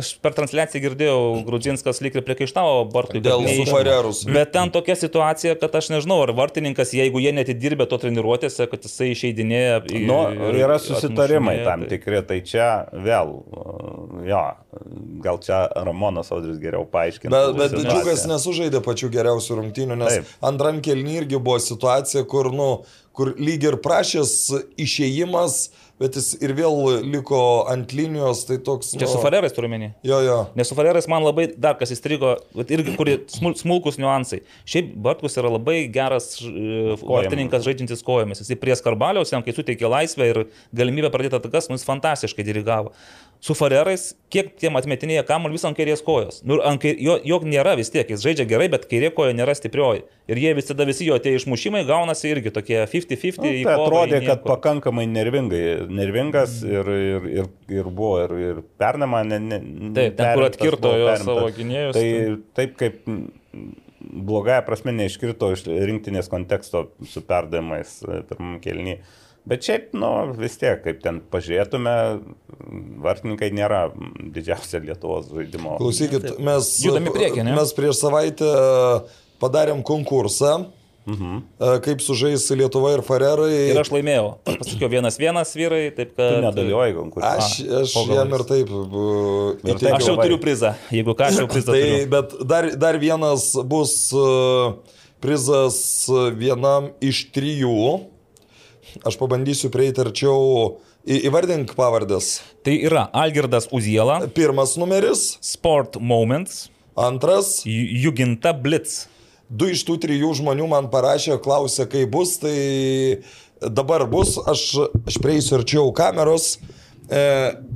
Speaker 4: aš per transliaciją girdėjau, Grudzinskas lyg ir priekaištavo Bartui.
Speaker 3: Dėl Sufarerus.
Speaker 4: Bet ten tokia situacija, kad aš nežinau, ar vartininkas, jeigu jie netidirbė to treniruotėse, kad jisai išeidinėja. į-
Speaker 5: Nu, yra susitarimai
Speaker 4: atmušinėja,
Speaker 5: tam
Speaker 4: tai-
Speaker 5: tikri, tai čia vėl, jo, gal čia Ramonas Audris geriau paaiškina.
Speaker 3: Bet, bet
Speaker 5: situaciją.
Speaker 3: Džiugas nesužaidė pačių geriausių rungtynių, nes
Speaker 5: Taip.
Speaker 3: antram kelnį irgi buvo situacija, kur, nu, kur lyg ir prašęs išėjimas, bet jis ir vėl liko ant linijos, tai toks...
Speaker 4: Čia su Farerais turiu menį.
Speaker 3: Jo, jo.
Speaker 4: Nes su Farerais man labai dar kas įstrigo, irgi kuri smul, smulkus niuansai. Šiaip Bartkus yra labai geras e, vartininkas žaidžiantis kojomis. Jis prie skarbaliaus, jam kai suteikė laisvę ir galimybę pradėti atakas, nu, jis fantastiškai dirigavo. Su Farerais, kiek tiem atmetinėja kamuolį vis ant kairės kojos. Nu, ant kair, jo, jo nėra vis tiek, jis žaidžia gerai, bet kairė koja nėra stiprioji. Ir jie visada visi jo tie išmušimai gaunasi irgi tokie 50-50.
Speaker 5: Nu, tai atrodė, kad pakankamai nervingai, nervingas ir, ir, ir, ir buvo, ir, ir pernama, ne, ne,
Speaker 4: Taip, ten, kur atkirto jo savo gynėjus,
Speaker 5: Tai
Speaker 4: tai-
Speaker 5: taip kaip blogąją prasme neiškrito iš rinktinės konteksto su perdavimais e, pirmam kelnyje. Bet šiaip, nu, vis tiek, kaip ten pažiūrėtume, vartininkai nėra didžiausia Lietuvos žaidimo.
Speaker 3: Klausykit, mes,
Speaker 4: priekį, ne?
Speaker 3: mes prieš savaitę padarėm konkursą, mhm. kaip sužais Lietuva ir Farerai.
Speaker 4: Ir aš laimėjau. Aš pasakiau vienas vienas vyrai, taip kad...
Speaker 5: Tu nedalyvauji konkurse.
Speaker 3: Aš, aš
Speaker 4: galais.
Speaker 3: jam ir taip uh,
Speaker 5: Ir
Speaker 3: įteikiau.
Speaker 4: Aš jau turiu prizą. Jeigu ką, aš jau prizą (laughs)
Speaker 3: Tai,
Speaker 4: turiu.
Speaker 3: bet dar, dar vienas bus prizas vienam iš trijų. Aš pabandysiu prieiti arčiau. Į, įvardink pavardės.
Speaker 4: Tai yra Algirdas Uziela,
Speaker 3: Pirmas numeris,
Speaker 4: Sport Moments,
Speaker 3: antras.
Speaker 4: Ju- Juginta Blitz.
Speaker 3: Du iš tų trijų žmonių man parašė, klausė, kaip bus, tai dabar bus, aš, aš prieisiu arčiau kameros. E,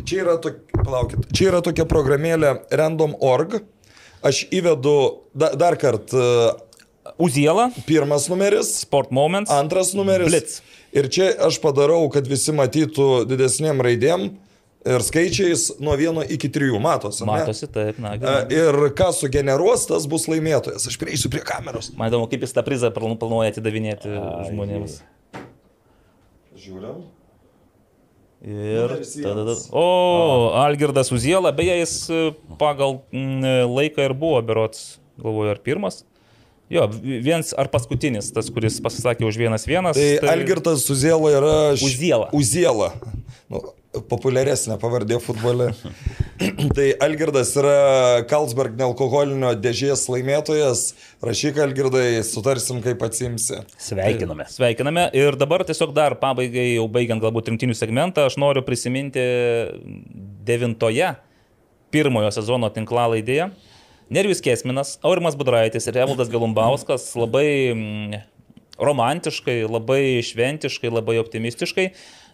Speaker 3: čia, yra tok, palaukit, čia yra tokia programėlė random.org. Aš įvedu da, dar kartą
Speaker 4: Uziela,
Speaker 3: pirmas numeris,
Speaker 4: Sport Moments,
Speaker 3: antras numeris.
Speaker 4: Blitz.
Speaker 3: Ir čia aš padarau, kad visi matytų didesniem raidėm ir skaičiais nuo vieno iki trijų. Matosi. ne?
Speaker 4: Matosi, taip, na, gerai.
Speaker 3: Ir ką sugeneruos, tas bus laimėtojas. Aš prieisiu prie kameros.
Speaker 4: Man įdomu, kaip jis tą prizą planu- planuoja atidavinėti žmonėms.
Speaker 3: Žiūrim.
Speaker 4: Ir tada, o, Algirdas Uziela, beje, jis e, pagal laiką ir buvo, berots, galvoju, ar pirmas. Jo, v- viens ar paskutinis, tas, kuris pasisakė už vienas vienas.
Speaker 3: Tai Algirtas Uziela yra...
Speaker 4: Uziela.
Speaker 3: Uziela. Nu, populiaresnė pavardė futbole. (clears throat) tai Algirdas yra Kalsberg nealkoholinio dėžės laimėtojas. Rašyk Algirdai, sutarsim, kaip atsimsi.
Speaker 5: Sveikiname.
Speaker 4: Sveikiname. Ir dabar tiesiog dar pabaigai, jau baigiant galbūt rinktinių segmentą, aš noriu prisiminti devintoje pirmojo sezono tinklalaidėje. Nervijus Kesminas, Aurimas Budraitis ir Evaldas Galumbauskas labai mm, romantiškai, labai šventiškai, labai optimistiškai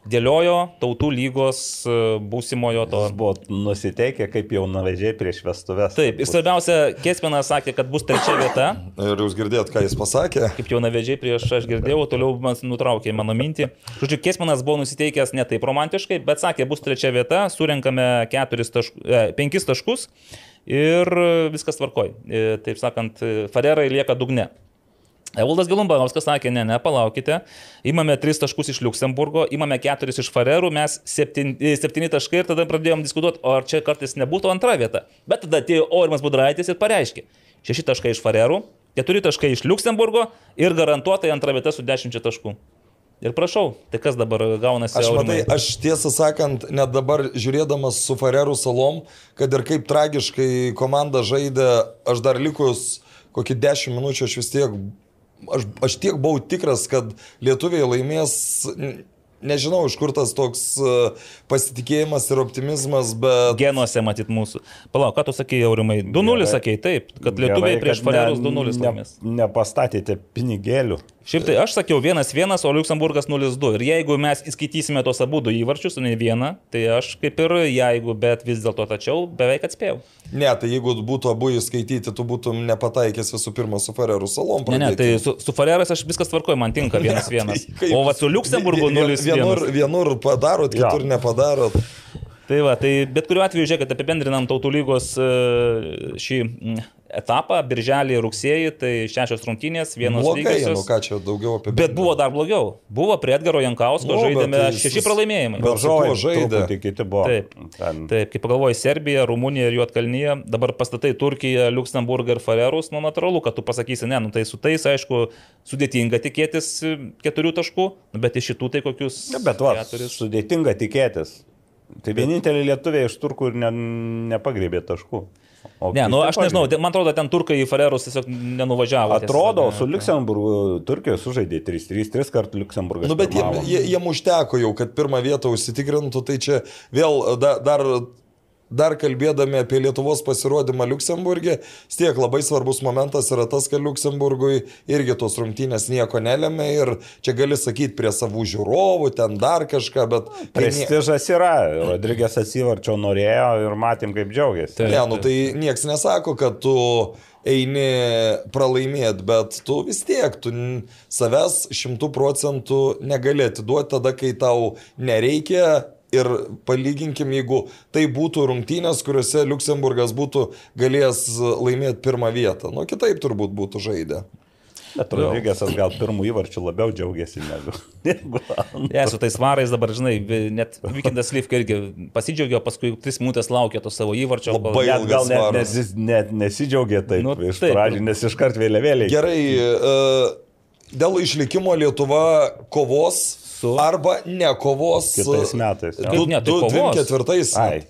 Speaker 4: dėliojo tautų lygos e, būsimojo to.
Speaker 5: Buvo nusiteikę kaip jaunavežiai prieš vestuves.
Speaker 4: Taip, ir svarbiausia, Kesminas sakė, kad bus trečia vieta.
Speaker 3: Ir jūs girdėt, ką jis pasakė.
Speaker 4: kaip jaunavedžiai prieš aš girdėjau, toliau man nutraukė mano mintį. Žodžiu, Kesmanas buvo nusiteikęs ne taip romantiškai, bet sakė, bus trečia vieta, surenkame keturis taškus, e, penkis taškus ir viskas tvarkoj. E, taip sakant, e, Farerai lieka dugne. Evaldas Gilumbauskas sakė, ne, ne, palaukite, imame 3 taškus iš Luxemburgo, imame 4 iš Farerų, mes 7, 7 taškai ir tada pradėjom diskutuoti, ar čia kartais nebūtų antra vieta. Bet tada atėjo Aurimas Budraitis ir pareiškė, 6 taškai iš Farerų, 4 taškai iš Luxemburgo ir garantuotai antra vieta su 10 taškų. Ir prašau, tai kas dabar gaunasi?
Speaker 3: Aš matai, aš tiesą sakant, net dabar žiūrėdamas su Farerų salom, kad ir kaip tragiškai komanda žaidė, aš dar likus kokį 10 minučių, aš vis tiek, aš, aš tiek buvau tikras, kad lietuviai laimės, nežinau iš kur tas toks e, pasitikėjimas ir optimizmas, bet...
Speaker 4: Genuose matyt mūsų. Palauk, ką tu sakėjai, Aurimai? 2-0
Speaker 5: Gerai.
Speaker 4: sakėjai, taip, kad lietuviai
Speaker 5: Gerai,
Speaker 4: prieš Farerus
Speaker 5: ne-
Speaker 4: 2-0
Speaker 5: ne-
Speaker 4: laimės.
Speaker 5: Nepastatėte pinigėlių.
Speaker 4: Šiaip tai aš sakiau 1-1, o Luxemburgas 0-2. Ir jeigu mes įskaitysime tos abu du įvarčius, o ne vieną, tai aš kaip ir jeigu, bet vis dėlto tačiau beveik atspėjau.
Speaker 3: Ne, tai jeigu būtų abu įskaityti, tu būtum nepataikęs visų pirma su Farerų salom.
Speaker 4: Ne, ne, tai su, su Fareras aš viskas tvarkoju, man tinka (laughs) 1-1.
Speaker 3: Tai
Speaker 4: O va su Luxemburgu
Speaker 3: Vien- Vienur,
Speaker 4: 0-1.
Speaker 3: vienur padarot, kitur nepadarot.
Speaker 4: Tai va, tai bet kuriuo atveju, žiūrėkit, apibendrinam tautų lygos e, šį etapą, birželį, rugsėjį, tai šešios rungtynės, vienos
Speaker 3: Blogai, nu ką čia daugiau apie...
Speaker 4: Bet buvo dar blogiau. Buvo prie Edgaro Jankausko,
Speaker 3: Nu,
Speaker 4: žaidėme
Speaker 3: tai
Speaker 4: šeši pralaimėjimai.
Speaker 5: Varžovai
Speaker 3: žaidė?
Speaker 5: Kiti buvo.
Speaker 4: Taip.
Speaker 5: Ten.
Speaker 4: Taip, kaip pagalvoji, Serbija, Rumunija ir Juotkalnyje, dabar pastatai Turkiją, Luxemburgą ir Farerus, nu natūralu, kad tu pasakysi, ne, nu tai su tais, aišku, sudėtinga tikėtis keturių taškų, nu, bet iš šitų tai kokius
Speaker 5: Ne, Bet va,
Speaker 4: keturis.
Speaker 5: sudėtinga tikėtis. Tai vieninteliai lietuviai iš turkų ir ne, nepagrėbė taškų. O
Speaker 4: Ne, nu aš nežinau, man atrodo, ten turkai į Farerus tiesiog nenuvažiavo.
Speaker 5: Atrodo,
Speaker 4: sakant.
Speaker 5: su Luxemburgu Turkija sužaidė 3-3, 3 kartų Luxemburgas.
Speaker 3: Nu, bet jiem, jiem užteko jau, kad pirmą vietą užsitikrintų, tai čia vėl da, dar, dar kalbėdami apie Lietuvos pasirodymą Luksemburgė, tiek labai svarbus momentas yra tas, kad Luksemburgui irgi tos rungtynės nieko nelėmė ir čia gali sakyti prie savų žiūrovų, ten dar kažką, bet... tai
Speaker 5: Prestižas yra, Rodrygės atsivarčio norėjo ir matėm, kaip džiaugiasi.
Speaker 4: Taip.
Speaker 3: Ne, nu tai nieks nesako, kad tu eini pralaimėti, bet tu vis tiek, tu savęs šimtų procentų negali atiduoti tada, kai tau nereikia. Ir palyginkim, jeigu tai būtų rungtynės, kuriuose Luksemburgas būtų galėjęs laimėti pirmą vietą. Nu, kitaip turbūt būtų žaidę.
Speaker 5: Bet Rodrygėsas gal pirmų įvarčių labiau džiaugiasi negu. (laughs)
Speaker 4: Ne, su tais varais dabar, žinai, net Vikindas Lyfka irgi pasidžiaugė, paskui tris minutės laukė to savo įvarčio.
Speaker 3: Labai
Speaker 5: Net gal net, nes, net nesidžiaugė taip,
Speaker 4: Nu,
Speaker 5: nu, iš pradžių, nes iškart vėliavėliai.
Speaker 3: Gerai, e, dėl išlikimo Lietuva kovos
Speaker 4: su...
Speaker 3: Arba nekovos
Speaker 5: Kitais metais, jo.
Speaker 3: Du,
Speaker 4: ne, tai
Speaker 3: du,
Speaker 4: kovos.
Speaker 3: 24
Speaker 5: Ai.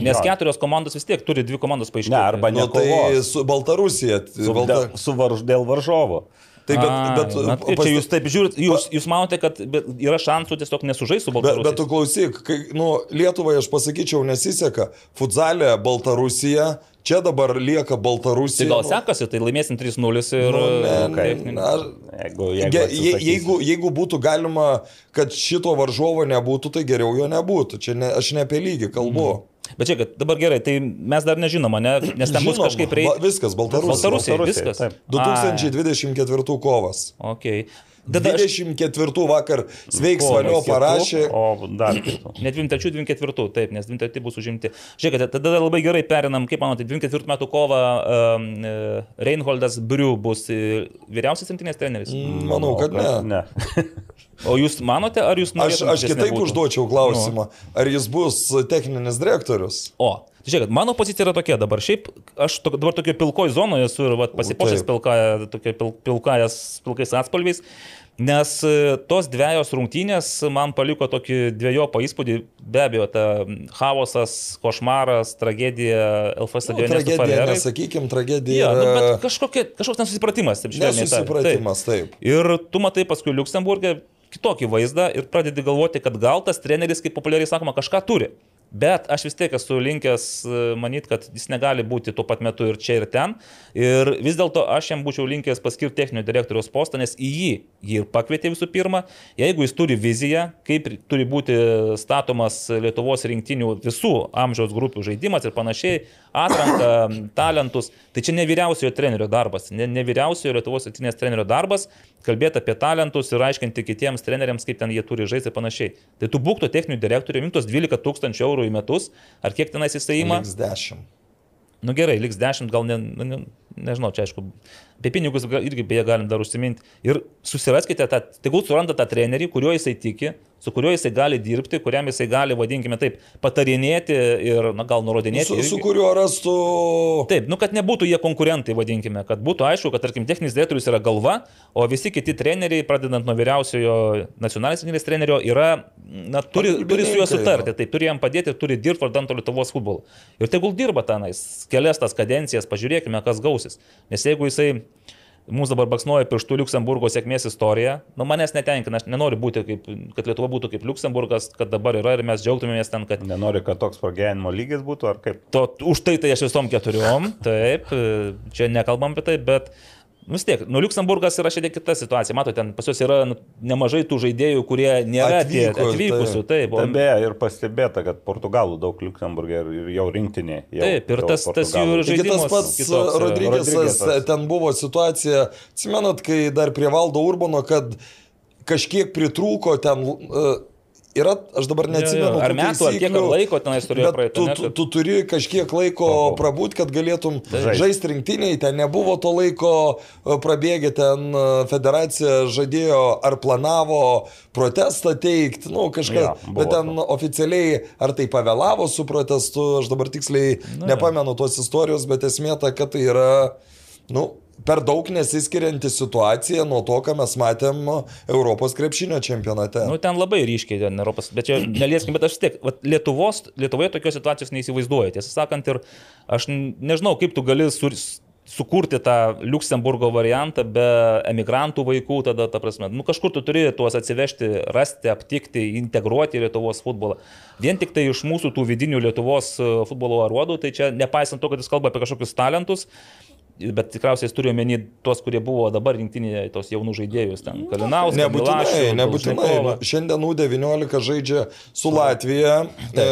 Speaker 4: Nes
Speaker 5: jo.
Speaker 4: keturios komandos vis tiek turi dvi komandos paaiškinti.
Speaker 5: Ne, arba
Speaker 3: Nu, tai su Baltarusija.
Speaker 5: Su,
Speaker 3: Balta...
Speaker 5: dėl, su varž, dėl varžovo.
Speaker 3: Tai bet,
Speaker 4: Ai,
Speaker 3: bet,
Speaker 4: na, tai
Speaker 3: pas-
Speaker 4: čia jūs taip žiūrit, jūs, jūs manote, kad bet yra šansų tiesiog nesužaisti su
Speaker 3: Bet,
Speaker 4: Baltarusija.
Speaker 3: bet tu klausyk, kai, nu, Lietuvai aš pasakyčiau nesiseka. Futzalė Baltarusija, čia dabar lieka
Speaker 4: Tai
Speaker 3: Baltarusija.
Speaker 4: gal
Speaker 3: nu,
Speaker 4: sekasi, tai laimėsim 3-0 ir...
Speaker 3: Nu, ne,
Speaker 4: e,
Speaker 3: ne,
Speaker 4: taip,
Speaker 3: na,
Speaker 5: Jeigu,
Speaker 3: Je,
Speaker 5: jeigu,
Speaker 3: je, jeigu, jeigu būtų galima, kad šito varžovo nebūtų, tai geriau jo nebūtų. Čia ne, aš ne apie lygį kalbu.
Speaker 4: Mhm. Bet čia, kad dabar gerai, tai mes dar nežinom, ne? nes ten bus
Speaker 3: Žinom,
Speaker 4: kažkaip
Speaker 3: ba-
Speaker 4: reikia.
Speaker 3: Viskas, Baltarusija.
Speaker 4: Baltarusija,
Speaker 5: Baltarusija,
Speaker 4: viskas.
Speaker 5: taip.
Speaker 3: 2024 kovas.
Speaker 4: Okay. Tada aš
Speaker 3: 24 vakar sveiks valio parašė.
Speaker 5: O dar kitų.
Speaker 4: Ne 23-24, taip, nes 23 bus užimti. Žiūrėkite, tada labai gerai perinam, kaip manote, 24 metų kovą um, Reinholdas Briu bus e, vyriausias rinktinės treneris.
Speaker 3: Mm, Manau, kad ne.
Speaker 5: Ne. (laughs)
Speaker 4: O jūs manote, ar jūs
Speaker 3: Aš,
Speaker 4: norėtumėte?
Speaker 3: aš
Speaker 4: jis
Speaker 3: kitaip
Speaker 4: nebūtų?
Speaker 3: užduočiau klausimą, ar jis bus techninis direktorius?
Speaker 4: O, tai žiūrėkit, mano pozicija yra tokia dabar. Šiaip aš to, dabar tokio pilkoje zonoje esu ir pasipošęs
Speaker 3: Taip.
Speaker 4: pil, pilkais atspalviais. Nes e, tos dviejos rungtynės man paliko tokį dviejopą įspūdį. Be abejo, ta chaosas, košmaras, tragedija LF
Speaker 3: Nu,
Speaker 4: stadione. su
Speaker 3: tragedija, nesakykim, tragedija.
Speaker 4: Ja, nu, bet kažkokia, kažkoks nesusipratimas. Taip, tariant.
Speaker 3: Nesusipratimas, taip.
Speaker 4: Ir tu matai paskui Luksemburgė kitokį vaizdą ir pradedi galvoti, kad gal tas treneris, kaip populiariai sakoma, kažką turi. Bet aš vis tiek esu linkęs manyti, kad jis negali būti tuo pat metu ir čia, ir ten. Ir vis dėlto aš jam būčiau linkęs paskirti techninio direktoriaus postą, nes į jį jį ir pakvietė visų pirma. Jeigu jis turi viziją, kaip turi būti statomas Lietuvos rinktinių visų amžiaus grupių žaidimas ir panašiai, atranka, (clears throat) talentus, tai čia ne vyriausiojo trenerio darbas, ne, ne vyriausiojo Lietuvos rinktinės trenerio darbas, kalbėti apie talentus ir aiškinti kitiems treneriams, kaip ten jie turi žaisti ir panašiai. Tai tu būk to techninių direktorių, imtos 12 tūkstančių eurų į metus, ar kiek tenais įstojimą?
Speaker 3: Liks 10.
Speaker 4: Nu gerai, liks 10, gal ne, nu, ne, nežinau, čia aišku, apie pinigus irgi beje galim dar užsiminti. Ir susiraskite tą, tegul suranda tą trenerį, kuriuo jisai tiki, su kuriuo jisai gali dirbti, kuriam jisai gali, vadinkime taip, patarinėti ir, na, gal nurodinėti.
Speaker 3: Su, su
Speaker 4: irgi.
Speaker 3: kuriuo rastų...
Speaker 4: Taip, nu kad nebūtų jie konkurentai, vadinkime, kad būtų aišku, kad, tarkim, techninis direktorius yra galva, o visi kiti treneriai, pradedant nuo vyriausiojo nacionalinės rinktinės trenerio, yra, na, turi, turi su juo sutarti, taip, turi jam padėti turi dirbti vardant Lietuvos futbolą. Ir tegul dirba tenais, kelias tas kadencijas, pažiūrėkime, kas gausis. Nes jeigu jisai Mūsų dabar baksnuoja pirštų Luxemburgo sėkmės istorija. Nu, manęs netenkina, aš nenoriu būti kaip, kad Lietuva būtų kaip Luxemburgas, kad dabar yra ir mes džiaugtumėmės ten, kad
Speaker 5: Nenori, kad toks pragyvenimo lygis būtų, ar kaip?
Speaker 4: To, už tai tai aš visom keturiom, taip, čia nekalbam apie tai, bet nu, vis tiek, nu Luxemburgas yra šiek tiek kita situacija, matote, ten pas juos yra nu, nemažai tų žaidėjų, kurie nėra tie
Speaker 3: Atvyko,
Speaker 4: atvykusių, taip. o-
Speaker 5: Ten beje ir pastebėta, kad portugalų daug Luxemburgė ir, ir jau rinktinė. Jau,
Speaker 4: Taip, ir tas- tas jų
Speaker 3: Taigi tas
Speaker 4: žaidimas
Speaker 3: pats
Speaker 4: kitoks yra.
Speaker 3: Rodrygėsas,
Speaker 5: Rodriguezas.
Speaker 3: ten buvo situacija, atsimenat, kai dar prie valdo Urbano, kad kažkiek pritrūko ten... Uh, Yra, aš dabar neatsimenu.
Speaker 4: Ar
Speaker 3: tų
Speaker 4: metų, ar kiek ar
Speaker 3: taisyklių,
Speaker 4: laiko tenais turėjo praeiti,
Speaker 3: tu, tu, tu turi kažkiek laiko
Speaker 5: Oho.
Speaker 3: prabūt, kad galėtum
Speaker 5: Žaist.
Speaker 3: žaisti rinktiniai, ten nebuvo to laiko prabėgę, ten e, federacija žadėjo ar planavo protestą teikti, nu kažką,
Speaker 5: Jo, buvo
Speaker 3: bet ten oficialiai ar tai pavėlavo su protestu, aš dabar tiksliai nepamenu tos istorijos, bet esmė ta, kad tai yra, nu, per daug nesiskirianti situacija nuo to, ką mes matėm Europos krepšinio čempionate.
Speaker 4: Nu, ten labai ryškiai, ten Europos, bet čia (clears throat) nelieskim, bet aš tiek, Lietuvos, Lietuvoje tokios situacijos neįsivaizduoju. Tiesą sakant, ir aš nežinau, kaip tu gali sur, sukurti tą Luxemburgo variantą be emigrantų vaikų, tada, ta prasme, nu kažkur tu turi tuos atsivežti, rasti, aptikti, integruoti Lietuvos futbolą. Vien tik tai iš mūsų tų vidinių Lietuvos e, futbolo aruodų, tai čia nepaisant to, kad jis kalba apie kažkokius talentus, Bet tikriausiai jis turi omeny tuos, kurie buvo dabar rinktinėje, tos jaunų žaidėjus ten. Kalinauskas,
Speaker 3: Nebūtinai,
Speaker 4: Milašius,
Speaker 3: nebūtinai. Nu, Šiandien U19 žaidžia su Latvija. E,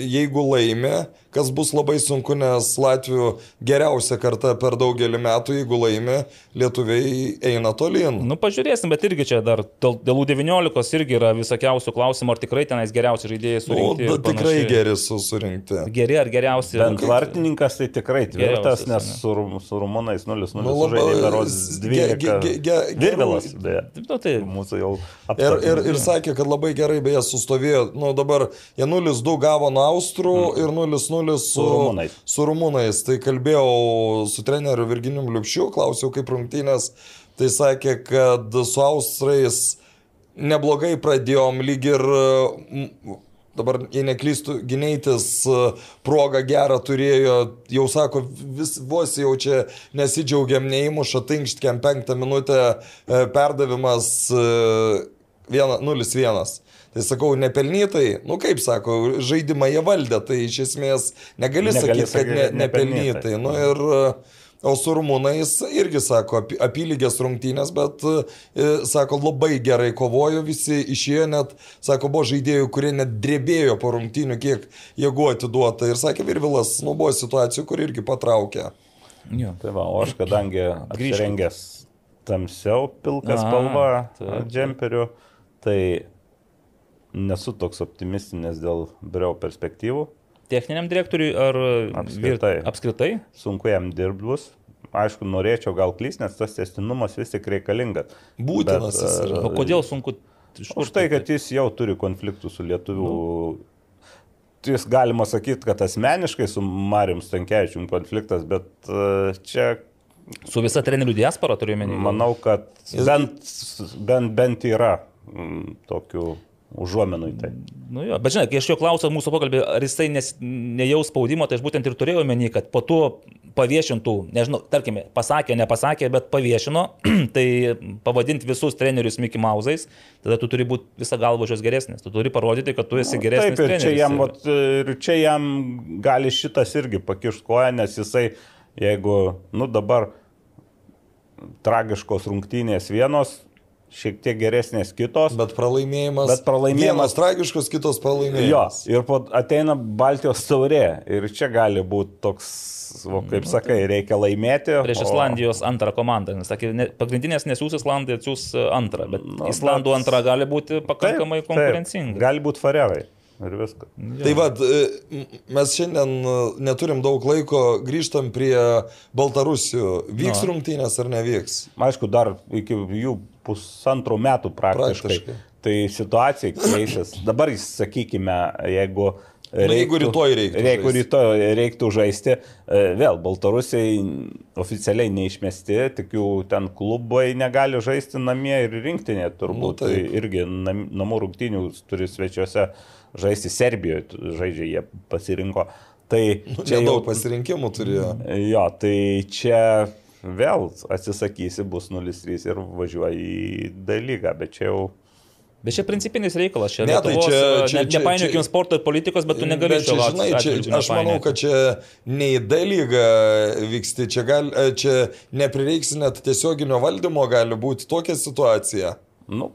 Speaker 3: jeigu laimi, kas bus labai sunku, nes Latvijų geriausia karta per daugelį metų, jeigu laimi, lietuviai eina tolyn.
Speaker 4: Nu, pažiūrėsim, bet irgi čia dar dėl, dėl U19 irgi yra visokiausių klausimų, ar tikrai tenais geriausi žaidėjai
Speaker 3: Nu,
Speaker 4: surinkti. ir
Speaker 3: da- tikrai geri su surinkti.
Speaker 4: Geri ar geriausi?
Speaker 5: Bent vartininkas tai tikrai tvirtas, nes
Speaker 4: ane.
Speaker 5: su, su rumunais 0-0
Speaker 3: Nu, ge- ge-
Speaker 5: 12. Virvilas, beje.
Speaker 4: Nu, tai,
Speaker 5: Mūsų jau
Speaker 3: Ir, ir,
Speaker 5: aptartas.
Speaker 3: ir sakė, kad labai gerai beje sustovėjo. Nu, dabar jie 0-2 gavo nuo Austrų ir 0-0 su,
Speaker 5: Su rumunais.
Speaker 3: su rumunais. Tai kalbėjau su treneriu Virginijum Liupšiu, klausiau kaip rungtynės. Tai sakė, kad su Austrais neblogai pradėjom, lyg ir, dabar, jei neklystų, gyneitis e, progą gerą turėjo, jau sako, vis vos jau čia nesidžiaugiam, neįmuša tinkštkiam penktą minutę e, perdavimas 0-1. Tai sakau, nepelnytai, nu kaip sako, žaidimą jie valdė, tai iš esmės negali, negali sakyti, kad ne, nepelnytai. Nu, ir, o su rumūnais irgi sako, apylygės rungtynės, bet, e, sako, labai gerai kovojo, visi išėjo net, sako, buvo žaidėjų, kurie net drebėjo po rungtynių, kiek jėgų atiduota. Ir sakė, Virvilas, nu buvo situacijų, kur irgi patraukė.
Speaker 5: Jo. Tai va, o aš kadangi apsirengęs tamsiau pilką spalvą džemperiu, tai nesu toks optimistinis dėl Breu perspektyvų.
Speaker 4: Techniniam direktoriui ar
Speaker 5: apskritai?
Speaker 4: Vir... apskritai?
Speaker 5: Sunku jam dirbus. Aišku, norėčiau gal klys, nes tas testinumas vis tik reikalingas.
Speaker 3: Būtinas.
Speaker 4: Bet, uh, o kodėl sunku?
Speaker 5: Už tai, kad jis jau turi konfliktų su lietuvių. Nu. Jis galima sakyti, kad asmeniškai su Marijum Stankiečium konfliktas, bet uh, čia
Speaker 4: Su visa trenerių diaspora turiu menį.
Speaker 5: Manau, kad bent, bent, bent yra tokių užuomenų į tai.
Speaker 4: Nu jo, bet žinai, kai aš jo klausiau mūsų pokalbį, ar jisai nes, nejaus spaudimo, tai aš būtent ir turėjau menį, kad po to paviešintų, nežinau, tarkime, pasakė, nepasakė, bet paviešino, (clears throat) tai pavadinti visus trenerius Mickey Mause'ais, tada tu turi būti visą galvą juos geresnis, tu turi parodyti, kad tu esi nu, geresnis.
Speaker 5: Taip, ir čia, jam, vat, ir čia jam gali šitas irgi pakišti koją, nes jisai, jeigu, nu dabar tragiškos rungtynės vienos, šiek tiek geresnės kitos.
Speaker 3: Bet pralaimėjimas.
Speaker 5: Bet pralaimėjimas.
Speaker 3: Vienas tragiškas, kitos pralaimėjimas.
Speaker 5: Jo, ir po, ateina Baltijos taurė. Ir čia gali būti toks, o, kaip nu, sakai, reikia laimėti.
Speaker 4: Prieš o... Islandijos antrą komandą. Nes, sakė, ne, pagrindinės nesiūs Islandai, atsiūs antrą. Bet nu, Islandų bet... antrą gali būti pakankamai taip, konkurencinga.
Speaker 5: Taip, gali būti Farerai ir viskas.
Speaker 3: Ja. Tai vad, e, mes šiandien e, neturim daug laiko, grįžtam prie Baltarusių. Vyks no. rungtynės ar nevyks?
Speaker 5: Aišku, dar iki jų pusantrų metų praktiškai. praktiškai. Tai situacija keisis. Dabar, sakykime, jeigu
Speaker 3: Reiktų, nu, jeigu rytoj reiktų.
Speaker 5: Jeigu rytoj reiktų žaisti, e, vėl Baltarusiai oficialiai neišmesti, tik jų ten klubai negali žaisti namie ir rinktinė turbūt. Nu, tai irgi nam, namų rungtinių turi svečiuose žaisti Serbijoje, žaidžia jie pasirinko. Tai
Speaker 3: nu, čia daug pasirinkimų turėjo.
Speaker 5: Jo, tai čia vėl atsisakysi, bus 0-3 ir važiuoji į dalygą, bet čia jau...
Speaker 4: Bet čia principinis reikalas, čia, ne, tai Lietuvos, tai čia, čia, ne, nepainiokim sporto ir politikos, bet tu negali čia,
Speaker 3: žinai, čia, aš manau, kad čia ne į dalygą vyksti, čia, gal, čia neprireiks net tiesioginio valdymo, gali būti tokia situacija.
Speaker 5: Nu,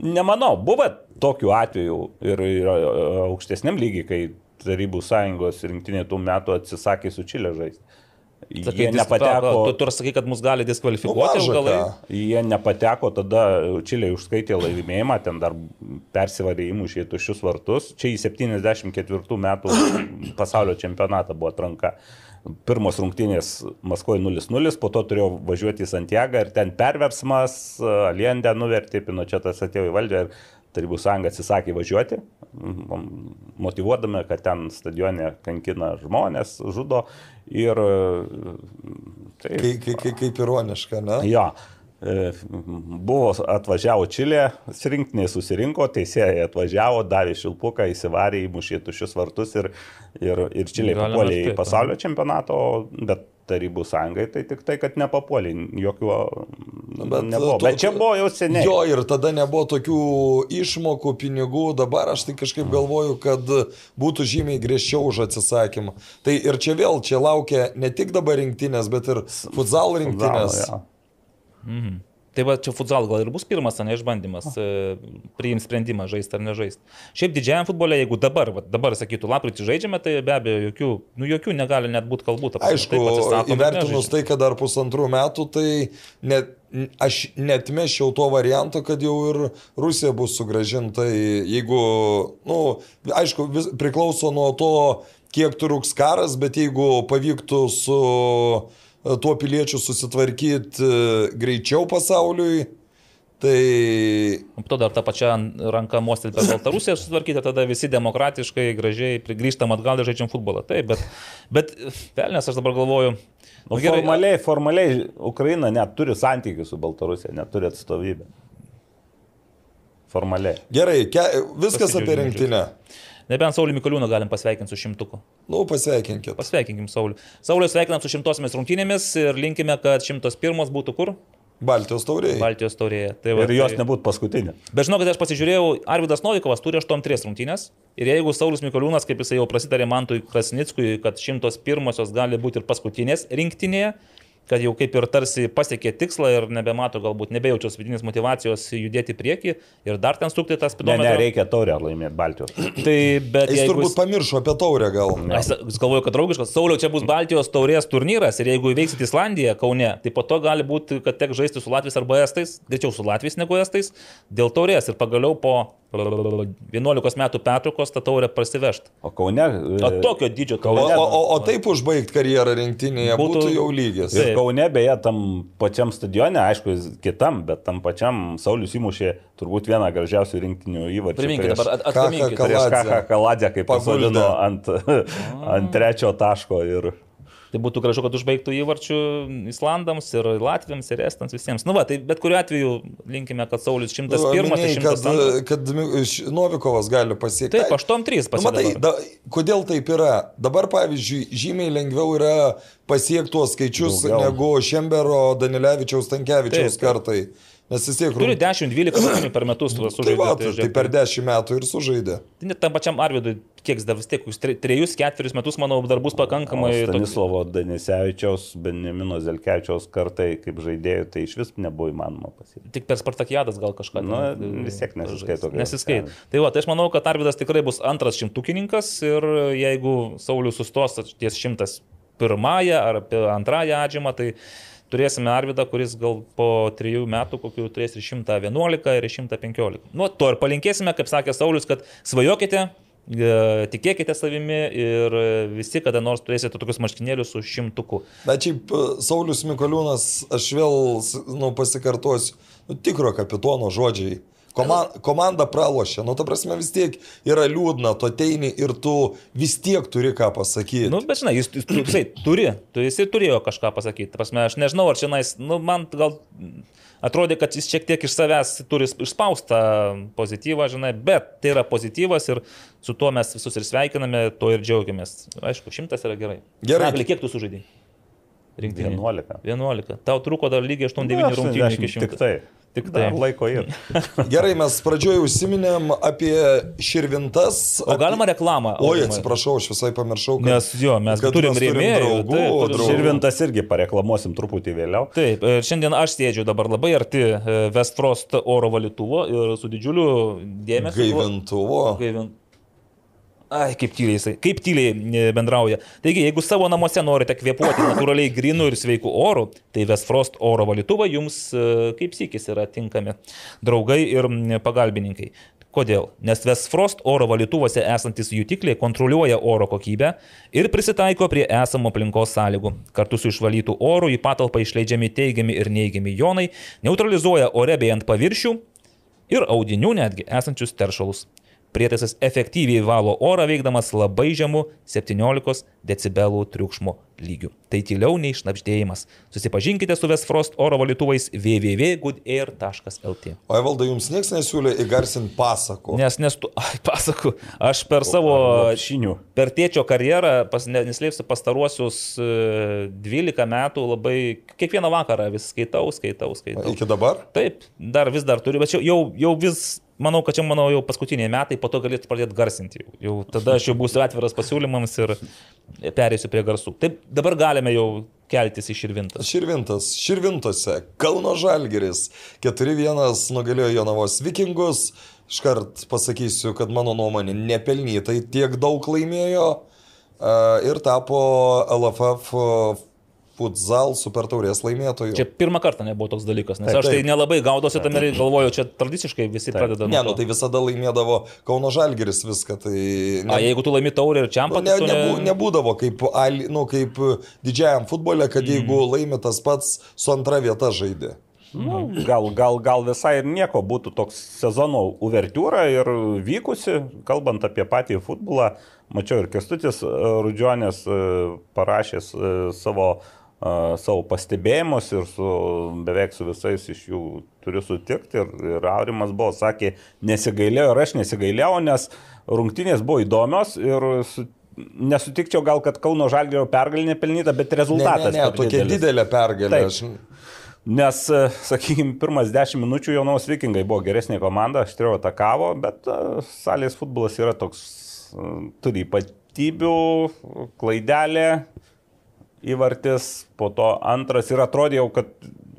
Speaker 5: Nemanau, buvo tokių atvejų ir, ir aukštesniam lygiai, kai Tarybų sąjungos rinktinė tų metų atsisakė su Čilė žaisti.
Speaker 4: Sakai, jie nepateko. Tu turi sakyti, kad mus gali diskvalifikuoti nu, galai.
Speaker 5: Jie nepateko, tada Čilė užskaitė laimėjimą, ten dar persivarė įmušė tuščius vartus. Čia į 74 metų (coughs) pasaulio čempionatą buvo atranka pirmos rungtynės Maskvoje 0-0, po to turėjau važiuoti į Santiagą ir ten perversmas, Aliendę nuvertė, Pinochetas atėjo į valdžią ir Tarybų sąjunga atsisakė važiuoti, motivuodami, kad ten stadione kankina žmonės, žudo ir...
Speaker 3: Taip, kaip, kaip, kaip ironiška, ne?
Speaker 5: Jo. E, buvo atvažiavo Čilė, rinktinė susirinko, teisėjai atvažiavo, davė šilpuką, įsivarė, įmušė tušius vartus ir, ir, ir Čilė papuolė į pasaulio čempionatą, bet Tarybų sąjungai tai tik tai, kad nepapuolė, jokių nu, bet, nebuvo. Bet čia buvo jau seniai.
Speaker 3: Jo, ir tada nebuvo tokių išmokų, pinigų, dabar aš tai kažkaip galvoju, kad būtų žymiai griežčiau už atsisakymą. Tai ir čia vėl, čia laukia ne tik dabar rinktinės, bet ir futsal rinktinės. Futsal, ja.
Speaker 4: Mhm. Tai va čia futsal gal ir bus pirmas, ne išbandymas, e, priimti sprendimą žaisti ar nežaisti. Šiaip didžiajam futbole, jeigu dabar, va, dabar sakytų, lapkritį žaidžiame, tai be abejo, jokių, nu, jokių negali net būti kalbų.
Speaker 3: Aišku, įvertinus tai, kad dar pusantrų metų, tai net, aš netmešiau to varianto, kad jau ir Rusija bus sugražinta, jeigu, na, nu, aišku, vis, priklauso nuo to, kiek truks karas, bet jeigu pavyktų su tuo piliečiu susitvarkyti e, greičiau pasauliui. Tai...
Speaker 4: Po to dar tą pačią ranką mostelti per Baltarusiją susitvarkyti, tada visi demokratiškai, gražiai grįžtam atgal ir žaidžiam futbolą. Taip, bet, bet velnės aš dabar galvoju.
Speaker 5: Nu, gerai, formaliai, formaliai Ukraina net turi santykių su Baltarusija, neturi atstovybę. formaliai.
Speaker 3: Gerai, ke, viskas apie rinktinę.
Speaker 4: Nebent Saulį Mikoliūną galim pasveikinti su šimtuku.
Speaker 3: Nu, pasveikinkit.
Speaker 4: Pasveikinkim Saulį. Saulį sveikinam su šimtosiamis rungtynėmis ir linkime, kad šimtos pirmos būtų kur?
Speaker 3: Baltijos tauriai.
Speaker 4: Baltijos taurėje. Tai va,
Speaker 5: Ir jos
Speaker 4: tai...
Speaker 5: nebūtų paskutinė.
Speaker 4: Bet žinokit, aš pasižiūrėjau, Arvidas Novikovas turi 8-3 rungtynės. Ir jeigu Saulis Mikoliūnas, kaip jisai jau prasitarė Mantui Krasnickui, kad 101-osios gali būti ir paskutinės rinktinėje, kad jau kaip ir tarsi pasiekė tikslą ir nebemato galbūt, nebejaučios vidinės motivacijos judėti į priekį ir dar ten stukti tas
Speaker 5: Ne,
Speaker 4: spidometrą.
Speaker 5: ne, reikia taurę laimėti Baltijos. (clears throat)
Speaker 4: Tai, bet
Speaker 3: Jis turbūt pamiršo apie taurę gal.
Speaker 4: Aš jis galvoju, kad draugiškas. Sauliau, čia bus Baltijos taurės turnyras ir jeigu įveiksit Islandiją, Kaune, tai po to gali būti, kad tek žaisti su Latvijais arba Estais, greičiau su Latvijais negu Estais, dėl taurės ir pagaliau po 11 metų pertraukos tą taurę prasivežti.
Speaker 5: O Kaune.
Speaker 4: O tokio dydžio
Speaker 3: O,
Speaker 4: taurė.
Speaker 3: o, o, o taip užbaigti karjerą rinktinėje būtų,
Speaker 4: Būtų-
Speaker 3: jau lygis.
Speaker 5: Ir
Speaker 4: Taip.
Speaker 5: Kaune beje tam pačiam stadione, aišku, kitam, bet tam pačiam Saulis įmušė turbūt vieną gražiausių rinktinių įvarčių.
Speaker 4: Priminkite
Speaker 5: prieš-
Speaker 4: dabar, at- atkaminkite.
Speaker 3: Ką- ką-
Speaker 5: Prieš
Speaker 3: Kaladze.
Speaker 5: Kaką Kaladę, kai
Speaker 3: Paguldė.
Speaker 5: pasodino ant, ant trečio taško ir
Speaker 4: Tai būtų gražu, kad užbaigtų įvarčių Islandams ir Latviams ir Estams visiems. Nu va, tai bet kuriuo atveju linkime, kad Saulis 101 ir
Speaker 3: Minėjai, kad,
Speaker 4: 102.
Speaker 3: kad š- Novikovas gali pasiekti.
Speaker 4: Taip, 8-3
Speaker 3: Nu, matai,
Speaker 4: pasiekti.
Speaker 3: da, kodėl taip yra? Dabar, pavyzdžiui, žymiai lengviau yra pasiekti tuos skaičius
Speaker 5: Daugiau.
Speaker 3: Negu Šembero, Danilevičiaus, Tankievičiaus
Speaker 4: Taip, taip.
Speaker 3: Nes vis tiek...
Speaker 4: Turi 10-12 rungtynių per metus (coughs)
Speaker 3: Tai,
Speaker 4: sužaidė.
Speaker 3: va, tai, tai per dešimt metų ir sužaidė.
Speaker 4: Tai net tam pačiam Arvidui, kiek jis dar vis tiek, kokius tre- trejus, ketverius metus, manau, dar bus pakankamai... toks-
Speaker 5: Stanislovo Danisevičiaus, Benjamino Zelkevičiaus kartai kaip žaidėjų, tai iš vis nebuvo įmanoma pasiekti.
Speaker 4: Tik per Spartakiadas gal kažką.
Speaker 5: Nu,
Speaker 4: ten,
Speaker 5: vis tiek nesiskaito,
Speaker 4: Nesiskaito. Tai va, tai aš manau, kad Arvidas tikrai bus antras šimtukininkas ir jeigu Saulis sustos ties šimtas pirmąją ar antrąją atžymą, tai turėsime Arvidą, kuris gal po trijų metų kokių turės ir 111 ir 115. Nu, to ir palinkėsime, kaip sakė Saulis, kad svajokite, e, tikėkite savimi ir visi kada nors turėsite tokius marškinėlius su šimtuku.
Speaker 3: Bet šiaip e, Saulis Mikoliūnas, aš vėl nu, pasikartosiu, nu, tikro kapitono žodžiai. Koman, komanda pralošė, nu ta prasme vis tiek yra liūdna, tu ateini ir tu vis tiek turi ką pasakyti.
Speaker 4: Nu, bet žinai, jis, jis, jisai turi, tu jis ir turėjo kažką pasakyti. Ta Prasme, aš nežinau, ar čia, nu, man gal atrodė, kad jis šiek tiek iš savęs turi išspaustą pozityvą, žinai, bet tai yra pozityvas ir su tuo mes visus ir sveikiname, tuo ir džiaugiamės. Aišku, šimtas yra gerai.
Speaker 3: Gerai.
Speaker 4: Nagli, kiek tu sužaidai? Rinktinė.
Speaker 5: 11.
Speaker 4: 11. Tau truko dar lygiai 8-9 rungtynių iki
Speaker 5: 80,
Speaker 4: 100.
Speaker 5: Tik tai.
Speaker 4: Tik
Speaker 5: Dar
Speaker 4: tai.
Speaker 5: laiko ir. (laughs)
Speaker 3: Gerai, mes pradžioje užsiminėm apie širvintas.
Speaker 4: O galima reklamą?
Speaker 3: Oi,
Speaker 4: Aurimai?
Speaker 3: atsiprašau, aš visai pamiršau. kad-
Speaker 4: Nes jo, mes
Speaker 3: kad
Speaker 4: turim rėmėjų.
Speaker 3: draugų,
Speaker 4: taip,
Speaker 3: draugų.
Speaker 5: Širvintas irgi pareklamuosim truputį vėliau.
Speaker 4: Taip, ir šiandien aš sėdžiu dabar labai arti e, Westfrost oro valytuvo ir su didžiuliu dėmesiu.
Speaker 3: Gaivintuvo.
Speaker 4: Gaivint. Ai, kaip tyliai jisai, kaip tyliai e, bendrauja. Taigi, jeigu savo namuose norite kvėpuoti natūraliai grinu ir sveiku oru, tai Westfrost oro valytuvai jums e, kaip sykis yra tinkami draugai ir pagalbininkai. Kodėl? Nes Westfrost oro valytuvuose esantis jutikliai kontroliuoja oro kokybę ir prisitaiko prie esamų aplinkos sąlygų. Kartu su išvalytų oru į patalpą išleidžiami teigiami ir neigiami jonai, neutralizuoja ore bei ant paviršių ir audinių netgi esančius teršalus. Prietaisas efektyviai valo orą veikdamas labai žemų 17 decibelų triukšmo lygių. Tai tyliau nei šnapždėjimas. Susipažinkite su Westfrost oro valytuvais www.goodair.lt.
Speaker 3: O Evalda, jums niekas nesiūlė įgarsinti pasakų.
Speaker 4: Nes, nes tu, ai, pasaku, aš per savo
Speaker 5: Šinių.
Speaker 4: per tėčio karjerą, pas, ne- neslėpsiu, pastaruosius e, 12 metų labai, kiekvieną vakarą vis skaitau, skaitau, skaitau.
Speaker 3: Iki dabar?
Speaker 4: Taip, dar vis dar turiu, bet čia jau, jau vis, manau, kad čia mano jau paskutiniai metai, po to galėtų pradėti garsinti. Jau, jau tada aš jau būsiu atviras pasiūlymams ir perėsiu prie garsų. Taip, dabar galime jau keltis iš Irvintas.
Speaker 3: Širvintas. Širvintose. Kauno Žalgeris. 4-1 nugalėjo Jonavos vikingus. Iškart pasakysiu, kad mano nuomonė nepelnytai tiek daug laimėjo e, ir tapo LFF futsal super taurės laimėtojų.
Speaker 4: Čia pirmą kartą nebuvo toks dalykas, nes
Speaker 3: Taip,
Speaker 4: aš tai
Speaker 3: taip.
Speaker 4: nelabai gaudosi tame ir galvoju, čia tradiciškai visi pradeda.
Speaker 3: Ne,
Speaker 4: nuo
Speaker 3: nu tai visada laimėdavo Kauno Žalgeris viską. Tai ne,
Speaker 4: A, jeigu tu laimi taurį ir čia
Speaker 3: nu, ne, nebu, nebūdavo kaip, nu, kaip didžiajam futbole, kad
Speaker 4: Mm.
Speaker 3: jeigu laimi tas pats, su antra vieta žaidė.
Speaker 5: Nu, gal, gal, gal visai ir nieko būtų toks sezono uvertiūra ir vykusi, kalbant apie patį futbolą. Mačiau ir Kestutis Rudžionės e, parašęs e, savo savo pastebėjimus ir su, beveik su visais iš jų turiu sutikti. Ir, ir Aurimas buvo, sakė, nesigailėjo ir aš nesigailėjau, nes rungtynės buvo įdomios ir su, nesutikčiau gal, kad Kauno Žalgėrio pergalė nepelnyta, bet rezultatas.
Speaker 3: Ne, ne, ne tokia didelis. didelė pergalė. Taip.
Speaker 5: Nes, e, sakykime, pirmas 10 minučių jaunaus vikingai buvo geresnė komanda, aštriau atakavo, bet uh, salės futbolas yra toks, uh, turi ypatybių, klaidelė, įvartis, po to antras ir atrodė jau, kad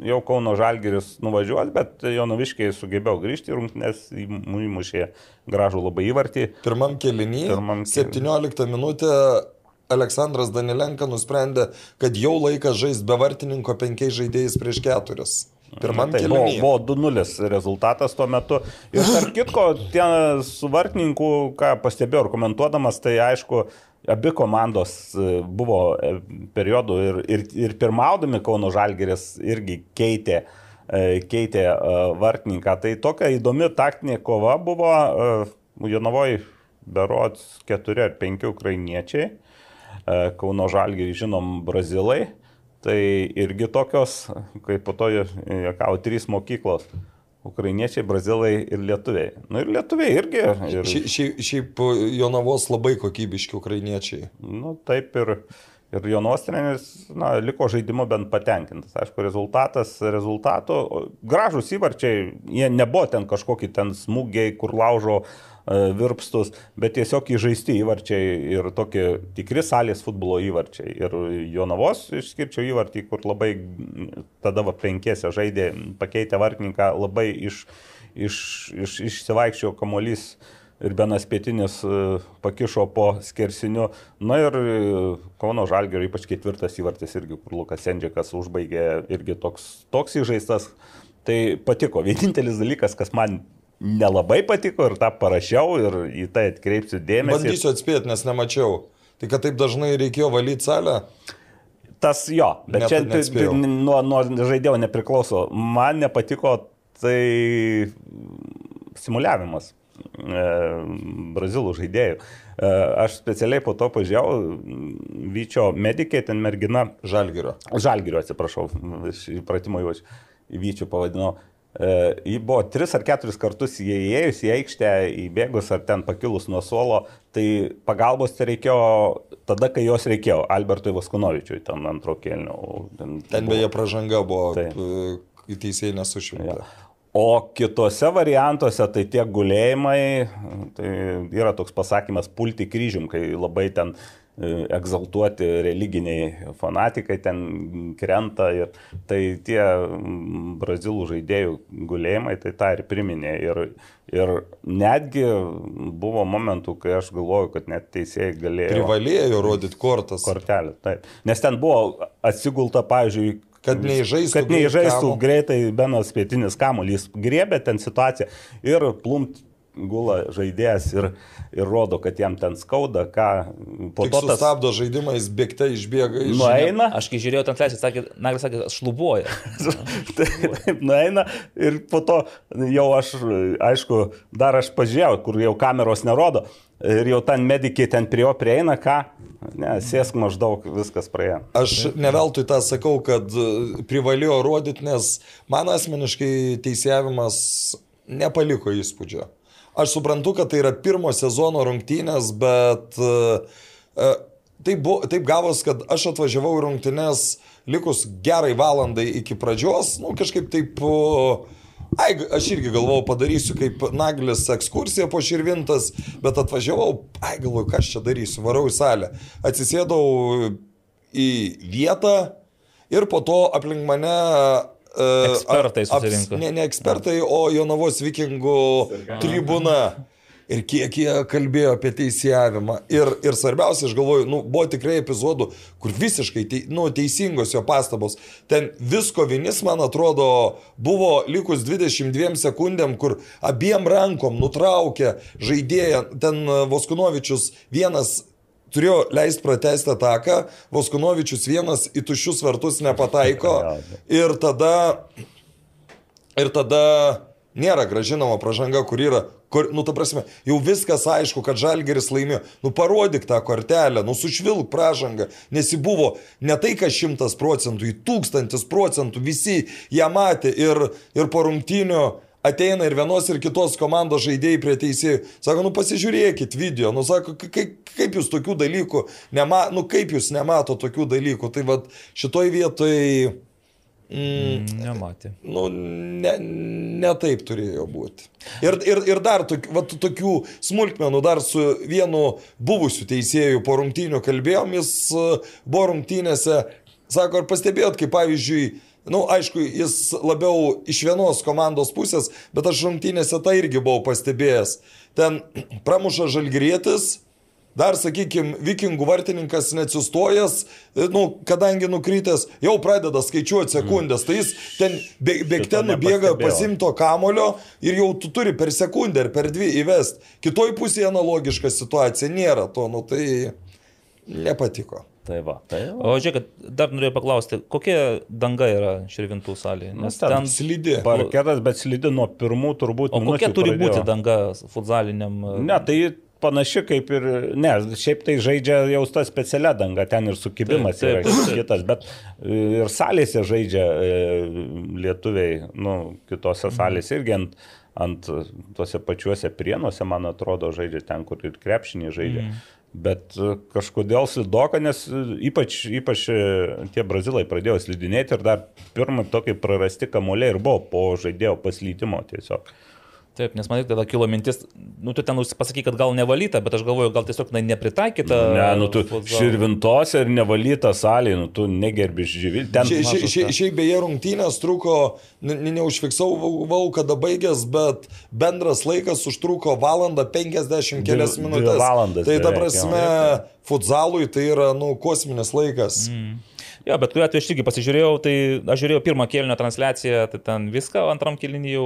Speaker 5: jau Kauno Žalgeris nuvažiuos, bet Jonoviškiai sugebėjo grįžti ir rungtynės įmušė gražų labai įvartį.
Speaker 3: Pirmam kelinį, Pirmam 17 minutę Aleksandras Danilenka nusprendė, kad jau laikas žaisti be vartininko penkiais žaidėjais prieš keturis.
Speaker 5: Pirmam tai buvo, buvo 2-0 rezultatas tuo metu. Ir tarp kitko, tie su vartininku, ką pastebėjau ir komentuodamas, tai aišku, abi komandos e, buvo e, periodų ir, ir, ir pirmaudami Kauno Žalgeris irgi keitė, e, keitė vartininką. Tai tokia įdomi taktinė kova buvo Jonavoje berods keturi ar penki ukrainiečiai, Kauno Žalgerį žinom brazilai. Tai irgi tokios, kaip po to jokau, trys mokyklos Ukrainiečiai, brazilai ir lietuviai. Na nu, ir lietuviai irgi. Ir...
Speaker 3: Šiaip, šiaip, Jonavos labai kokybiški ukrainiečiai.
Speaker 5: Nu taip ir, ir Jonos treneris na, liko žaidimu bent patenkintas. Aišku, rezultatas rezultato. Gražus įvarčiai, jie nebuvo ten kažkokie ten smūgiai, kur laužo uh, E, virpstus, bet tiesiog įžaisti įvarčiai ir tokie tikri salės futbolo įvarčiai. Ir Jonavos išskirčiau įvartį, kur labai tada va penkiese žaidė, pakeitė vartininką, labai iš, iš, iš, išsivaikščiojo kamolys ir Benas Pietinis e, pakišo po skersiniu. Na ir e, Kauno Žalgerio ypač ketvirtas įvartis irgi, kur Lukas Sendžikas užbaigė irgi toks, toks įžaistas. Tai patiko. Vienintelis dalykas, kas man nelabai patiko ir tą parašiau ir į tai atkreipsiu dėmesį.
Speaker 3: Bandysiu atspėti, nes nemačiau. Tai kad taip dažnai reikėjo valyti salę?
Speaker 5: Tas jo, bet Net, čia tai, nuo, nuo žaidėjo nepriklauso. Man nepatiko tai simuliavimas brazilų žaidėjų. E, aš specialiai po to pažiūrėjau, Vyčio medikė, ten mergina.
Speaker 3: Žalgirio.
Speaker 5: Žalgirio, atsiprašau, iš įpratimo jau aš Vyčių pavadinau. E, ji buvo tris ar keturis kartus įėjus į aikštę, įbėgus ar ten pakilus nuo suolo, tai pagalbos tai reikėjo tada, kai jos reikėjo, Albertui Vaskunovičiui, ten antro kėlinio.
Speaker 3: Ten, ten beje pražanga buvo, taip. į teisėjai nesušimta. Ja.
Speaker 5: O kitose variantuose tai tie gulėjimai, tai yra toks pasakymas pulti kryžium, kai labai ten E, egzaltuoti religiniai fanatikai ten krenta ir tai tie brazilų žaidėjų gulėjimai tai tą ir priminė. Ir, ir netgi buvo momentų, kai aš galvoju, kad net teisėjai galėjo.
Speaker 3: Privalėjo rodyti kortas.
Speaker 5: Kortelę, taip. Nes ten buvo atsigulta, pavyzdžiui,
Speaker 3: Kad neįžaistų,
Speaker 5: kad neįžaistų greitai Benas pietinis kamuolys, griebė ten situaciją ir plumt gula žaidėjas ir, ir rodo, kad jam ten skauda, ką
Speaker 3: po Tik to tas... Stabdo žaidimą, jis bėgte išbėga iš...
Speaker 5: Nueina.
Speaker 4: Aš kai žiūrėjau ten transliaciją, sakė, Naglis sakė, šlubuoja. (laughs)
Speaker 5: taip, taip, nueina ir po to jau aš, aišku, dar aš pažiūrėjau, kur jau kameros nerodo. Ir jau ten medikai ten prie jo prieina, ką? Ne, sėsk maždaug, viskas praėjo.
Speaker 3: Aš neveltui tą sakau, kad privalėjo rodyti, nes man asmeniškai teisėjimas nepaliko įspūdžio. Aš suprantu, kad tai yra pirmo sezono rungtynės, bet uh, taip, buvo, taip gavos, kad aš atvažiavau į rungtynės likus gerai valandai iki pradžios, nu kažkaip taip... Uh, Ai, aš irgi galvojau, padarysiu kaip Naglis ekskursiją po Širvintas, bet atvažiavau, ai, galvoju, ką aš čia darysiu, varau į salę. Atsisėdau į vietą ir po to aplink mane
Speaker 4: Ekspertai susirinko.
Speaker 3: Ne, ne ekspertai, o Jonavos vikingų tribuna. Ir kiek jie kalbėjo apie teisėjavimą. Ir, ir svarbiausia, aš galvoju, nu, buvo tikrai epizodų, kur visiškai te, nu, teisingos jo pastabos. Ten visko vienis, man atrodo, buvo likus 22 sekundėm, kur abiem rankom nutraukė žaidėją. Ten Voskunovičius vienas turėjo leisti pratesti ataką, Voskunovičius vienas į tuščius vartus nepataiko (laughs) ir tada, ir tada nėra gražinama pražanga, kur yra kur, nu, ta prasme, jau viskas aišku, kad Žalgeris laimėjo. Nu, parodyk tą kortelę, nu, sušvilk pražangą, nes ji buvo ne tai, kad šimtas procentų, į tūkstantis procentų, visi ją matė ir, ir po rungtynio ateina ir vienos ir kitos komandos žaidėjai prie teisėjų. Sako, nu pasižiūrėkit video, nu sako, kaip, kaip jūs tokių dalykų, nema, nu kaip jūs nemato tokių dalykų. Tai vad šitoj vietoj...
Speaker 4: Mm, Nematė.
Speaker 3: Nu, ne, ne taip turėjo būti. Ir, ir, ir dar tok, va, tokių smulkmenų, dar su vienu buvusiu teisėju po rungtynių kalbėjom, jis buvo rungtynėse, sako, ar pastebėjot, kaip pavyzdžiui, Na, nu, aišku, jis labiau iš vienos komandos pusės, bet aš rungtynėse tai irgi buvau pastebėjęs. Ten (clears throat) pramuša žalgrėtis, dar, sakykime, vikingų vartininkas neatsistojęs, nu, kadangi nukrytęs, jau pradeda skaičiuoti sekundės, tai jis ten bėgte nubėga pasimto kamulio ir jau tu turi per sekundę ir per dvi įvest. Kitoj pusėje analogiška situacija nėra to, nu tai nepatiko.
Speaker 5: Tai va, tai va.
Speaker 4: O žiūrėk, dar norėjau paklausti, kokia danga yra širvintų salėje?
Speaker 3: Nes ten, ten slidi.
Speaker 5: Parketas, bet slidi nuo pirmų turbūt.
Speaker 4: O kokia turi pradėjo. būti danga futsaliniam?
Speaker 5: Ne, tai panaši kaip ir, ne, šiaip tai žaidžia jau ta specialia danga, ten ir sukibimas taip, taip, yra taip. kitas, bet e, ir salėse žaidžia e, lietuviai, nu, kitose mhm. salėse irgi ant, ant tuose pačiuose prienuose, man atrodo, žaidžia ten, kur ir krepšinį žaidžia. Mm. Bet e, kažkodėl slidoka, nes e, ypač, ypač e, tie brazilai pradėjo slidinėti ir dar pirmą tokį prarasti kamuoliai ir buvo po žaidėjo paslytimo tiesiog.
Speaker 4: Taip, nes man tada kilo mintis, nu tu ten pasakai, kad gal nevalyta, bet aš galvoju, gal tiesiog na, nepritaikyta.
Speaker 5: Ne, nu tu širvintose ir nevalyta salė, nu tu negerbi žyvi.
Speaker 3: Šiaip šia, šia, šia, beje rungtynės truko, ne, neužfiksavau, kada baigės, bet bendras laikas užtruko valandą 50 kelias minutės.
Speaker 5: Valandas.
Speaker 3: Tai ta prasme, futzalui tai yra, nu, kosminis laikas. Mm.
Speaker 4: Jo, bet kuriuo atveju aš irgi pasižiūrėjau, tai aš žiūrėjau pirmą kėlinio transliaciją, tai ten viską, antram kėlinį jau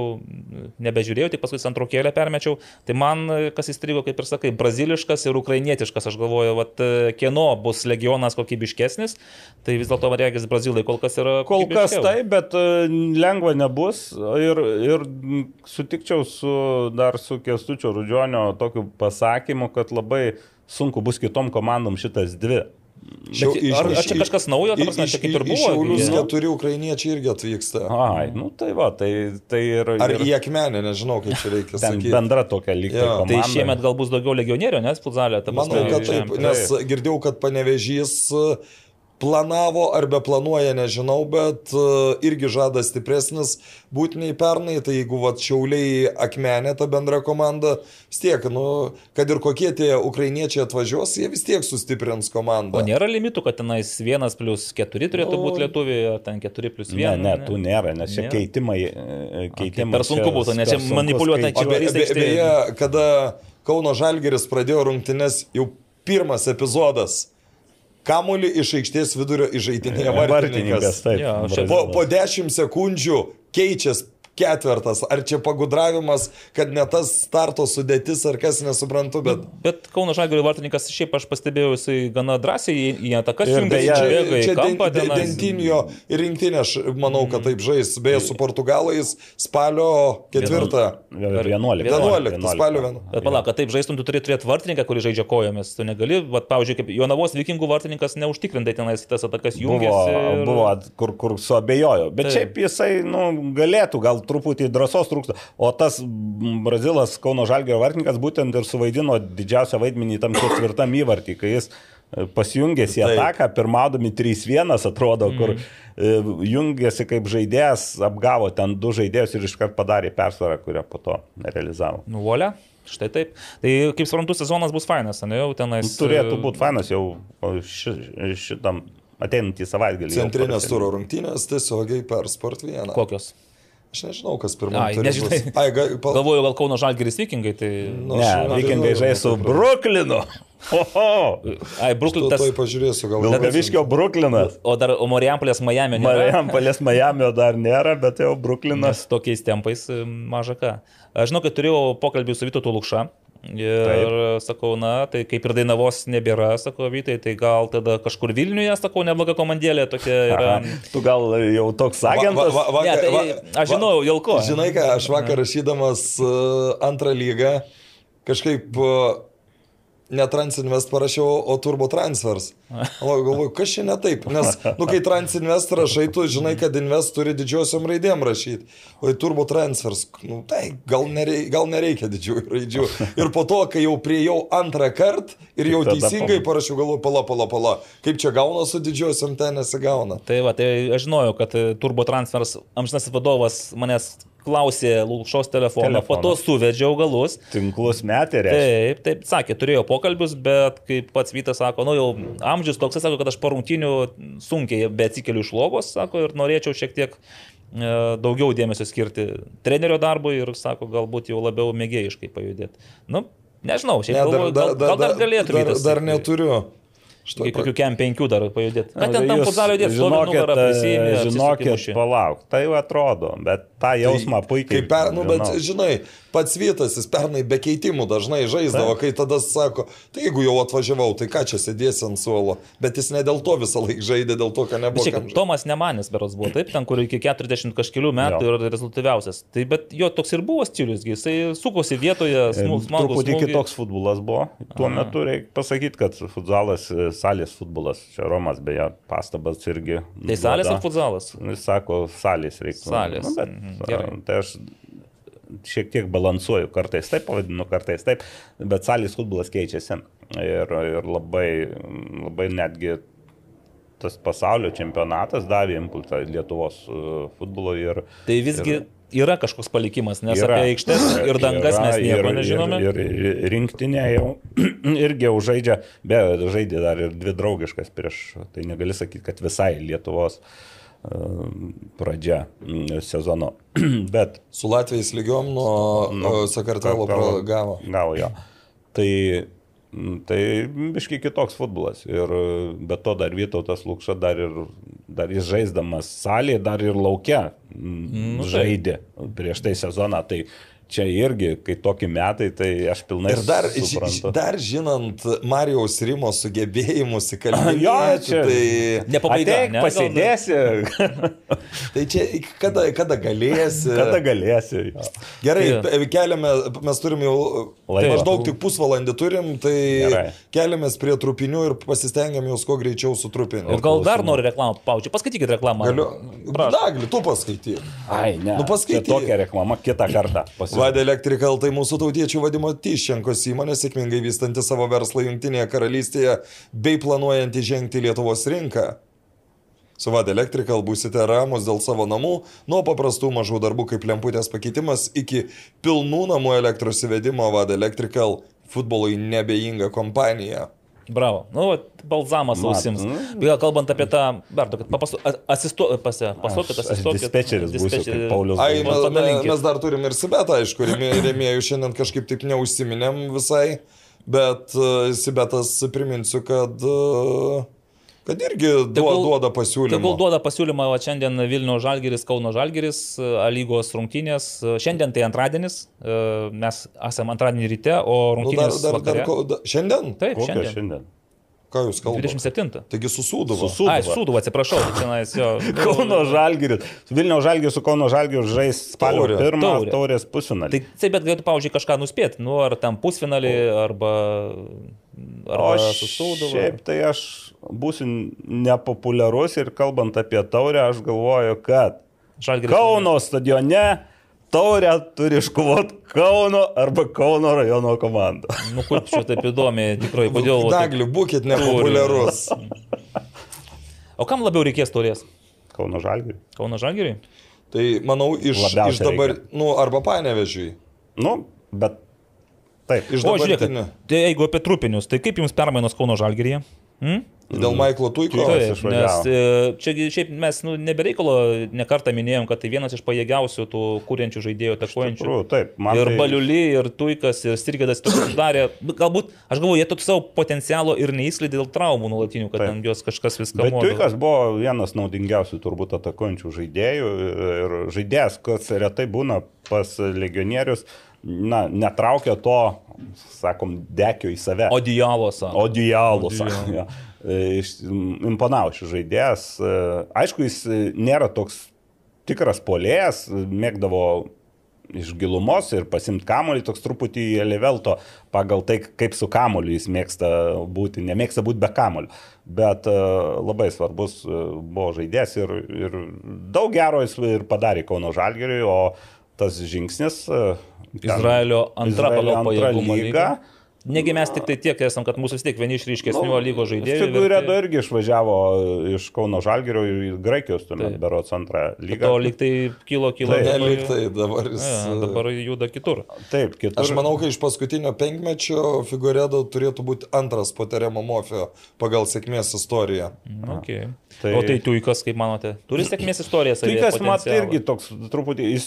Speaker 4: nebežiūrėjau, tik paskui antro kėlę permečiau. Tai man, kas įstrigo, kaip ir sakai, braziliškas ir ukrainietiškas, aš galvoju, vat, kieno bus legionas kokybiškesnis, tai vis dėlto varėgis brazilai kol kas yra.
Speaker 5: Kol kas taip, bet e, lengva nebus ir, ir sutikčiau su, dar su Kestučio Rudžionio tokiu pasakymu, kad labai sunku bus kitom komandom šitas dvi
Speaker 4: Šiau, iš, ar, ar čia kažkas naujo, ta prasme, čia kaip ir buvo?
Speaker 3: Šiaulius keturi ukrainiečiai irgi atvyksta.
Speaker 5: Ai, nu tai va, tai, tai ir...
Speaker 3: Ar
Speaker 5: ir...
Speaker 3: į akmenę, nežinau, kaip čia reikia sakyti.
Speaker 5: Bendra tokia lygtai. Ja.
Speaker 4: Tai šiemet gal bus daugiau legionierių, nes Puzalė, ta
Speaker 3: prasme. Manau, kad taip, nes girdėjau, kad panevežys uh, planavo arba planuoja, nežinau, bet e, irgi žada stipresnis būti nei pernai, tai jeigu va šiauliai akmenė ta bendra komanda, vis tiek, nu, kad ir kokie tie ukrainiečiai atvažiuos, jie vis tiek sustiprins komandą.
Speaker 4: O nėra limitų, kad tenais 1 plus 4 turėtų nu, būti lietuviai, ar ten 4 plus 1?
Speaker 5: Ne, ne, tų nėra, nes čia nėra. keitimai. E, keitimai
Speaker 4: okay, per sunku būtų, nes čia manipuliuoti
Speaker 3: be, be, beje, kada Kauno Žalgeris pradėjo rungtynes, jau pirmas epizodas Kamolį iš aikštės vidurio įžaidinėja vartininkas.
Speaker 5: Taip,
Speaker 3: ja, po, po 10 sekundžių keičias ketvertas. Ar čia pagudravimas, kad ne tas starto sudėtis, ar kas nesuprantu, bet...
Speaker 4: Bet, bet Kauno Žalgirio vartininkas šiaip aš pastebėjau, jisai gana drąsiai į atakas jungiasi. Čia, čia, čia kampą,
Speaker 3: den, dentinio ir rinktinė, aš manau, kad taip žais. Beje, su portugalais spalio ketvirtą.
Speaker 5: 11.
Speaker 3: 11. Spalio 11.
Speaker 4: Bet palauk, kad taip žaistum, tu turi turėti vartininką, kuris žaidžia kojomis. Tu negali, va, pavyzdžiui, kaip Jonavos vikingų vartininkas neužtikrintai tenais tas atakas jungiasi.
Speaker 5: Buvo, ir... buvo kur, kur suabejojo. Bet taip. šiaip jisai, nu, galėtų gal truputį drąsos trūksta. O tas Brazilas Kauno Žalgėrio vartininkas būtent ir suvaidino didžiausią vaidmenį tam ketvirtam įvartį, kai jis e, pasijungęs į ataką, pirmaudami 3-1 atrodo, kur mm. jungėsi kaip žaidėjas, apgavo ten du žaidėjus ir iškart padarė persvarą, kurią po to realizavo.
Speaker 4: Nuvolė? Štai taip. Tai kaip suprantu, sezonas bus fainas, ne jau tenais.
Speaker 5: Turėtų e, būti fainas jau ši, šitam ateinantį savaitgalį.
Speaker 3: Centrinės turo rungtynės tiesiogiai per Sport 1.
Speaker 4: Kokios?
Speaker 3: Aš nežinau, kas pirmoji.
Speaker 4: Nežinai. Ai, ga, pal... Galvoju, gal Kauno Žalgeris vikingai, tai...
Speaker 5: Nu, ne, vikingai žais su Bruklinu. Oho.
Speaker 4: Ai, Bruklinas.
Speaker 3: Tuoj pažiūrėsiu, gal.
Speaker 5: Vilkaviškio Bruklinas.
Speaker 4: O dar o Marijampolės Miami.
Speaker 5: Marijampolės Miami dar nėra, bet jau Bruklinas.
Speaker 4: Nes tokiais tempais e, maža ką. Aš žinau, kad turėjau pokalbį su Vytautu Lukša. Ir Taip. sakau, na, tai kaip ir Dainavos nebėra, sakau, Vytai, tai gal tada kažkur Vilniuje, sakau, nebloga komandėlė tokia yra.
Speaker 5: Aha, tu gal jau toks agentas? Va,
Speaker 4: va, va, ne, tai, va, aš žinau, jau ko.
Speaker 3: Žinai ką, aš vakar rašydamas uh, antrą lygą kažkaip uh, ne Transinvest parašiau, o Turbo Transfers. O galvoju, kas čia ne taip, nes, nu, kai Transinvest rašai, tu žinai, kad Invest turi didžiosiom raidėm rašyti, o į Turbo Transfers, nu, tai gal nereikia, gal nereikia didžiųjų raidžių. Ir po to, kai jau priejau antrą kartą ir jau teisingai parašiau, galvoju, pala, pala, pala, kaip čia gauna su didžiosiom ten nesigauna.
Speaker 4: Tai va, tai aš žinojau, kad Turbo Transfers amžinasis vadovas manęs klausė Lūkšos telefoną, po to suvedžiau galus.
Speaker 5: Tinklus metė,
Speaker 4: reiškia. Taip, taip, sakė, turėjo pokalbius, bet kaip pats Vytas sako, nu jau amžius toks, sako, kad aš po rungtinių sunkiai be atsikeliu iš lovos, sako, ir norėčiau šiek tiek e, daugiau dėmesio skirti trenerio darbui ir, sako, galbūt jau labiau mėgėjiškai pajudėti. Nu, nežinau, šiaip ne, dar, galvoju, gal, gal dar galėtų.
Speaker 3: Dar, dar neturiu.
Speaker 4: Štai kokių kem penkių dar pajudėti. Bet ten tam futzalio dėti,
Speaker 5: žinokit, e, žinokit, palauk, tai atrodo, bet tą tai jausmą tai, puikiai.
Speaker 3: Kaip per, nu, bet žinai, pats Vytas, jis pernai be keitimų dažnai žaisdavo, kai tada sako, tai jeigu jau atvažiavau, tai ką čia sėdėsi ant suolo. Bet jis ne dėl to visą laiką žaidė, dėl to, kad nebuvo.
Speaker 4: Šiaip, Tomas Nemanis beros buvo taip, ten, kur iki 40 kažkelių metų jo. yra rezultatyviausias. Tai bet jo toks ir buvo stilius, jisai sukosi vietoje, smagus.
Speaker 5: Truputį kitoks futbolas buvo. Tuo Aha. metu reikia pasakyti, kad futbolas, e, salės futbolas, čia Romas beje pastabas irgi.
Speaker 4: Tai salės ar futbolas?
Speaker 5: Jis sako, salės reikia.
Speaker 4: Salės.
Speaker 5: Nu, bet, mhm, Gerai. Tai aš šiek tiek balansuoju, kartais taip pavadinu, kartais taip, bet salės futbolas keičiasi. Ir, ir labai, labai netgi tas pasaulio čempionatas davė impulsą Lietuvos uh, futbolo ir...
Speaker 4: Tai visgi ir, yra kažkoks palikimas, nes yra, apie aikštės ir dangas yra, mes nieko ir, nežinome.
Speaker 5: Ir, ir, ir rinktinė jau (clears throat) irgi jau žaidžia, be žaidė dar ir dvi draugiškas prieš, tai negali sakyti, kad visai Lietuvos uh, pradžia sezono. Bet
Speaker 3: su Latvijais lygiom nuo nu, Sakartvelo gavo.
Speaker 5: Gavo jo. Tai, tai biškai kitoks futbolas. Ir be to dar Vytautas Lukša dar ir dar jis žaisdamas salėje, dar ir laukia mm, žaidė prieš tai sezoną. Tai čia irgi, kai tokie metai, tai aš pilnai ir
Speaker 3: dar,
Speaker 5: suprantu.
Speaker 3: Dar žinant Marijos Rimo sugebėjimus įkalbėti, (laughs)
Speaker 5: jo, čia
Speaker 3: tai...
Speaker 4: Nepabaiga,
Speaker 5: ne, pasidėsi. (laughs)
Speaker 3: tai čia kada, kada galėsi.
Speaker 5: Kada galėsi. Jo.
Speaker 3: Gerai, ja. keliame, mes turim jau Laiko. maždaug tik pusvalandį turim, tai Gerai. keliamės prie trupinių ir pasistengiam juos kuo greičiau sutrupinti.
Speaker 4: Ir gal dar nori reklamą, paučiu, paskaitykit reklamą.
Speaker 3: Galiu. Dagli, tu paskaityk.
Speaker 5: Ai, ne. Nu, paskaityk. Tokia reklama kitą kartą. Pasiūlyti. (laughs)
Speaker 3: Vada Electrical tai mūsų tautiečių vadimo Tyščenkos įmonė, sėkmingai vystanti savo verslą Junktinėje karalystėje bei planuojanti žengti Lietuvos rinką. Su Vada Electrical būsite ramus dėl savo namų, nuo paprastų mažų darbų kaip lemputės pakeitimas iki pilnų namų elektros įvedimo Vada Electrical futbolui nebejinga kompanija.
Speaker 4: Bravo. Nu, balzamas ausims. Vėl kalbant apie tą, dar tokį, asistuokit, pasakokit,
Speaker 5: asistuokit. Dispečeris, dispečeris. Paulius.
Speaker 3: Ai, mes, mes dar turim ir Sibetą, aišku, rėmėjų šiandien kažkaip taip neužsiminėm visai, bet uh, Sibetas priminsiu, kad uh, Kad irgi tegul, duoda pasiūlymą.
Speaker 4: Tegul duoda pasiūlymą, o šiandien Vilnių Žalgeris, Kauno Žalgeris, A lygos rungtynės. Šiandien tai antradienis, mes esame antradienį ryte, o rungtynės. Nu, dar, dar, dar,
Speaker 3: dar, šiandien?
Speaker 4: Taip, Kokia šiandien. šiandien.
Speaker 3: Ką jūs kalbate?
Speaker 4: 27.
Speaker 3: Taigi susūduvo.
Speaker 4: Susūduvo. Ai, susūduvo, atsiprašau, tai čia nais jo. (laughs)
Speaker 5: Kauno Žalgiris. Vilniaus Žalgiris su Kauno Žalgiriu žais spalio Taurė. pirmą Taurė. taurės pusfinalį.
Speaker 4: Tai, tai bet galėtų, pavyzdžiui, kažką nuspėti. Nu, ar tam pusfinalį, arba, arba susūduvo.
Speaker 5: Šiaip tai aš būsiu nepopuliarus ir kalbant apie taurę, aš galvoju, kad Žalgiris Kauno stadione taurę turi iškovoti Kauno arba Kauno rajono komanda.
Speaker 4: Nu, kur čia taip įdomi, tikrai, kodėl?
Speaker 3: Dagli, būkit nepopuliarus.
Speaker 4: o kam labiau reikės taurės?
Speaker 5: Kauno žalgiriui.
Speaker 4: Kauno žalgiriui?
Speaker 3: Tai manau, iš, Labiausia iš dabar, reikia. nu, arba panevežiui.
Speaker 5: Nu, bet taip.
Speaker 4: Iš dabar. O žiūrėk, tai jeigu apie trupinius, tai kaip jums permainos Kauno žalgiryje? Hmm?
Speaker 3: Dėl Maiklo Tuiko.
Speaker 4: Taip, nes e, čia šiaip mes nu, nebereikalo nekartą minėjom, kad tai vienas iš pajėgiausių tų kūrenčių žaidėjų, atakuojančių.
Speaker 5: Tikrųjų, taip,
Speaker 4: ir tai... Baliuli, ir Tuikas, ir Stirgėdas darė. Galbūt, aš galvoju, jie to savo potencialo ir neįslydė dėl traumų nuolatinių, kad ant jos kažkas viską
Speaker 5: matė. Tuikas buvo vienas naudingiausių turbūt atakuojančių žaidėjų ir žaidėjas, kas retai būna pas legionierius, na, netraukia to, sakom, dekio į save.
Speaker 4: Odijalos.
Speaker 5: Odijalos. Ja. E, imponavo šis žaidėjas. E, aišku, jis nėra toks tikras polėjas, mėgdavo iš gilumos ir pasimti kamolį toks truputį levelto pagal tai, kaip su kamoliu jis mėgsta būti, nemėgsta būti be kamoliu. Bet uh, labai svarbus buvo žaidėjas ir, ir daug gero jis ir padarė Kauno Žalgeriui, o tas žingsnis.
Speaker 4: Izraelio antra pagal pajėgumą
Speaker 5: lyga.
Speaker 4: Negi mes tik tai tiek esam, kad mūsų vis tiek vieni iš ryškesnių
Speaker 5: Nu,
Speaker 4: lygos žaidėjų.
Speaker 5: Figuredo
Speaker 4: verti-
Speaker 5: irgi išvažiavo iš Kauno Žalgerio į Graikijos tuomet
Speaker 4: Taip.
Speaker 5: berots antrą lygą.
Speaker 4: To lyg tai kilo, kilo.
Speaker 5: Taip.
Speaker 4: dabar-
Speaker 3: Neliktai dabar jis.
Speaker 4: Ja, dabar juda kitur.
Speaker 5: Taip, kitur.
Speaker 3: Aš manau, kad iš paskutinio penkmečio Figuredo turėtų būti antras po Teremo Mofio pagal sėkmės istoriją.
Speaker 4: Okay.
Speaker 5: Tai-
Speaker 4: Tai... O tai tuikas, kaip manote, turi sėkmės istoriją
Speaker 5: Tai
Speaker 4: savyje?
Speaker 5: kas mat irgi toks truputį, jis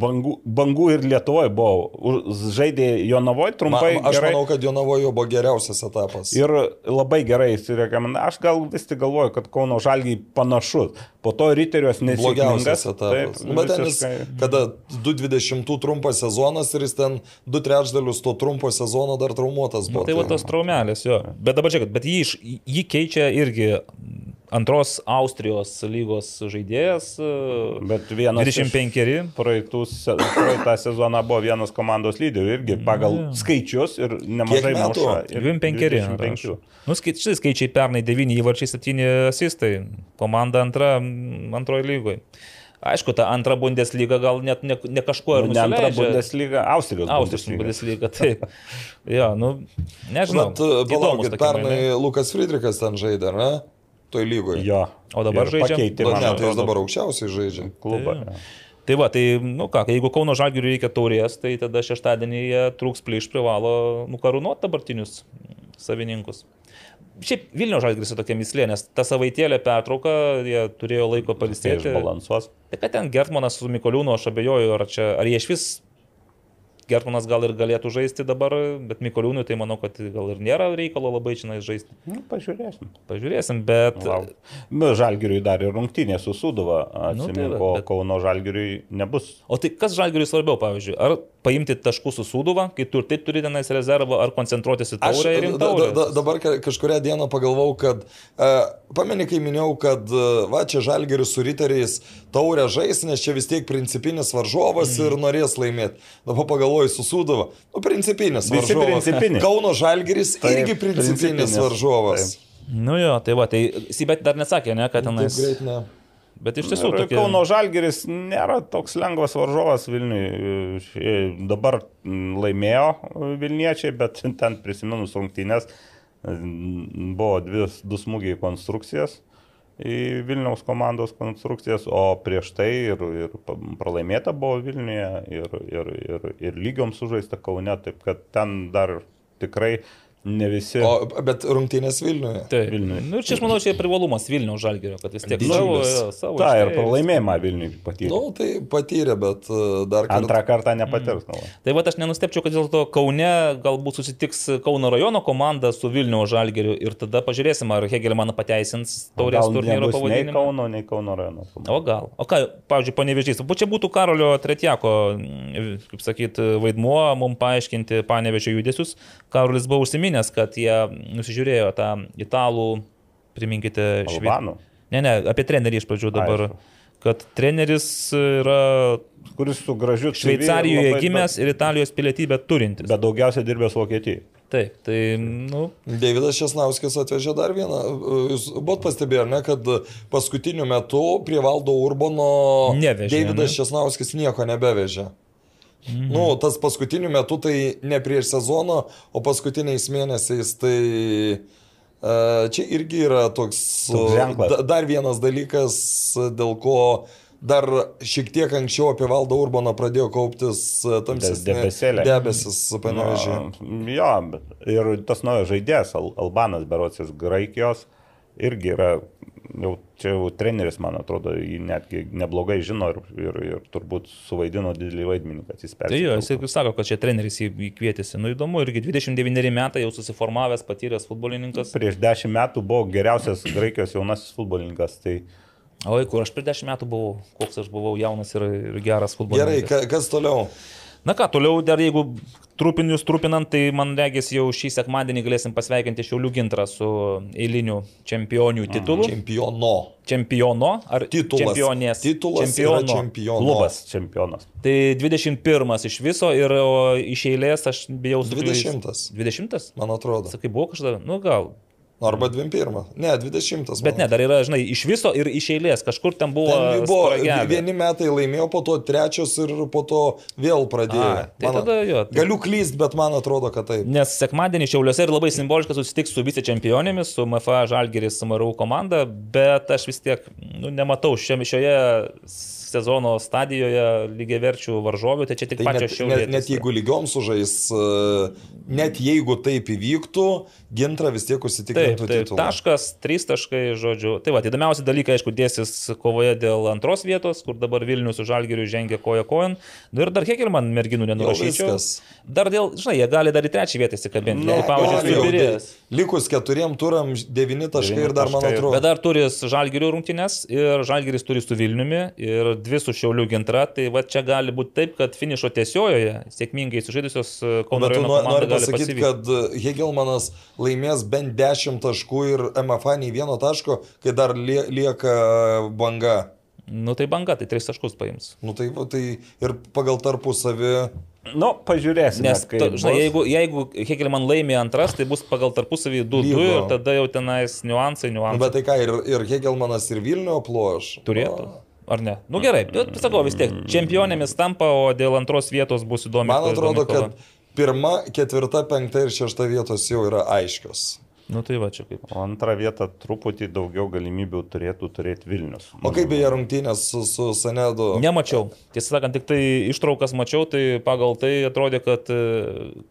Speaker 5: bangų, bangų ir Lietuvoje buvo. Žaidė Jonavoje
Speaker 3: Ma,
Speaker 5: trumpai.
Speaker 3: aš
Speaker 5: gerai.
Speaker 3: manau, kad Jonavojo buvo geriausias etapas.
Speaker 5: Ir labai gerai įsirekomendavo. Aš gal vis tik galvoju, kad Kauno Žalgiai panašus. Po to Riterios nesėkmingas.
Speaker 3: Etapas.
Speaker 5: Taip,
Speaker 3: Nu, Bet ten jis, kada 2.20 trumpas sezonas ir jis ten 2 trečdalius to trumpo sezono dar traumuotas
Speaker 4: Nu,
Speaker 3: buvo.
Speaker 4: tai va tos traumelės, jo. Bet dabar žiūrėkit, bet jį, jį keičia irgi antros Austrijos lygos žaidėjas.
Speaker 5: Bet vienas iš
Speaker 4: 25.
Speaker 5: Praeitų, se- praeitą sezoną buvo vienas komandos lyderių irgi pagal skaičius ir nemažai. Ir
Speaker 4: 25.
Speaker 5: 25.
Speaker 4: Nu, skai- štai skaičiai pernai 9 įvarčiai, 7 asistai. Komanda antra, antroji lygoje. Aišku, ta antra Bundesliga gal net ne, ne kažkuo ir
Speaker 5: Nu, Ne antra. Bundesliga, Austrijos
Speaker 4: Austrijos
Speaker 5: Bundesliga.
Speaker 4: Bundesliga, taip. Jo, nu, nežinau.
Speaker 3: Bet palaukit, pernai. Lukas Friedrichas ten žaidė, ar ne? Toj lygoje.
Speaker 5: Jo.
Speaker 4: O dabar
Speaker 5: Ir
Speaker 4: žaidžia?
Speaker 5: Pakeitė,
Speaker 3: Nu, ne, tai jis dabar aukščiausiai žaidžia.
Speaker 5: klubą.
Speaker 4: Tai-. Tai va, tai, nu ką, jeigu Kauno Žalgiriui reikia taurės, tai tada šeštadienį jie trūks plyš privalo nukarūnuoti dabartinius savininkus. Šiaip Vilnių Žalgiris yra tokia mislė, nes tą savaitėlę pertrauką jie turėjo laiko
Speaker 5: Tai
Speaker 4: palisėti.
Speaker 5: išbalansuos.
Speaker 4: Tai kad ten Gertmanas su Mikoliūnu, aš abejoju, ar, čia, ar jie iš vis Gertmanas gal ir galėtų žaisti dabar, bet Mikoliūnui tai manau, kad gal ir nėra reikalo labai čia žaisti.
Speaker 5: Nu, pažiūrėsim.
Speaker 4: Pažiūrėsim, bet...
Speaker 5: Nu, Žalgiriui dar ir rungtynė su Suduva,
Speaker 4: Nu, tai va,
Speaker 5: o
Speaker 4: bet-
Speaker 5: Kauno Žalgiriui nebus.
Speaker 4: O tai kas Žalgiriui svarbiau, pavyzdžiui, ar paimti taškų su Sūduva, kai tu ir taip turi tenais rezervą, ar koncentruotis į taurę ir
Speaker 3: da,
Speaker 4: rimtą
Speaker 3: da,
Speaker 4: taurę?
Speaker 3: da, dabar ka- kažkuria diena pagalvojau, kad, uh, pameni, kai minėjau, kad uh, va čia Žalgeris su Riteriais taurę žais, nes čia vis tiek principinis varžovas mm. ir norės laimėti. Dabar pagalvoju su Sūduva. Nu, principinis
Speaker 5: Visi
Speaker 3: varžovas.
Speaker 5: principiniai.
Speaker 3: Kauno Žalgeris
Speaker 5: Taip,
Speaker 3: irgi principinis,
Speaker 5: principinis,
Speaker 3: varžovas.
Speaker 4: Nu jo, tai va, tai Sibet dar nesakė, ne, kad
Speaker 3: Taip
Speaker 4: tenais.
Speaker 3: greit ne.
Speaker 4: Bet iš tiesų tokie...
Speaker 5: Kauno Žalgiris nėra toks lengvas varžovas Vilniui. Dabar laimėjo Vilniečiai, bet (laughs) ten prisiminus rungtynės buvo dvi, du smūgiai konstrukcijas. Į Vilniaus komandos konstrukcijas, o prieš tai ir, ir pralaimėta buvo Vilniuje ir, ir, ir, ir lygiom sužaista Kaune, taip kad ten dar tikrai ne visi.
Speaker 3: O, bet rungtynės Vilniuje.
Speaker 4: Taip.
Speaker 5: Vilniui.
Speaker 4: Nu, ir čia, aš manau, čia privalumas Vilniaus žalgerio, kad vis tiek
Speaker 3: Didžiulis.
Speaker 4: savo, savo.
Speaker 5: Ta ir pralaimėjimą Vilniui patyrė.
Speaker 3: Nu, tai patyrė, bet uh, dar kartą.
Speaker 5: Antrą kartą nepatirs. Mm.
Speaker 4: Tai va, aš nenustepčiau, kad dėl to Kaune galbūt susitiks Kauno rajono komanda su Vilniaus žalgeriu ir tada pažiūrėsim, ar Hegelmaną pateisins taurės turnyro
Speaker 5: Nei
Speaker 4: pavadinimą.
Speaker 5: Kauno, nei Kauno rajono.
Speaker 4: O gal. O ką, pavyzdžiui, panevežys. Bu čia būtų Karolio Tretiako, mm, kaip sakyt, vaidmuo mums paaiškinti panevežio judesius. Karolis buvo užsiminęs, kad jie nusižiūrėjo tą italų, priminkite.
Speaker 5: Albanų.
Speaker 4: Ne, ne, apie trenerį iš pradžių dabar.
Speaker 5: Aišku.
Speaker 4: Kad treneris yra
Speaker 5: Kuris su gražiu
Speaker 4: Šveicarijoje
Speaker 5: labai-
Speaker 4: gimęs ir Italijos pilietybę turintis.
Speaker 5: Bet daugiausiai dirbęs Vokietijai.
Speaker 4: Taip, tai, nu,
Speaker 3: Davidas Šesnauskis atvežė dar vieną. Jūs buvot pastebėję, ne, kad paskutiniu metu prie valdo Urbono
Speaker 4: Nevežė,
Speaker 3: Davidas
Speaker 4: ne?
Speaker 3: Šesnauskis nieko nebevežė. Mhm. Nu, tas paskutiniu metu tai ne prieš sezoną, o paskutiniais mėnesiais tai e, čia irgi yra toks,
Speaker 5: Toks
Speaker 3: dar vienas dalykas, dėl ko dar šiek tiek anksčiau apie valdą Urboną pradėjo kauptis e, tamsesni
Speaker 5: Debesėliai.
Speaker 3: debesis panevežė.
Speaker 5: Nu, jo, ir tas naujas žaidėjas, Al Albanas Berots iš Graikijos, irgi yra, jau, čia jau treneris, man atrodo, jį netgi neblogai žino ir, ir, ir turbūt suvaidino didelį vaidmenį, kad jis
Speaker 4: tai jo, jis sako, kad čia treneris jį kvietėsi. Nu įdomu, irgi 29 metai jau susiformavęs, patyręs futbolininkas.
Speaker 5: Prieš dešimt metų buvo geriausias Graikijos jaunasis futbolininkas. Tai
Speaker 4: Oi, kur aš prieš 10 metų buvau, koks aš buvau jaunas ir, ir geras
Speaker 3: Gerai,
Speaker 4: futbolininkas.
Speaker 3: ka, kas toliau?
Speaker 4: Na ką, toliau dar jeigu trupinius trupinant, tai man regis jau šį sekmadienį galėsim pasveikinti Šiaulių gintrą su eiliniu čempionių titulu.
Speaker 3: Čempiono.
Speaker 4: Čempiono ar
Speaker 3: Titulas.
Speaker 4: čempionės?
Speaker 3: Titulas
Speaker 4: čempiono.
Speaker 3: čempiono.
Speaker 5: Klubas čempionas.
Speaker 4: Tai 21 iš viso ir iš eilės aš bijau su
Speaker 3: 20.
Speaker 4: 20?
Speaker 3: Man atrodo.
Speaker 4: Sakai, buvo kažkada, nu gal.
Speaker 3: Arba 21. Ne, 20.
Speaker 4: Bet ne, dar yra, žinai, iš viso ir iš eilės, kažkur ten buvo.
Speaker 3: Ten buvo
Speaker 4: spragelė.
Speaker 3: vieni metai laimėjo, po to trečios ir po to vėl pradėjo.
Speaker 4: A, tai tada jo, tai-
Speaker 3: Galiu klyst, bet man atrodo, kad taip.
Speaker 4: Nes sekmadienį Šiauliuose ir labai simboliškai susitiks su vicečempionėmis, su MFA Žalgeris MRU komanda, bet aš vis tiek nu, nematau šiame, šioje sezono stadijoje lygiai verčių varžovių, tai čia tik
Speaker 3: Tai
Speaker 4: pačios
Speaker 3: net,
Speaker 4: šiaulės.
Speaker 3: net, net jeigu lygiom sužais, e, net jeigu taip įvyktų, gintra vis tiek užsitikrintų titulą.
Speaker 4: taškas, trys taškai, žodžiu. Tai va, įdomiausi dalykai, aišku, dėsis kovoje dėl antros vietos, kur dabar Vilnius su Žalgiriu žengia koja kojon. Nu ir dar Hekelman merginų nenurašyčiau. Dar dėl, žinai, jie gali dar į trečią vietą įsikabinti.
Speaker 3: Nu,
Speaker 4: pavyzdžiui,
Speaker 3: de- Likus keturiem turam devyni taškai ir dar, man atrodo.
Speaker 4: Bet dar turi Žalgirių rungtynes ir Žalgiris turi su Vilniumi ir dvi su Šiauliu gintra. Tai va čia gali būti taip, kad finišo tiesiojoje sėkmingai sužaidusios e, Kauno
Speaker 3: Bet tu nori pasakyti,
Speaker 4: pasivyti.
Speaker 3: kad e, Hegelmanas laimės bent 10 taškų ir MFA nei vieno taško, kai dar lie- lieka banga.
Speaker 4: Nu tai banga, tai tris taškus paims.
Speaker 3: Nu tai, tai ir pagal tarpusavį.
Speaker 5: Nu, pažiūrėsime.
Speaker 4: Nes, to, žinai, jeigu, jeigu Hegelman laimė antras, tai bus pagal tarpusavį 2-2
Speaker 3: Lygu.
Speaker 4: ir tada jau tenais niuansai,
Speaker 3: Nu,
Speaker 4: niuansai.
Speaker 3: bet tai ką, ir, ir Hegelmanas ir Vilnių aploš.
Speaker 4: Turėtų. Ar ne? Nu gerai, bet sakau vis tiek, čempionėmis tampa, o dėl antros vietos bus įdomi.
Speaker 3: Man atrodo, kad pirma, ketvirta, penkta ir šešta vietos jau yra aiškios.
Speaker 4: Nu tai va čia kaip.
Speaker 5: O antrą vietą truputį daugiau galimybių turėtų turėti Vilnius.
Speaker 3: O kaip beje rungtynės su, su Senedu?
Speaker 4: Nemačiau. Tiesą sakant, tik tai ištraukas mačiau, tai pagal tai atrodė, kad e,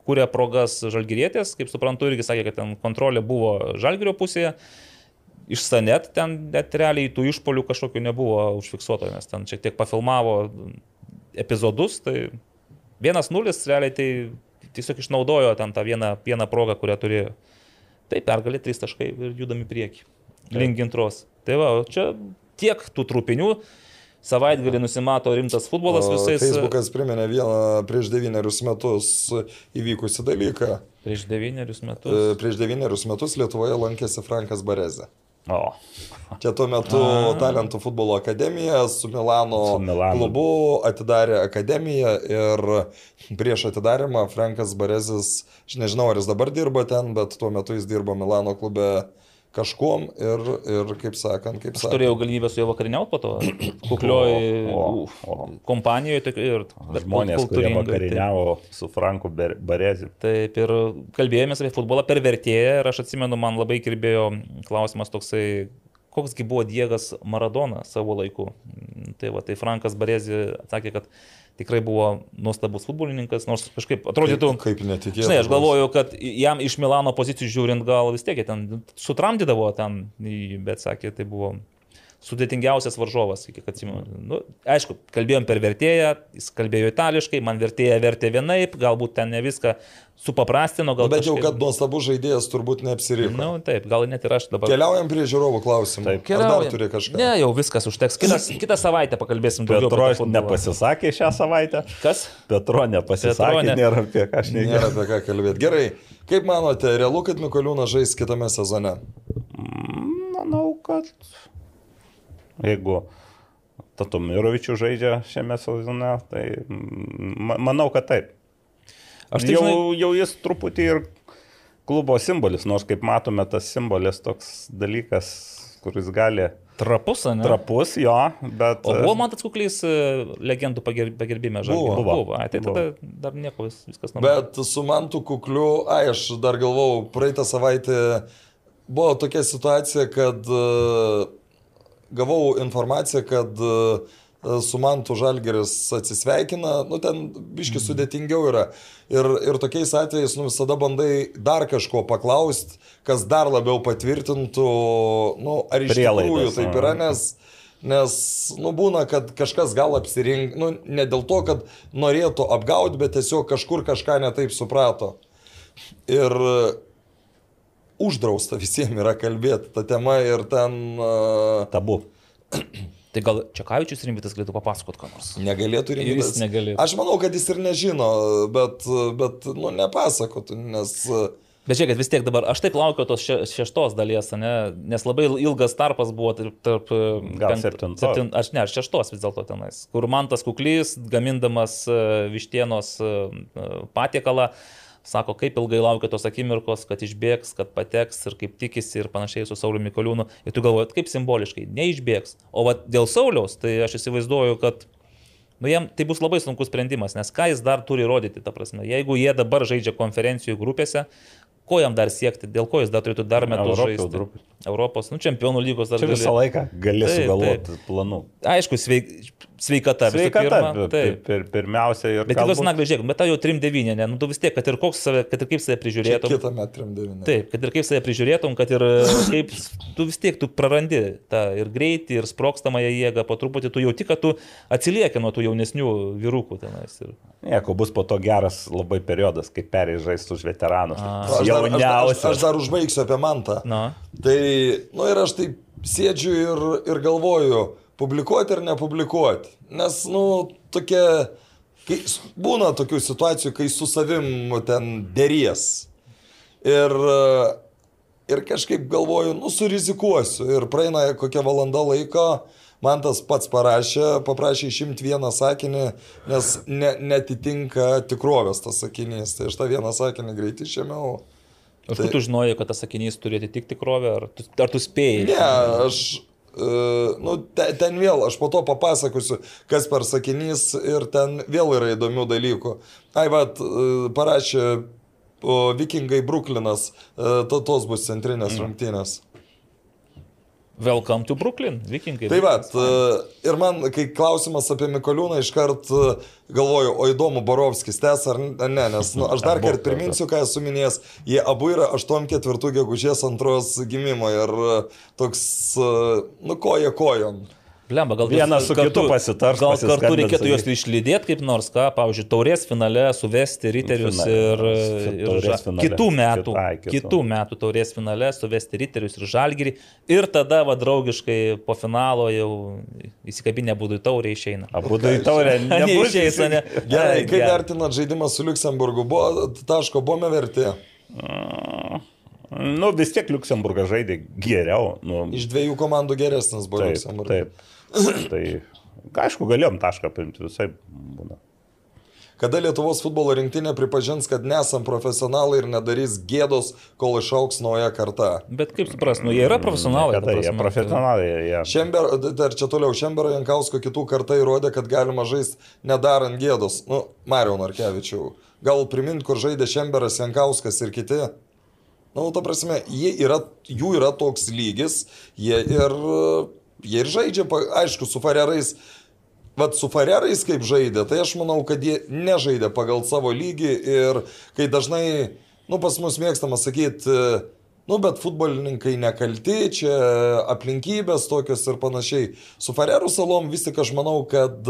Speaker 4: kūrė progas žalgyrėtės, kaip suprantu, irgi sakė, kad ten kontrolė buvo žalgyrio pusėje. Iš Sanet ten net realiai tų išpolių kažkokių nebuvo užfiksuota, nes ten šiek tiek pafilmavo epizodus, tai vienas nulis realiai tai tiesiog išnaudojo ten tą vieną, vieną progą, kurią turėjo. Tai pergalė trys taškai ir judami prieki. Link gintros. Tai va, čia tiek tų trupinių. Savaitgalį nusimato rimtas futbolas visais.
Speaker 3: Facebookas priminė vieną prieš devynerius metus įvykusi dalyką.
Speaker 4: Prieš devynerius metus.
Speaker 3: E, Prieš devynerius metus Lietuvoje lankėsi Frankas Barezė.
Speaker 5: O,
Speaker 3: Čia tuo metu Talentų futbolo akademija su Milano,
Speaker 5: Su Milanu.
Speaker 3: klubu atidarė akademiją ir prieš atidarimą Frankas Barezis, aš nežinau ar jis dabar dirba ten, bet tuo metu jis dirbo Milano klube kažkuom ir, ir kaip sakant, kaip
Speaker 4: Aš
Speaker 3: sakant.
Speaker 4: turėjau galimybę su juo vakarieniauti po to. (clears throat) Kuklioj
Speaker 5: O, o, o.
Speaker 4: kompanijoje tokia ir
Speaker 5: žmonės, kurie
Speaker 4: tai-
Speaker 5: vakarieniavo su Franku Barezi.
Speaker 4: Taip ir kalbėjomės apie futbolą per vertėją ir aš atsimenu, man labai kirbėjo klausimas toksai, koksgi buvo Diegas Maradona savo laiku. Tai va, tai Frankas Barezi atsakė, kad tikrai buvo nuostabus futbolininkas, nors kažkaip atrodytų...
Speaker 3: Kaip, kaip netikėtai.
Speaker 4: Žinai, aš galvoju, kad jam iš Milano pozicijų žiūrint gal vis tiek ten sutramdydavo ten, bet sakė, tai buvo sudėtingiausias varžovas, kiek atsimenu. Nu, aišku, kalbėjom per vertėją, jis kalbėjo itališkai, man vertėja vertė vienaip, galbūt ten ne viską supaprastino, gal
Speaker 3: Nu, bet jau,
Speaker 4: kažkaip-
Speaker 3: kad nuostabus žaidėjas turbūt neapsiriko.
Speaker 4: Na, nu, taip, gal net ir aš dabar.
Speaker 3: Keliaujam prie žiūrovų klausimų.
Speaker 5: Taip.
Speaker 3: Ar dar
Speaker 4: Keliaujam.
Speaker 3: turi kažką?
Speaker 4: Ne, jau viskas užteks. Kitas, (clears throat) kitą savaitę pakalbėsim daugiau.
Speaker 5: Petro nepasisakė šią savaitę.
Speaker 4: Kas?
Speaker 5: Petro nepasisakė,
Speaker 4: Petro ne-
Speaker 5: nėra apie ką aš
Speaker 3: Nėra
Speaker 5: nežinau.
Speaker 3: apie ką kalbėti. Gerai, kaip manote, realu, kad Mikoliūnas žais kitame sezone?
Speaker 5: Manau, kad jeigu Tatomirovičių žaidžia šiame sezone, tai manau, kad taip.
Speaker 4: Aš tai
Speaker 5: jau,
Speaker 4: žinai-
Speaker 5: jau jis truputį ir klubo simbolis, nors kaip matome, tas simbolis toks dalykas, kuris gali
Speaker 4: Trapus, ne?
Speaker 5: trapus jo, bet...
Speaker 4: O buvo man tas kuklys e, legendų pager, pagerbime žalgių?
Speaker 3: Buvo.
Speaker 4: buvo. buvo. Ai, tai tada dar nieko, vis- viskas normalu.
Speaker 3: Bet su mantu kukliu, ai, aš dar galvau, praeitą savaitę buvo tokia situacija, kad e, gavau informaciją, kad e, su mantu žalgeris atsisveikina, nu ten biški
Speaker 4: Mhm.
Speaker 3: sudėtingiau yra. Ir, ir tokiais atvejais nu, visada bandai dar kažko paklausti, kas dar labiau patvirtintų, nu, ar iš
Speaker 5: Prielaidas,
Speaker 3: tikrųjų taip yra, nes Nes, nu, būna, kad kažkas gal apsirink, nu, ne dėl to, kad norėtų apgauti, bet tiesiog kažkur kažką netaip suprato. Ir uždrausta visiems yra kalbėti tą temą ir ten... Uh,
Speaker 5: Tabu.
Speaker 4: Tai gal Čekavičius rimtas galėtų papasakot, ką nors.
Speaker 3: Negalėtų
Speaker 4: Ir jis
Speaker 3: rimtas.
Speaker 4: negalėtų.
Speaker 3: Aš manau, kad jis ir nežino, bet, bet nu, nepasakotų, nes...
Speaker 4: Bet žiūrėkit, vis tiek dabar, aš taip laukiu tos še, šeštos dalies, ne? nes labai ilgas tarpas buvo tarp... tarp
Speaker 5: Gal septintos?
Speaker 4: septin, aš ne, aš šeštos vis dėlto tenais, kur man tas kuklys, gamindamas e, vištienos e, e, patiekalą, sako, kaip ilgai laukia tos akimirkos, kad išbėgs, kad pateks ir kaip tikisi ir panašiai su Sauliu Mikoliūnu. Ir tu galvoji, kaip simboliškai, neišbėgs. O va, dėl Sauliaus, tai aš įsivaizduoju, kad Nu, jam tai bus labai sunkus sprendimas, nes ką jis dar turi rodyti, ta prasme. Jeigu jie dabar žaidžia konferencijų grupėse, ko jam dar siekti, dėl ko jis dar turėtų dar metus
Speaker 5: Europos
Speaker 4: žaisti.
Speaker 5: grupė.
Speaker 4: Europos, nu, čempionų lygos dar
Speaker 5: Čia
Speaker 4: gali.
Speaker 5: visą laiką gali
Speaker 4: Taip,
Speaker 5: sugalvoti planų.
Speaker 4: Aišku, sveik, sveikata. visų
Speaker 5: Sveikata,
Speaker 4: pirma,
Speaker 5: pir,
Speaker 4: Taip.
Speaker 5: pir, pirmiausia ir...
Speaker 4: Bet
Speaker 5: galbūt-
Speaker 4: jeigu nagliai žiūrėk, bet tau jau 3-9, ne, nu tu vis tiek, kad ir, save, kad ir kaip save prižiūrėtum.
Speaker 3: Kitą metrą 9.
Speaker 4: Taip, kad ir kaip save prižiūrėtum, kad ir (laughs) kaip tu vis tiek tu prarandi tą ir greitį, ir sprokstamąją jėgą, po truputį tu jauti, kad tu atsilieki nuo tų jaunesnių vyrukų tenais. Ir...
Speaker 5: Nieko, bus po to geras labai periodas, kai perėjai žaisti už veteranus.
Speaker 3: Aš aš, aš, aš dar užbaigsiu apie mantą.
Speaker 4: Na.
Speaker 3: Tai, nu ir aš taip sėdžiu ir, ir galvoju, publikuoti ar nepublikuoti. Nes, nu, tokia, kai, būna tokių situacijų, kai su savim ten dėries. Ir, ir kažkaip galvoju, nu, surizikuosiu. Ir praeina kokia valanda laiko, man tas pats parašė, paprašė išimti vieną sakinį, nes ne, netitinka tikrovės tas sakinys. Tai aš tą vieną sakinį greitai išėmiau.
Speaker 4: Ar tai... tu žinojai, kad tas sakinys turi atitikti tikrovę, ar tu, ar tu spėjai?
Speaker 3: Ne, aš, uh, nu, ten, ten vėl, aš po to papasakosiu, kas per sakinys ir ten vėl yra įdomių dalykų. Ai, vad, uh, parašė o, Vikingai Bruklinas, uh, to, tos bus centrinės mm. rungtynės.
Speaker 4: Welcome to Brooklyn, vikingai.
Speaker 3: Tai va, ir man, kai klausimas apie Mikoliūną, iškart e, galvoju, o įdomu, Borovskis tęs ar ne, nes nu, aš dar kartą priminsiu, ką esu minėjęs, jie abu yra 8-4 gegužės antros gimimo ir e, toks, e, nu, koja kojon.
Speaker 4: Lemba, gal
Speaker 5: Vienas su kitu pasitars,
Speaker 4: Gal kartu reikėtų juos išlydėti kaip nors, ką, pavyzdžiui, taurės finale suvesti riterius ir, ir ža...
Speaker 5: finale.
Speaker 4: kitų metų,
Speaker 5: Ai, kitų.
Speaker 4: kitų metų taurės finale suvesti riterius ir žalgyrį ir tada va draugiškai po finalo jau įsikabinę būdų į taurę išeina.
Speaker 5: Abu du į taurę. (laughs)
Speaker 4: Neišeis, ne?
Speaker 3: Gerai,
Speaker 4: Ai,
Speaker 3: kaip vertinat žaidimą su Luxemburgu? Buvo taško bomė vertė.
Speaker 5: Nu, vis tiek Luxemburgas žaidė geriau. Nu,
Speaker 3: Iš dviejų komandų geresnis buvo
Speaker 5: taip,
Speaker 3: Luxemburgas.
Speaker 5: taip. Tai, aišku, galėjom tašką paimti, visai būna.
Speaker 3: Kada Lietuvos futbolo rinktinė pripažins, kad nesam profesionalai ir nedarys gėdos, kol išauks nauja karta.
Speaker 4: Bet kaip supras, nu jie yra profesionalai.
Speaker 5: Kada jie
Speaker 4: prasme,
Speaker 5: profesionalai, jie.
Speaker 3: Šember, dar čia toliau, Šembero Jankausko kitų karta įrodė, kad galima žaisti nedarant gėdos. Nu, Mario Narkevičiau, gal primint, kur žaidė Šemberas Jankauskas ir kiti? Na, nu, ta prasme, yra, jų yra toks lygis, jie ir, jie ir žaidžia, aišku, su Farerais. Vat su Farerais kaip žaidė, tai aš manau, kad jie nežaidė pagal savo lygį ir kai dažnai, nu pas mus mėgstama sakyti, nu bet futbolininkai nekalti, čia aplinkybės tokios ir panašiai. Su Farerų salom vis tik aš manau, kad,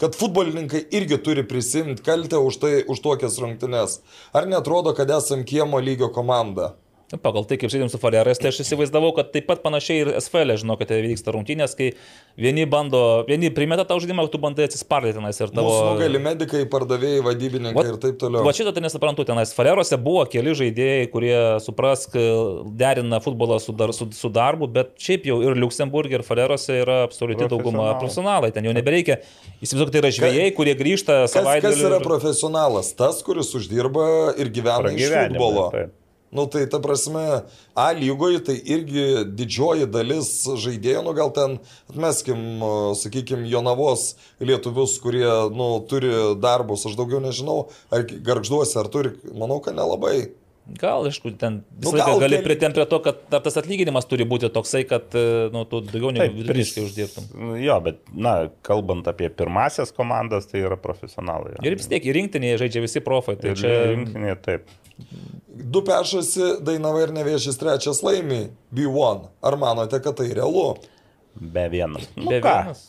Speaker 3: kad futbolininkai irgi turi prisimti kaltę už, tai, už tokias rungtynes. Ar netrodo, kad esam kiemo lygio komanda?
Speaker 4: Nu, Pagal tai, kaip žaidėm su Farerais, tai aš įsivaizdavau, kad taip pat panašiai ir SFL, žinau, kad tai vyksta rungtynės, kai vieni bando, vieni primeta tau žaidimą, tu bandai atsispardyti tenais ir tavo...
Speaker 3: Mūsų nugali medikai, pardavėjai, vadybininkai
Speaker 4: Vat-
Speaker 3: ir taip toliau.
Speaker 4: Va šitą tai nesuprantu, tenais Farerose buvo keli žaidėjai, kurie suprask, derina futbolą su, dar, su, su darbu, bet šiaip jau ir Luxemburgė, ir Farerose yra absoliuti dauguma
Speaker 5: Profesionalai.
Speaker 4: ten jau nebereikia. Įsivaizduok, tai yra žvėjai, kurie grįžta
Speaker 3: Kas, kas
Speaker 4: savaitgalį.
Speaker 3: yra
Speaker 4: ir-
Speaker 3: profesionalas? Tas, kuris uždirba ir gyvena iš futbolo.
Speaker 5: taip.
Speaker 3: Nu tai ta prasme, A lygoje tai irgi didžioji dalis žaidėjų, nu gal ten, atmeskim, sakykime, Jonavos lietuvius, kurie, nu, turi darbus, aš daugiau nežinau, ar garžduosi, ar turi, manau, kad nelabai.
Speaker 4: Gal, aišku, ten visą
Speaker 3: Nu,
Speaker 4: laiką
Speaker 3: gal
Speaker 4: gali
Speaker 3: keli-
Speaker 4: pritempti prie to, kad tas atlyginimas turi būti toksai, kad e, nu, tu daugiau negu vidutiniškai uždirbtum.
Speaker 5: Jo, bet, na, kalbant apie pirmasias komandas, tai yra profesionalai.
Speaker 4: Ir vis tiek į rinktinį žaidžia visi profai. Tai
Speaker 5: Ir
Speaker 4: čia
Speaker 5: rinkinė, taip.
Speaker 3: Du pešasi, Dainava ir Nevėžys trečias laimi, B1. Ar manote, kad tai realu?
Speaker 5: Be vienas. Nu,
Speaker 4: be
Speaker 5: ką?
Speaker 4: vienas.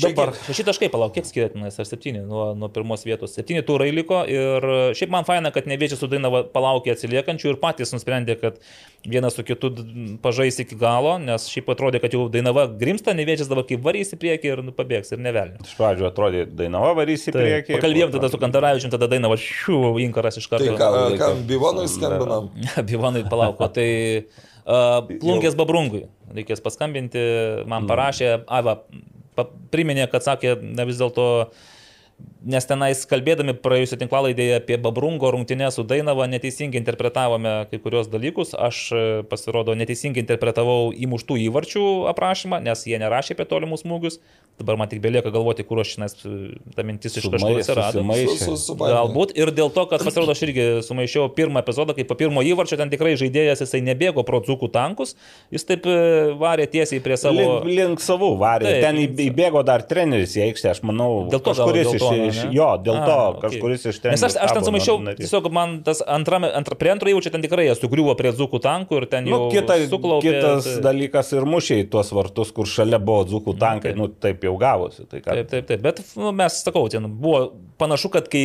Speaker 4: Dabar šeši taškai, palauk, kiek skiriatinas, ar septyni nuo, nuo pirmos vietos. Septyni turai liko ir šiaip man faina, kad neviečiai su Dainava palaukė atsiliekančių ir patys nusprendė, kad vienas su kitu pažais iki galo, nes šiaip atrodė, kad jau Dainava grimsta, neviečias dabar kaip varys į priekį ir nu, pabėgs ir nevelnė.
Speaker 5: Iš pradžių atrodė Dainava varys į priekį.
Speaker 4: Pakalbėjom tada su Kantaravičium, tada Dainava šių inkaras iš karto.
Speaker 3: Tai ką, ką Bivonui skambinam? (laughs)
Speaker 4: Bivonui palauko. Tai uh, plungės babrungui. Reikės paskambinti, man parašė, Ava, priminė, kad sakė, na vis dėlto nes tenais kalbėdami praėjusią tinklalaidėje apie Babrungo rungtynę su Dainava neteisingai interpretavome kai kurios dalykus. Aš pasirodo neteisingai interpretavau įmuštų įvarčių aprašymą, nes jie nerašė apie tolimus smūgius. Dabar man tik belieka galvoti, kur aš šiandien ta mintis iš kažkur atsirado. Galbūt ir dėl to, kad pasirodo aš irgi sumaišiau pirmą epizodą, kai po pirmo įvarčio ten tikrai žaidėjas jisai nebėgo pro dzukų tankus, jis taip varė tiesiai prie savo...
Speaker 5: Link, link savų varė. Taip, ten įbėgo dar treneris į aikštę, aš manau,
Speaker 4: dėl to,
Speaker 5: kažkuris
Speaker 4: dėl to,
Speaker 5: iš, iš, jo, dėl A, to okay. kažkuris iš trenerio.
Speaker 4: Nes aš, aš ten sumaišiau, tiesiog man tas antrame, antra, prie antro įvarčio ten tikrai sugriuvo prie dzukų tankų ir ten jau...
Speaker 5: Nu, kita,
Speaker 4: suklaupė,
Speaker 5: kitas
Speaker 4: tai...
Speaker 5: dalykas ir mušiai tuos vartus, kur šalia buvo dzukų tankai, taip. nu taip jau gavosi. Tai
Speaker 4: Taip, taip, taip. Bet nu, mes, sakau, ten buvo panašu, kad kai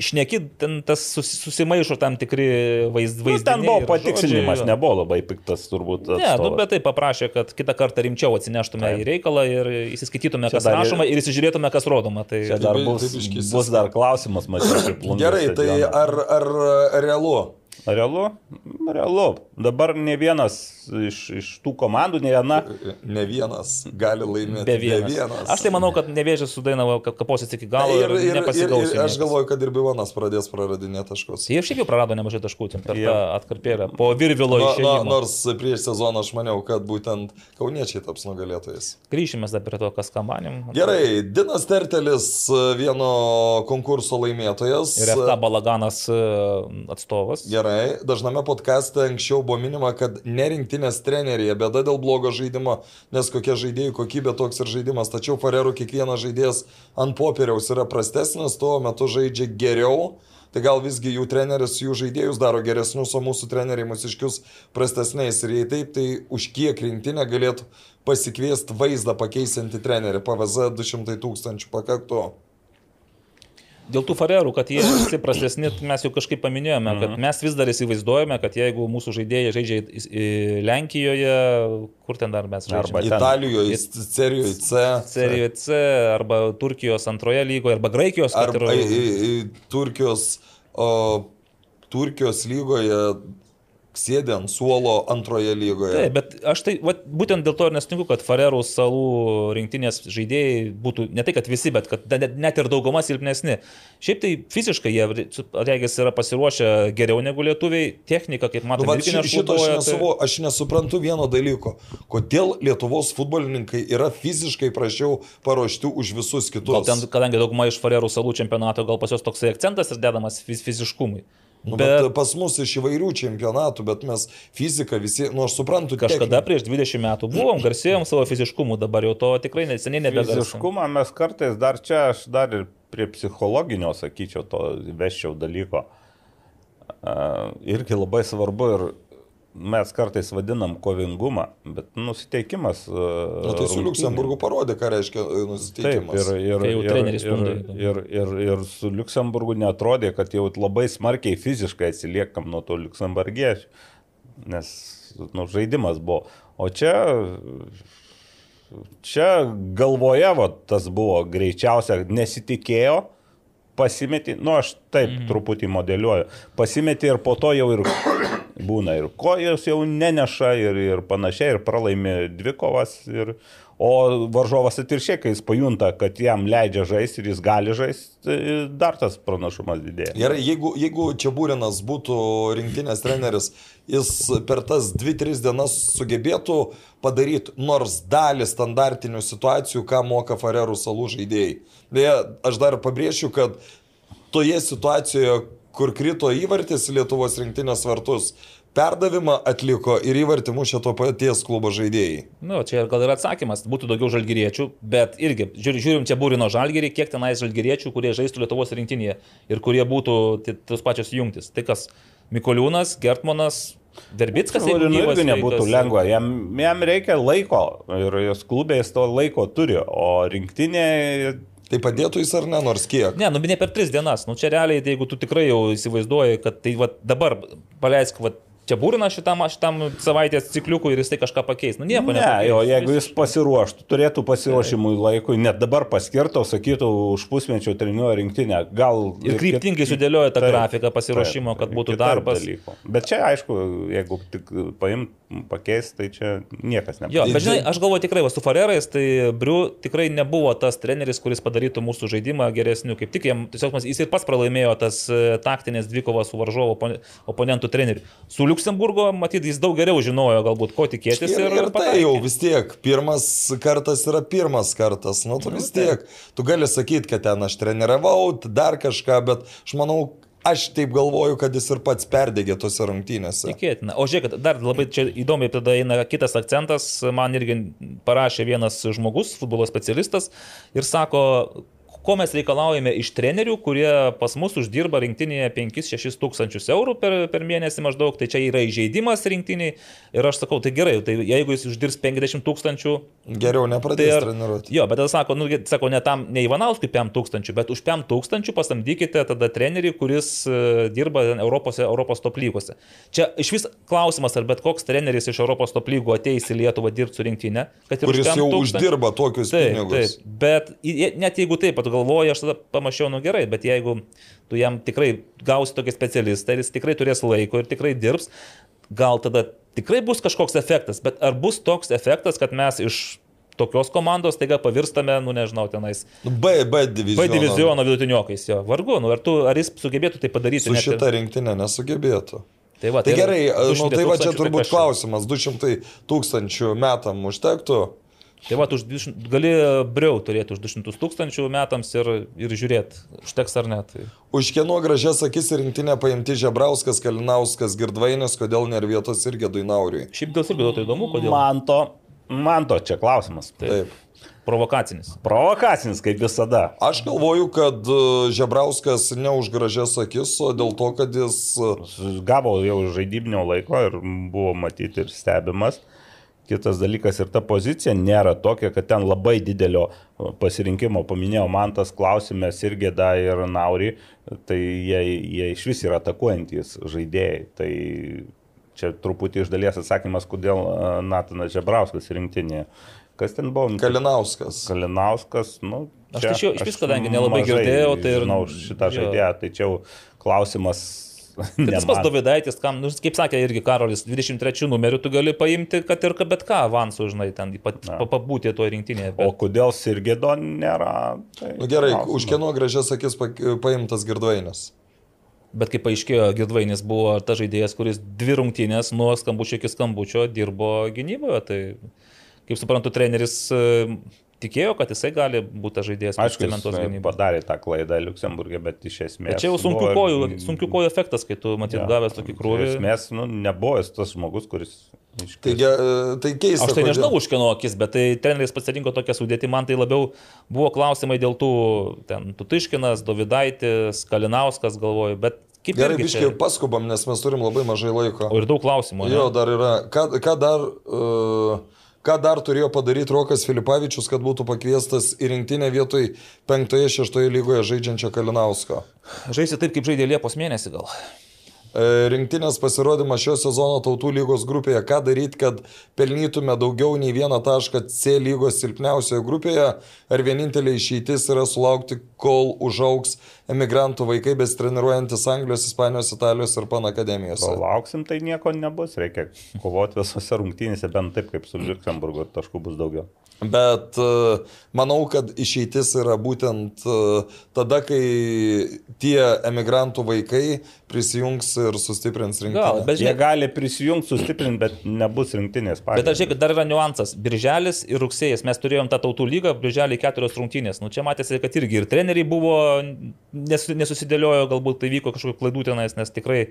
Speaker 4: šneki, ten tas susimaišo tam tikri vaizdai.
Speaker 5: Nu, ten buvo patikslinimas, nebuvo labai piktas turbūt.
Speaker 4: Ne, nu, bet tai paprašė, kad kitą kartą rimčiau atsineštume taip. į reikalą ir įsiskaitytume, kas dar rašoma ir įsižiūrėtume, kas rodoma. Tai
Speaker 5: čia dar bus, bus dar klausimas, matyt.
Speaker 3: Gerai, tai ar, ar realu?
Speaker 5: Realu? Realu. Dabar ne vienas iš, iš tų komandų, ne viena.
Speaker 3: Ne vienas gali laimėti.
Speaker 4: Be vienas.
Speaker 3: Be vienas.
Speaker 4: Aš tai manau, kad nevėžės sudainavo, kad kaposis iki galo ir, ir, ir, ir, ir
Speaker 3: aš galvoju, kad ir Bivonas pradės praradinėti taškus.
Speaker 4: Jie šiaip jau prarado nemažai taškų per tą atkarpėlę. Po Virvilo no, išėjimo.
Speaker 3: No, nors prieš sezoną aš maniau, kad būtent kauniečiai taps nugalėtojais.
Speaker 4: Grįšime dar prie to, kas kampanim.
Speaker 3: Gerai, Dinas Tertelis vieno konkurso laimėtojas.
Speaker 4: Ir FK Balaganas atstovas.
Speaker 3: Gerai Gerai, dažname podkast'e anksčiau buvo minima, kad nerinktinės trenerėje bėda dėl blogo žaidimo, nes kokia žaidėjų kokybė toks ir žaidimas. Tačiau Farerų kiekvienas žaidėjas ant popieriaus yra prastesnis, tuo metu žaidžia geriau. Tai gal visgi jų treneris jų žaidėjus daro geresnius, o mūsų treneriai mūsiškius prastesniais. Ir jei taip, tai už kiek rinktinė galėtų pasikviesti vaizdą pakeisinti trenerį. PVZ 200 tūkstančių pakaktų.
Speaker 4: Dėl tų farerų, kad jie visi prastesni, mes jau kažkaip paminėjome, kad mhm. mes vis dar įsivaizduojame, kad jeigu mūsų žaidėjai žaidžia Lenkijoje, kur ten dar mes žaidžiame?
Speaker 3: Arba Italijoje, Serijoje C.
Speaker 4: Serijoje C, arba Turkijos antroje lygoje, arba Graikijos.
Speaker 3: Arba ir... Turkijos, o, Turkijos lygoje sėdė ant suolo antroje lygoje.
Speaker 4: Taip, bet aš tai va, būtent dėl to ir nesutinku, kad Farerų salų rinktinės žaidėjai būtų ne tai, kad visi, bet kad net, net ir dauguma silpnesni. Šiaip tai fiziškai jie, regis, yra pasiruošę geriau negu lietuviai, technika, kaip matome,
Speaker 3: nu, ši, šito aš, nesuvo, tai... aš nesuprantu vieno dalyko. Kodėl Lietuvos futbolininkai yra fiziškai prašiau paruošti už visus kitus?
Speaker 4: Gal ten, kadangi dauguma iš Farerų salų čempionato, gal pas juos toksai akcentas ir dedamas fiziškumui.
Speaker 3: Nu, bet, bet pas mus iš įvairių čempionatų, bet mes fiziką visi, nu aš suprantu.
Speaker 4: Kažkada techniką. prieš 20 metų buvom, garsėjom savo fiziškumu, dabar jau to tikrai neseniai nebegarsėjom.
Speaker 5: Fiziškumą mes kartais dar čia, aš dar ir prie psichologinio, sakyčiau, to veščiau dalyko. Uh, irgi labai svarbu ir mes kartais vadinam kovingumą, bet nusiteikimas.
Speaker 3: Na, tai su Luksemburgu parodė, ką reiškia e, nusiteikimas.
Speaker 5: Taip, ir, ir, ir, ir, ir, ir, ir su Luksemburgu netrodė, kad jau labai smarkiai fiziškai atsiliekam nuo to Luksemburgiečių, nes nu, žaidimas buvo. O čia, čia galvoje va, tas buvo greičiausia, nesitikėjo pasimeti, nu aš taip mm. truputį modeliuoju, pasimeti ir po to jau ir būna ir kojos jau neneša ir, ir panašiai, ir pralaimi dvi kovas. Ir, o varžovas atviršiai, kai jis pajunta, kad jam leidžia žaisti ir jis gali žaisti, dar tas pranašumas didėja.
Speaker 3: Gerai, jeigu, jeigu čia Būrinas būtų rinktinės treneris, jis per tas 2-3 dienas sugebėtų padaryti nors dalį standartinių situacijų, ką moka Farerų salų žaidėjai. Beje, aš dar pabrėšiu, kad toje situacijoje, kur krito įvartis Lietuvos rinktinės vartus, perdavimą atliko ir įvartį mušė to paties klubo žaidėjai.
Speaker 4: Na, nu, čia gal ir atsakymas, būtų daugiau žalgyriečių, bet irgi, žiūrim, čia būrino žalgyrį, kiek tenais žalgyriečių, kurie žaistų Lietuvos rinktinėje ir kurie būtų tos pačios jungtis. Tai kas Mikoliūnas, Gertmanas, Verbickas,
Speaker 5: Jeigu
Speaker 4: jeigu gyvas
Speaker 5: irgi nebūtų lengva, jam, jam reikia laiko ir jos klubės to laiko turi, o rinktinė
Speaker 3: Tai padėtų jis ar ne, nors kiek.
Speaker 4: Ne, nu ne per tris dienas. Nu čia realiai, jeigu tu tikrai jau įsivaizduoji, kad tai va, dabar paleisk va, čia būrina šitam, šitam savaitės cikliukui ir jis tai kažką pakeis. Nu nieko
Speaker 5: Ne,
Speaker 4: nepakeis.
Speaker 5: jo, jeigu jis pasiruoštų, turėtų pasiruošimui laikui, net dabar paskirtų, sakytų, už pusmečio treniruoja rinktinę, gal...
Speaker 4: Ir kryptingai sudėlioja tą
Speaker 5: Taip,
Speaker 4: grafiką pasiruošimo,
Speaker 5: taip,
Speaker 4: kad būtų darbas.
Speaker 5: dalykų. Bet čia, aišku, jeigu tik paimt, pakeis, tai čia niekas
Speaker 4: Jo,
Speaker 5: nepakeis.
Speaker 4: bet žinai, aš galvoju tikrai, va, su Farerais, tai Briu tikrai nebuvo tas treneris, kuris padarytų mūsų žaidimą geresniu. Kaip tik jam, tiesiog jis ir pats pralaimėjo tas e, taktinės dvikovas su varžovo opon- oponentų treneriu. Su Luxemburgo, matyt, jis daug geriau žinojo galbūt, ko tikėtis.
Speaker 3: Ir, ir tai
Speaker 4: pataikė.
Speaker 3: jau vis tiek, pirmas kartas yra pirmas kartas, nu tu vis tiek, tu gali sakyti, kad ten aš treniravau, dar kažką, bet aš manau, aš taip galvoju, kad jis ir pats perdegė tose rungtynėse.
Speaker 4: Tikėtina. O žiūrėk, dar labai čia įdomiai tada eina kitas akcentas. Man irgi parašė vienas žmogus, futbolo specialistas, ir sako, ko mes reikalaujame iš trenerių, kurie pas mus uždirba rinktinėje 5-6 tūkstančius eurų per, per mėnesį maždaug, tai čia yra įžeidimas rinktiniai. Ir aš sakau, tai gerai, tai jeigu jis uždirbs 50 tūkstančių,
Speaker 3: Geriau
Speaker 4: Tai
Speaker 3: nepradės
Speaker 4: ar,
Speaker 3: treniruoti.
Speaker 4: jo, bet tada sako, nu, sako, ne, tam, ne Ivanauskui 5 tūkstančių, bet už 5 tūkstančių pasamdykite tada trenerį, kuris e, dirba Europos, Europos top lygose. Čia iš vis klausimas, ar bet koks treneris iš Europos top lygų ateis į Lietuvą dirbti su rinktinė, kad ir už
Speaker 3: Kuris
Speaker 4: 5
Speaker 3: jau uždirba tokius
Speaker 4: Taip,
Speaker 3: pinigus.
Speaker 4: taip, bet net jeigu taip pat galvoju, aš tada pamačiau, nu gerai, bet jeigu tu jam tikrai gausi tokį specialistą ir jis tikrai turės laiko ir tikrai dirbs, gal tada tikrai bus kažkoks efektas, bet ar bus toks efektas, kad mes iš tokios komandos taiga pavirstame, nu nežinau, tenais
Speaker 3: Nu, B, B
Speaker 4: B
Speaker 3: diviziono.
Speaker 4: diviziono vidutiniokais, jo, vargu, nu ar, tu, ar jis sugebėtų tai padaryti.
Speaker 3: Su
Speaker 4: net ir-
Speaker 3: šita rinktinė nesugebėtų.
Speaker 4: Tai, va,
Speaker 3: Tai
Speaker 4: yra
Speaker 3: gerai, nu,
Speaker 4: 200
Speaker 3: tai va čia
Speaker 4: tai
Speaker 3: turbūt
Speaker 4: kas čia?
Speaker 3: klausimas, 200 tūkstančių metam užtektų.
Speaker 4: Tai va, už 200 gali briau turėti už 200 tūkstančių metams ir, ir žiūrėti, užteks ar ne. Tai...
Speaker 3: Už kieno gražias akis į rinktinę paimti Žebrauskas, Kalinauskas, Girdvainis, kodėl nėra vietos irgi Duinauriui.
Speaker 4: Šiaip gal irgi duotų įdomu, kodėl.
Speaker 5: Man to, man to čia klausimas.
Speaker 3: Taip.
Speaker 4: Provokacinis.
Speaker 5: Provokacinis, kaip visada.
Speaker 3: Aš galvoju, kad e, Žebrauskas ne už gražias akis, o dėl to, kad jis... e,
Speaker 5: Gavo jau žaidybinio laiko ir buvo matyti ir stebimas. Kitas dalykas ir ta pozicija nėra tokia, kad ten labai didelio pasirinkimo, paminėjau man tas klausimas irgi da ir Nauri, tai jie, jie iš vis yra atakuojantis žaidėjai. Tai čia truputį iš dalies atsakymas, kodėl Natanas Žebrauskas rinktinėje. Kas ten buvo?
Speaker 3: Kalinauskas.
Speaker 5: Kalinauskas, nu.
Speaker 4: Aš
Speaker 5: čia
Speaker 4: tai šio- iš vis, kadangi nelabai girdėjau, tai ir-
Speaker 5: Žinau šitą žaidėją, tai čia jau klausimas.
Speaker 4: Tai tas pats
Speaker 5: man.
Speaker 4: Dovydaitis, kam, nu, kaip sakė irgi Karolis, 23 numerių tu gali paimti, kad ir bet ką avansų, žinai, ten pat, pabūti toje rinktinėje.
Speaker 5: O
Speaker 4: Bet,
Speaker 5: kodėl Sirgėdo nėra? Tai
Speaker 3: Nu, gerai,
Speaker 5: klausimas.
Speaker 3: už kieno gražias akis pa- paimtas Girdvainis.
Speaker 4: bet kaip paaiškėjo, Girdvainis buvo ta žaidėjas, kuris dvi rungtynės nuo skambučio iki skambučio dirbo gynyboje. Tai, kaip suprantu, treneris tikėjo, kad jisai gali būti žaidėjas,
Speaker 5: Aišku,
Speaker 4: cementuos
Speaker 5: jis
Speaker 4: gynybą.
Speaker 5: padarė tą klaidą Liuksemburgė, bet iš esmės.
Speaker 4: Bet čia jau sunkių
Speaker 5: buvo-
Speaker 4: kojų, sunkių kojų efektas, kai tu matyt
Speaker 5: Jo.
Speaker 4: gavęs tokį krūvį.
Speaker 5: Iš esmės, nu, nebuvo jis tas žmogus, kuris. iškris.
Speaker 3: Taigi, e, tai keista.
Speaker 4: Aš tai
Speaker 3: kodėl-
Speaker 4: nežinau už kieno akis, bet tai treneris pasirinko tokią sudėtį, man tai labiau buvo klausimai dėl tų, ten, Tutiškinas, Dovydaitis, Kalinauskas, galvoju, bet kaip
Speaker 3: Gerai,
Speaker 4: irgi
Speaker 3: biškiai
Speaker 4: čia-
Speaker 3: paskubam, nes mes turim labai mažai laiko.
Speaker 4: O ir daug klausimų. ne?
Speaker 3: Jo, dar yra. Ką, ką dar... Uh, Ką dar turėjo padaryti Rokas Filipavičius, kad būtų pakviestas į rinktinę vietoj 5-6 lygoje žaidžiančio Kalinausko?
Speaker 4: Žaisi taip, kaip žaidė Liepos mėnesį gal.
Speaker 3: E, Rinktinės pasirodymas šio sezono tautų lygos grupėje. Ką daryti, kad pelnytume daugiau nei vieną tašką C lygos silpniausioje grupėje? Ar vienintelė išeitis yra sulaukti, kol užauks emigrantų vaikai besitreniruojantis Anglijos, Ispanijos, Italijos ir pan akademijose?
Speaker 5: Kol lauksim, tai nieko nebus. Reikia kovoti visose rungtynėse, bent taip kaip su Liuksemburgu, taškų bus daugiau.
Speaker 3: Bet e, manau, kad išeitis yra būtent e, tada, kai tie emigrantų vaikai prisijungs ir sustiprins
Speaker 4: Gal,
Speaker 3: rinktinę.
Speaker 4: bet
Speaker 5: Jie
Speaker 4: žinai,
Speaker 5: gali prisijungti, sustiprinti, bet nebus rinktinės
Speaker 4: Bet
Speaker 5: pagrindas.
Speaker 4: aš žiūrėk, dar yra niuansas. Birželis ir rugsėjas. Mes turėjom tą tautų lygą, birželį keturios rungtynės. Nu, čia matėsi, kad irgi ir treneriai buvo, nesu, nesusidėliojo, galbūt tai vyko kažkokių klaidų tenais, nes tikrai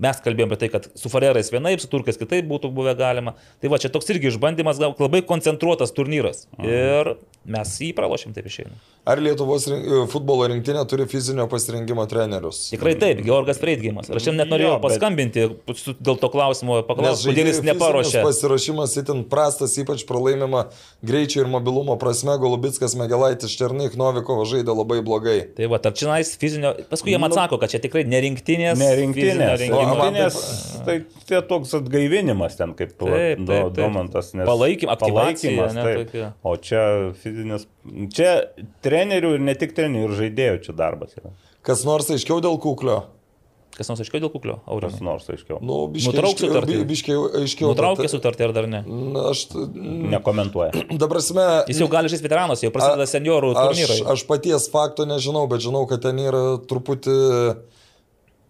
Speaker 4: mes kalbėjome apie tai, kad su Farerais vienaip, su Turkais kitaip būtų buvę galima. Tai va, čia toks irgi išbandymas, gal labai koncentruotas turnyras. Ir mes jį pralošėm, taip išeina.
Speaker 3: Ar Lietuvos rink, futbolo rinktinė turi fizinio pasirinkimo trenerius?
Speaker 4: Tikrai taip, Georgas Freidgimas. Aš šiandien net norėjau
Speaker 5: Jo, bet-
Speaker 4: paskambinti su- dėl to klausimo, paklausti, kodėl jis neparuošė.
Speaker 3: Pasiruošimas itin prastas, ypač pralaimima greičio ir mobilumo prasme. Golubitskas, Megelaitis, Černyk, Novikovo žaidė labai blogai.
Speaker 4: Tai va, ar čia nais fizinio, paskui jiems atsako, kad čia tikrai nerinktinės.
Speaker 5: Nerinktinės.
Speaker 3: O, man
Speaker 5: Rinktinės, tai tai toks atgaivinimas ten, kaip
Speaker 4: Taip, taip,
Speaker 5: do-
Speaker 4: taip.
Speaker 5: Domantas. nes-
Speaker 4: Palaikym- aktyvacija,
Speaker 5: palaikymas,
Speaker 4: ne,
Speaker 5: taip.
Speaker 4: tokia.
Speaker 5: O čia fizinis. Čia trenerių ir ne tik trenerių, ir žaidėjų čia darbas yra.
Speaker 3: Kas nors aiškiau dėl kuklio?
Speaker 4: Kas nors aiškiau dėl kuklio,
Speaker 5: Kas
Speaker 4: Aurimai?
Speaker 5: nors aiškiau.
Speaker 3: Nu, biškiai
Speaker 4: Nutrauk
Speaker 3: aiškiau-
Speaker 4: sutartį.
Speaker 3: bi- Biškiai aiškiau.
Speaker 4: Nutraukė sutartį ar dar ne?
Speaker 3: Na, Aš,
Speaker 5: Nekomentuoja. (clears throat)
Speaker 3: dabar prasme,
Speaker 4: Jis jau gali žaisti veteranos, jau prasideda seniorų
Speaker 3: aš,
Speaker 4: turnyrai.
Speaker 3: aš paties fakto nežinau, bet žinau, kad ten yra truputį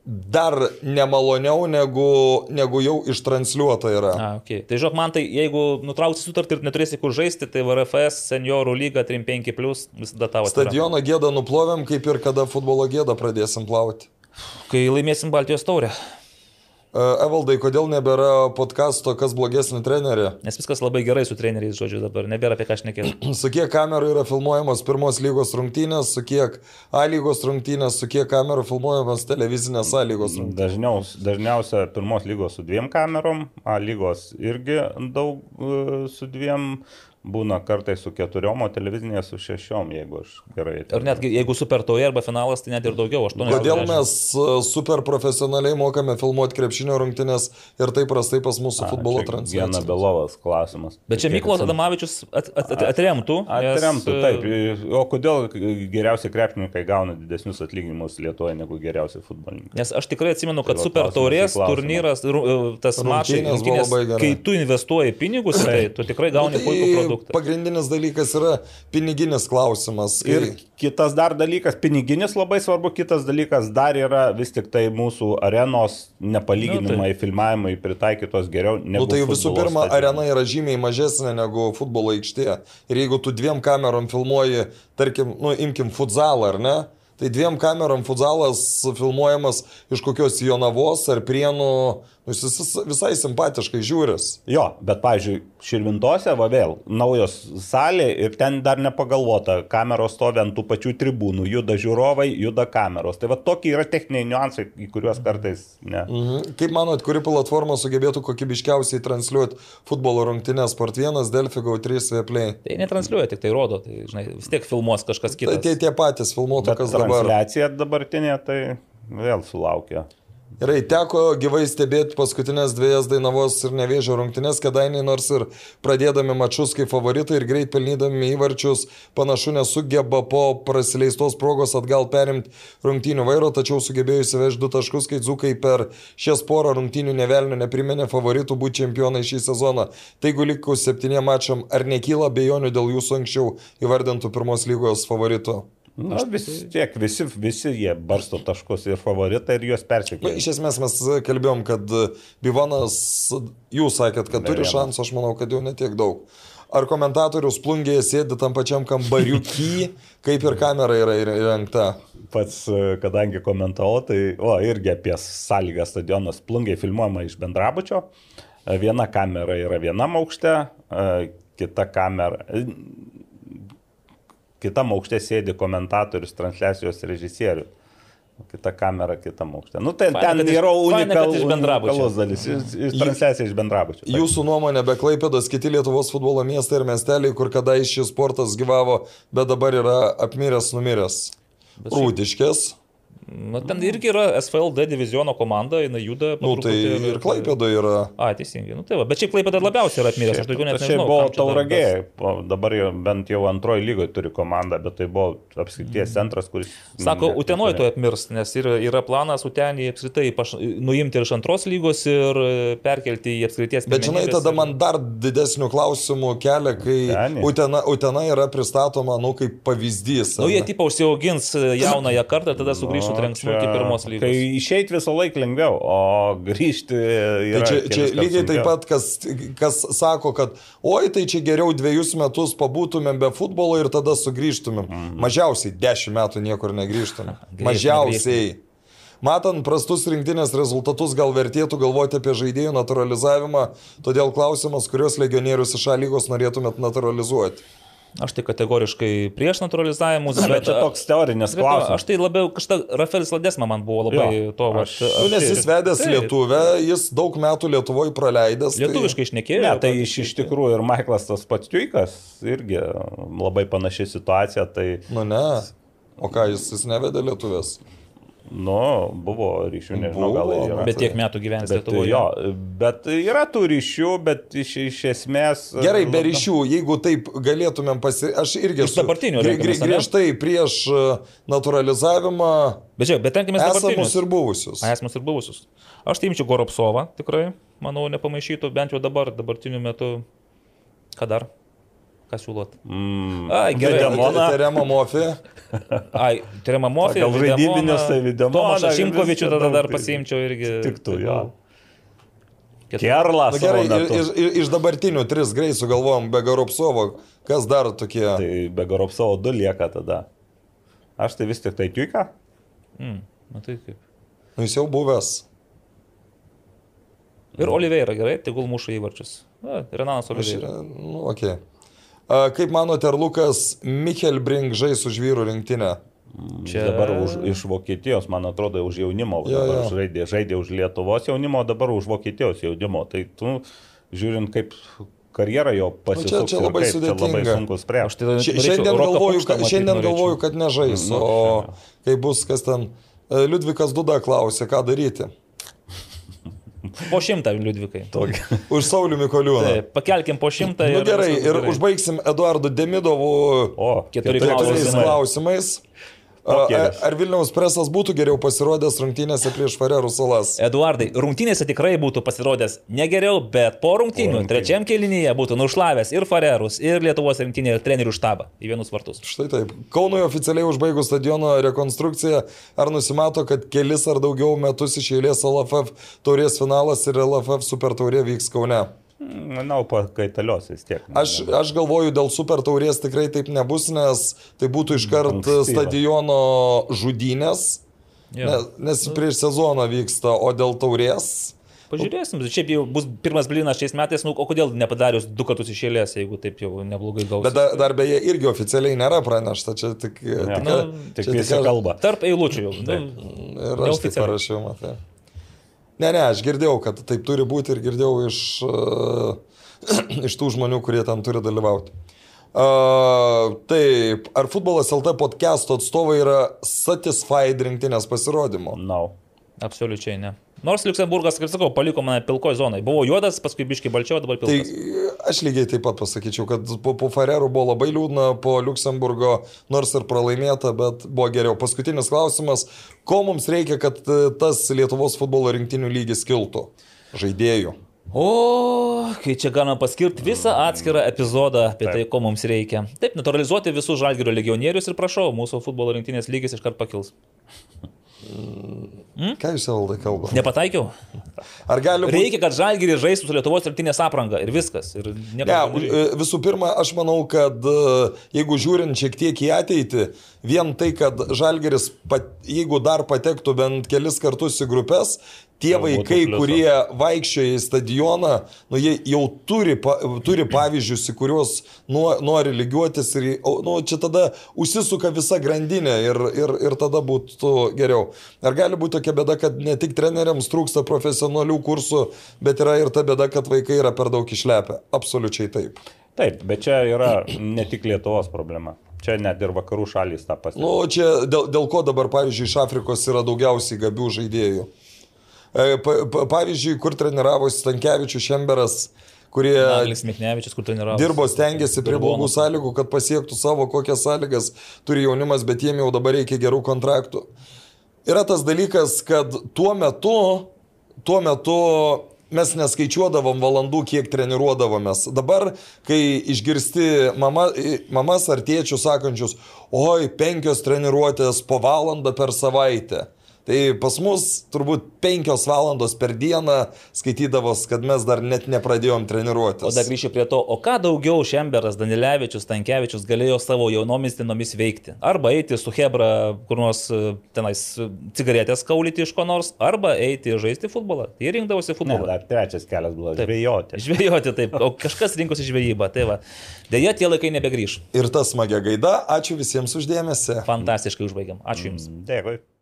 Speaker 3: dar nemaloniau negu, negu jau ištransliuota yra.
Speaker 4: A, okay. Tai žinok, man tai, jeigu nutrauksi sutartį ir neturėsi kur žaisti, tai VRFS seniorų lyga 3-5 plus visada tavo.
Speaker 3: Stadiono gėdą nuplovėm, kaip ir kada futbolo gėdą pradėsim plauti.
Speaker 4: Kai laimėsim Baltijos taurę.
Speaker 3: E, Evaldai, kodėl nebėra podkasto, kas blogesnį trenerį?
Speaker 4: Nes viskas labai gerai su treneriais, žodžiu, dabar nebėra apie ką šnekėti. (clears throat)
Speaker 3: Su kiek kamerų yra filmuojamos pirmos lygos rungtynės, su kiek A lygos rungtynės, su kiek kamerų filmuojamos televizinės A lygos rungtynės.
Speaker 5: Dažniaus, dažniausia pirmos lygos su dviem kamerom, A lygos irgi daug e, su dviem, būna kartais su keturiom, o televizinė su šešiom, jeigu aš gerai.
Speaker 4: Ir netgi jeigu super taurė arba finalas, tai net ir daugiau, 8.
Speaker 3: Kodėl mes e, super profesionaliai mokame filmuoti krepšinio rungtynės ir taip prastai pas mūsų futbolo transliaciją?
Speaker 5: Belovas klausimas.
Speaker 4: Bet čia
Speaker 5: atsimenu.
Speaker 4: Adamavičius at, at, at, atremtų. nes,
Speaker 5: Atremtų,
Speaker 4: e,
Speaker 5: taip. O kodėl geriausi krepšininkai gauna didesnius atlyginimus Lietuvoje negu geriausi futbolininkai?
Speaker 4: Nes aš tikrai atsimenu, kad
Speaker 5: Tai
Speaker 4: super taurės turnyras, e, tas
Speaker 3: gerai.
Speaker 4: kai tu investuoji pinigus, tai tu tikrai gauni
Speaker 3: Nu,
Speaker 4: puikų
Speaker 3: tai
Speaker 4: produktą.
Speaker 3: pagrindinis dalykas yra piniginis klausimas. Kai...
Speaker 5: Ir kitas dar dalykas, piniginis labai svarbu, kitas dalykas dar yra vis tik tai mūsų arenos nepalyginamai filmavimai pritaikytos geriau negu.
Speaker 3: Nu, tai visų pirma,
Speaker 5: stadionai.
Speaker 3: arena yra žymiai mažesnė negu futbolo aikštė. Ir jeigu tu dviem kamerom filmuoji, tarkim, nu, imkim futzalą, ar ne? Tai dviem kamerom futzalas filmuojamas iš kokios Jonavos ar Prienų, nu, jis vis- visai simpatiškai žiūris.
Speaker 5: Jo, bet, pavyzdžiui, Širvintose, va vėl, naujos salė ir ten dar nepagalvota, kameros stovi ant tų pačių tribūnų, juda žiūrovai, juda kameros. Tai va tokie yra techniniai niuansai, į kuriuos kartais ne.
Speaker 3: Mhm. Kaip manot, kuri platforma sugebėtų kokybiškiausiai transliuoti futbolo rungtynės Sport 1, Delfi, GO3, Vieplay?
Speaker 4: Tai netransliuoja, tik tai rodo, tai žinai, vis tiek filmuos kažkas
Speaker 3: Tai
Speaker 4: kitas.
Speaker 3: tie, tie patys filmuotų,
Speaker 5: Bet
Speaker 3: kas dabar.
Speaker 5: transliacija dabartinė tai vėl sulaukia.
Speaker 3: Gerai, teko gyvai stebėti paskutinės dviejas Dainavos ir Nevėžio rungtynės, kadangi nors ir pradėdami mačius kaip favoritai ir greit pelnydami įvarčius, panašu nesugeba po prasileistos progos atgal perimti rungtynių vairo, tačiau sugebėjo įsivežti du taškus, kai Dzukai per šias porą rungtynių nevelnio nepriminė favoritų būti čempionai šį sezoną. Taigi likus septyniem mačiam, ar nekyla bejonių dėl jūsų anksčiau įvardintų pirmos lygos favoritų?
Speaker 5: Na, vis tiek, visi, visi jie barsto taškus ir favoritai ir juos persikėlė.
Speaker 3: iš esmės mes kalbėjom, kad Bivonas, jūs sakėt, kad
Speaker 5: Ne
Speaker 3: turi šansų, aš manau, kad jau netiek daug. Ar komentatorius plungėje sėdi tam pačiam kambariuky, (laughs) kaip ir kamera yra įrengta?
Speaker 5: Pats, e, kadangi komentavau, tai, o, irgi apie sąlygą stadionas plungiai filmuojama iš bendrabučio. E, Viena kamera yra vienam aukšte, e, kita kamera. Kitam aukšte sėdi komentatorius, transliacijos režisierius. Kita kamera kitam aukšte. Nu, tai
Speaker 4: Faina,
Speaker 5: ten yra
Speaker 4: faina, kad
Speaker 5: unikal,
Speaker 4: iš bendrabučio.
Speaker 5: unikalus dalis. Transliacija iš bendrabučio.
Speaker 3: Jūsų nuomonė, be Klaipėdos kiti Lietuvos futbolo miestai ir miesteliai, kur kadais šis sportas gyvavo, bet dabar yra apmiręs, numiręs. Rūdiškės.
Speaker 4: Na, ten irgi yra SFLD diviziono komanda, jinai juda. po
Speaker 3: Nu, tai
Speaker 4: truputį
Speaker 3: ir Klaipėdoje yra.
Speaker 4: A, teisingai. Nu, tai va. Bet šiaip Klaipėda labiausiai yra atmyręs, aš daugiau net
Speaker 5: Tai
Speaker 4: nežinau.
Speaker 5: Čia buvo
Speaker 4: dar
Speaker 5: tauragė, o dabar jau, bent jau antroji lygoje turi komandą, bet tai buvo apskrities centras, kuris...
Speaker 4: Sako, Utenoje to atmirs, nes yra, yra planas Utenį apskritai paš, nuimti iš antros lygos ir perkelti į apskrities
Speaker 3: Bet žinai, tada
Speaker 4: ir-
Speaker 3: man dar didesnių klausimų kelia, kai
Speaker 5: Uteniai.
Speaker 3: Utena, Utena yra pristatoma, nu, kaip pavyzdys.
Speaker 4: Nu, jie tipo užsiaugins e, jaunąją kartą ir tada sugrįžtų
Speaker 5: Nu,
Speaker 4: trenksmų iki pirmos lygos.
Speaker 5: Kai išeiti visą laiką lengviau, o grįžti yra...
Speaker 3: Tai čia, čia lygiai taip pat, kas, kas sako, kad oi, tai čia geriau dviejus metus pabūtumėm be futbolo ir tada sugrįžtumėm. Mhm. Mažiausiai dešimt metų niekur negrįžtumėm. (laughs) Mažiausiai. Matant prastus rinktinės rezultatus, gal vertėtų galvoti apie žaidėjų naturalizavimą, todėl klausimas, kurios legionierius iš A lygos norėtumėt naturalizuoti.
Speaker 4: Aš tai kategoriškai prieš naturalizavimus,
Speaker 5: Bet
Speaker 4: bet
Speaker 5: čia toks teorinis
Speaker 4: Bet,
Speaker 5: klausimas.
Speaker 4: aš tai labiau kažkaip, Rafaelis Ladesma man buvo labai
Speaker 5: Jo,
Speaker 4: to, va,
Speaker 5: aš-
Speaker 3: Nu, nes jis vedęs
Speaker 4: Taip.
Speaker 3: lietuvę, jis daug metų Lietuvoje praleidęs. tai-
Speaker 4: lietuviškai išnekėjo.
Speaker 5: Ne, tai iš, iš tikrųjų ir Maiklas tas pats Tuikas irgi labai panaši situacija, tai,
Speaker 3: Nu ne. O ką, jis, jis nevedė lietuvės?
Speaker 5: Nu, buvo ryšių, nežinau, gal
Speaker 3: Buvo,
Speaker 5: ir yra.
Speaker 4: Bet tiek metų gyvenęs
Speaker 5: Bet,
Speaker 4: Lietuvoje.
Speaker 5: jo, bet yra tų ryšių, bet iš, iš esmės...
Speaker 3: Gerai, be
Speaker 5: nu,
Speaker 3: ryšių, jeigu taip galėtumėm pasi... Aš irgi
Speaker 4: Iš dabartinių
Speaker 3: gri-
Speaker 4: renkamės,
Speaker 3: gri-
Speaker 4: ane?
Speaker 3: griežtai prieš e, naturalizavimą
Speaker 4: Bet žiūrėk, bet tenkime
Speaker 3: esamus ir buvusius.
Speaker 4: Esamus ir buvusius. Aš tai imčiau Goropsovą, tikrai, manau, nepamaišytų, bent jau dabar, dabartiniu metu. Ką dar? Ką siūlot?
Speaker 5: Mm,
Speaker 4: Ai, gerai.
Speaker 5: Videmoną.
Speaker 3: Terema Mofė.
Speaker 4: Ai, Terema Mofė.
Speaker 5: Gal žaidybinius, tai Videmoną,
Speaker 4: Tomašą Šimkovičių
Speaker 5: viską
Speaker 4: tada dar pasiimčiau irgi.
Speaker 5: Tiktų, jo.
Speaker 4: Ketur-
Speaker 5: Kerlas.
Speaker 3: Na gerai, iš, iš, dabartinių tris greit sugalvojom be Garopsovo. Kas dar tokie?
Speaker 5: Tai be Garopsovo du lieka tada. Aš tai vis tik tai Tuika.
Speaker 4: Mm, na tai kaip.
Speaker 3: Nu, jis jau buvęs.
Speaker 4: Ir Oliveira gerai, tegul muša įvarčius. Na, Renanas
Speaker 3: Aš,
Speaker 4: Oliveira.
Speaker 3: nu, okay. Kaip manote, ar Lukas Michelbrink žais už vyrų rinktinę?
Speaker 4: Čia-
Speaker 5: Čia... Dabar už, iš Vokietijos, man atrodo, už jaunimo.
Speaker 3: Jo,
Speaker 5: dabar
Speaker 3: jo.
Speaker 5: Žaidė, žaidė už Lietuvos jaunimo, dabar už Vokietijos jaunimo. Tai tu, žiūrint, kaip karjera jo pasisuks,
Speaker 3: Nu, čia
Speaker 5: ir
Speaker 3: labai
Speaker 5: kaip, čia labai
Speaker 3: sudėtinga.
Speaker 5: sunku
Speaker 4: Aš
Speaker 5: spręsti.
Speaker 4: tai
Speaker 3: Šiandien, galvoju, kad, šiandien galvoju, kad nežais,
Speaker 5: Nu,
Speaker 3: o kai bus kas ten. E, Liudvikas Duda klausė, ką daryti.
Speaker 4: Po šimtą Liudvikai. (laughs)
Speaker 3: Už Saulių Mikoliūną.
Speaker 4: Taip, pakelkim po šimtą
Speaker 3: Na
Speaker 4: ir...
Speaker 3: nu, gerai, ir
Speaker 4: gerai.
Speaker 3: užbaigsim Eduardu Demidovu
Speaker 5: O,
Speaker 4: keturi
Speaker 3: keturiais
Speaker 4: klausimai.
Speaker 3: klausimais. A,
Speaker 5: O kelias.
Speaker 3: Ar Vilniaus presas būtų geriau pasirodęs rungtynėse prieš Farerų salas?
Speaker 4: Eduardai, rungtynėse tikrai būtų pasirodęs ne geriau, bet po rungtynių,
Speaker 5: rungtynių.
Speaker 4: trečiam kelinyje būtų nušlavęs ir Farerus, ir Lietuvos rinktinė, ir trenerių štabą į vienus vartus.
Speaker 3: Štai taip. Kaunui oficialiai užbaigus stadiono rekonstrukciją, ar nusimato, kad kelis ar daugiau metus iš eilės LFF taurės finalas ir LFF super taurė vyks Kaune?
Speaker 5: Manau, pakaitalios vis tiek.
Speaker 3: Aš, aš galvoju, dėl super taurės tikrai taip nebus, nes tai būtų iškart stadiono žudynės, nes, nes prieš sezoną vyksta, o dėl taurės.
Speaker 4: Pažiūrėsim, šiaip jau bus pirmas blinas šiais metais, nu, o kodėl nepadarius du kartus iš eilės, jeigu taip jau neblogai gausis.
Speaker 3: Bet dar, dar beje irgi oficialiai nėra pranešta, čia tik... tik,
Speaker 4: nu,
Speaker 5: Tik
Speaker 3: čia
Speaker 5: visi kalba.
Speaker 4: Tarp eilučių jau. Nu,
Speaker 3: Ir aš taip
Speaker 4: neoficialiai.
Speaker 3: parašiau, matai. Ne, ne, aš girdėjau, kad taip turi būti ir girdėjau iš, uh, (clears throat) iš tų žmonių, kurie ten turi dalyvauti. Uh, taip, ar futbolas LT podcast'o atstovai yra satisfied rinktinės pasirodymo?
Speaker 5: No.
Speaker 4: absoliučiai ne. Nors Luxemburgas, kaip sakau, paliko mane pilkoje zonai. Buvo juodas, paskui biški balčiau, dabar
Speaker 3: Tai
Speaker 4: pilkas.
Speaker 3: aš lygiai taip pat pasakyčiau, kad po, po Farerų buvo labai liūdna, po Luxemburgo nors ir pralaimėta, bet buvo geriau. Paskutinis klausimas, ko mums reikia, kad e, tas Lietuvos futbolo rinktinių lygis kiltų? Žaidėjų.
Speaker 4: O, kai čia galima paskirti visą atskirą epizodą apie tai, ko mums reikia. Taip, naturalizuoti visus žalgerio legionierius ir prašau, mūsų futbolo rinktinės lygis iškart pakils.
Speaker 3: Ką jūs valdai kalbate?
Speaker 4: Nepataikiau?
Speaker 3: Ar gali būti...
Speaker 4: Reikia, kad žalgerį žaistų su Lietuvos rinktinės apranga ir viskas. Ir
Speaker 3: Ne, e, visų pirma, aš manau, kad e, jeigu žiūrint šiek tiek į ateitį, vien tai, kad Žalgeris, pat, jeigu dar patektų bent kelis kartus į grupės, tie vaikai, kurie vaikščioja į stadioną, nu, jie jau turi, pa, turi pavyzdžius, į kuriuos nuo, nori lygiuotis ir nu, čia tada užsisuka visa grandinė ir, ir, ir tada būtų geriau. Ar gali būti tokia bėda, kad ne tik treneriams trūksta profesionalių kursų, bet yra ir ta bėda, kad vaikai yra per daug išlepę? Absoliučiai taip.
Speaker 5: Taip, bet čia yra ne tik Lietuvos problema. Čia net ir vakarų šalys tą pastebi.
Speaker 3: Nu, čia dėl, dėl ko dabar, pavyzdžiui, iš Afrikos yra daugiausiai gabių žaidėjų. E, pa, pa, pavyzdžiui, kur treniravosi Stankievičius Šemberas, kurie dirbo, stengiasi prie blogų sąlygų, kad pasiektų savo kokias sąlygas turi jaunimas, bet jiem jau dabar reikia gerų kontraktų. Yra tas dalykas, kad tuo metu, tuo metu mes neskaičiuodavom valandų, kiek treniruodavomės. Dabar, kai išgirsti mama, mamas ar tėčius sakančius, oi, penkios treniruotės po valandą per savaitę. Tai pas mus turbūt penkios valandos per dieną skaitydavos, kad mes dar net nepradėjom treniruotis.
Speaker 4: O dar grįšiu prie to, o ką daugiau Šemberas, Danilevičius, Tankievičius galėjo savo jaunomis dienomis veikti. Arba eiti su Hebra, kur nors e, tenais e, cigaretės kaulyti iš ko nors, arba eiti žaisti futbolą. Jie rinkdavosi
Speaker 5: Ne,
Speaker 4: futbolą.
Speaker 5: dar trečias kelias buvo
Speaker 4: Taip.
Speaker 5: žvejoti.
Speaker 4: Žvejoti taip, o kažkas rinkosi žvejybą. Tai va. Deja, tie laikai nebegrįž.
Speaker 3: Ir tas smagia gaida. Ačiū visiems uždėmesi.
Speaker 4: Fantastiškai užbaigiam. Ačiū Jums.
Speaker 5: Dėkui.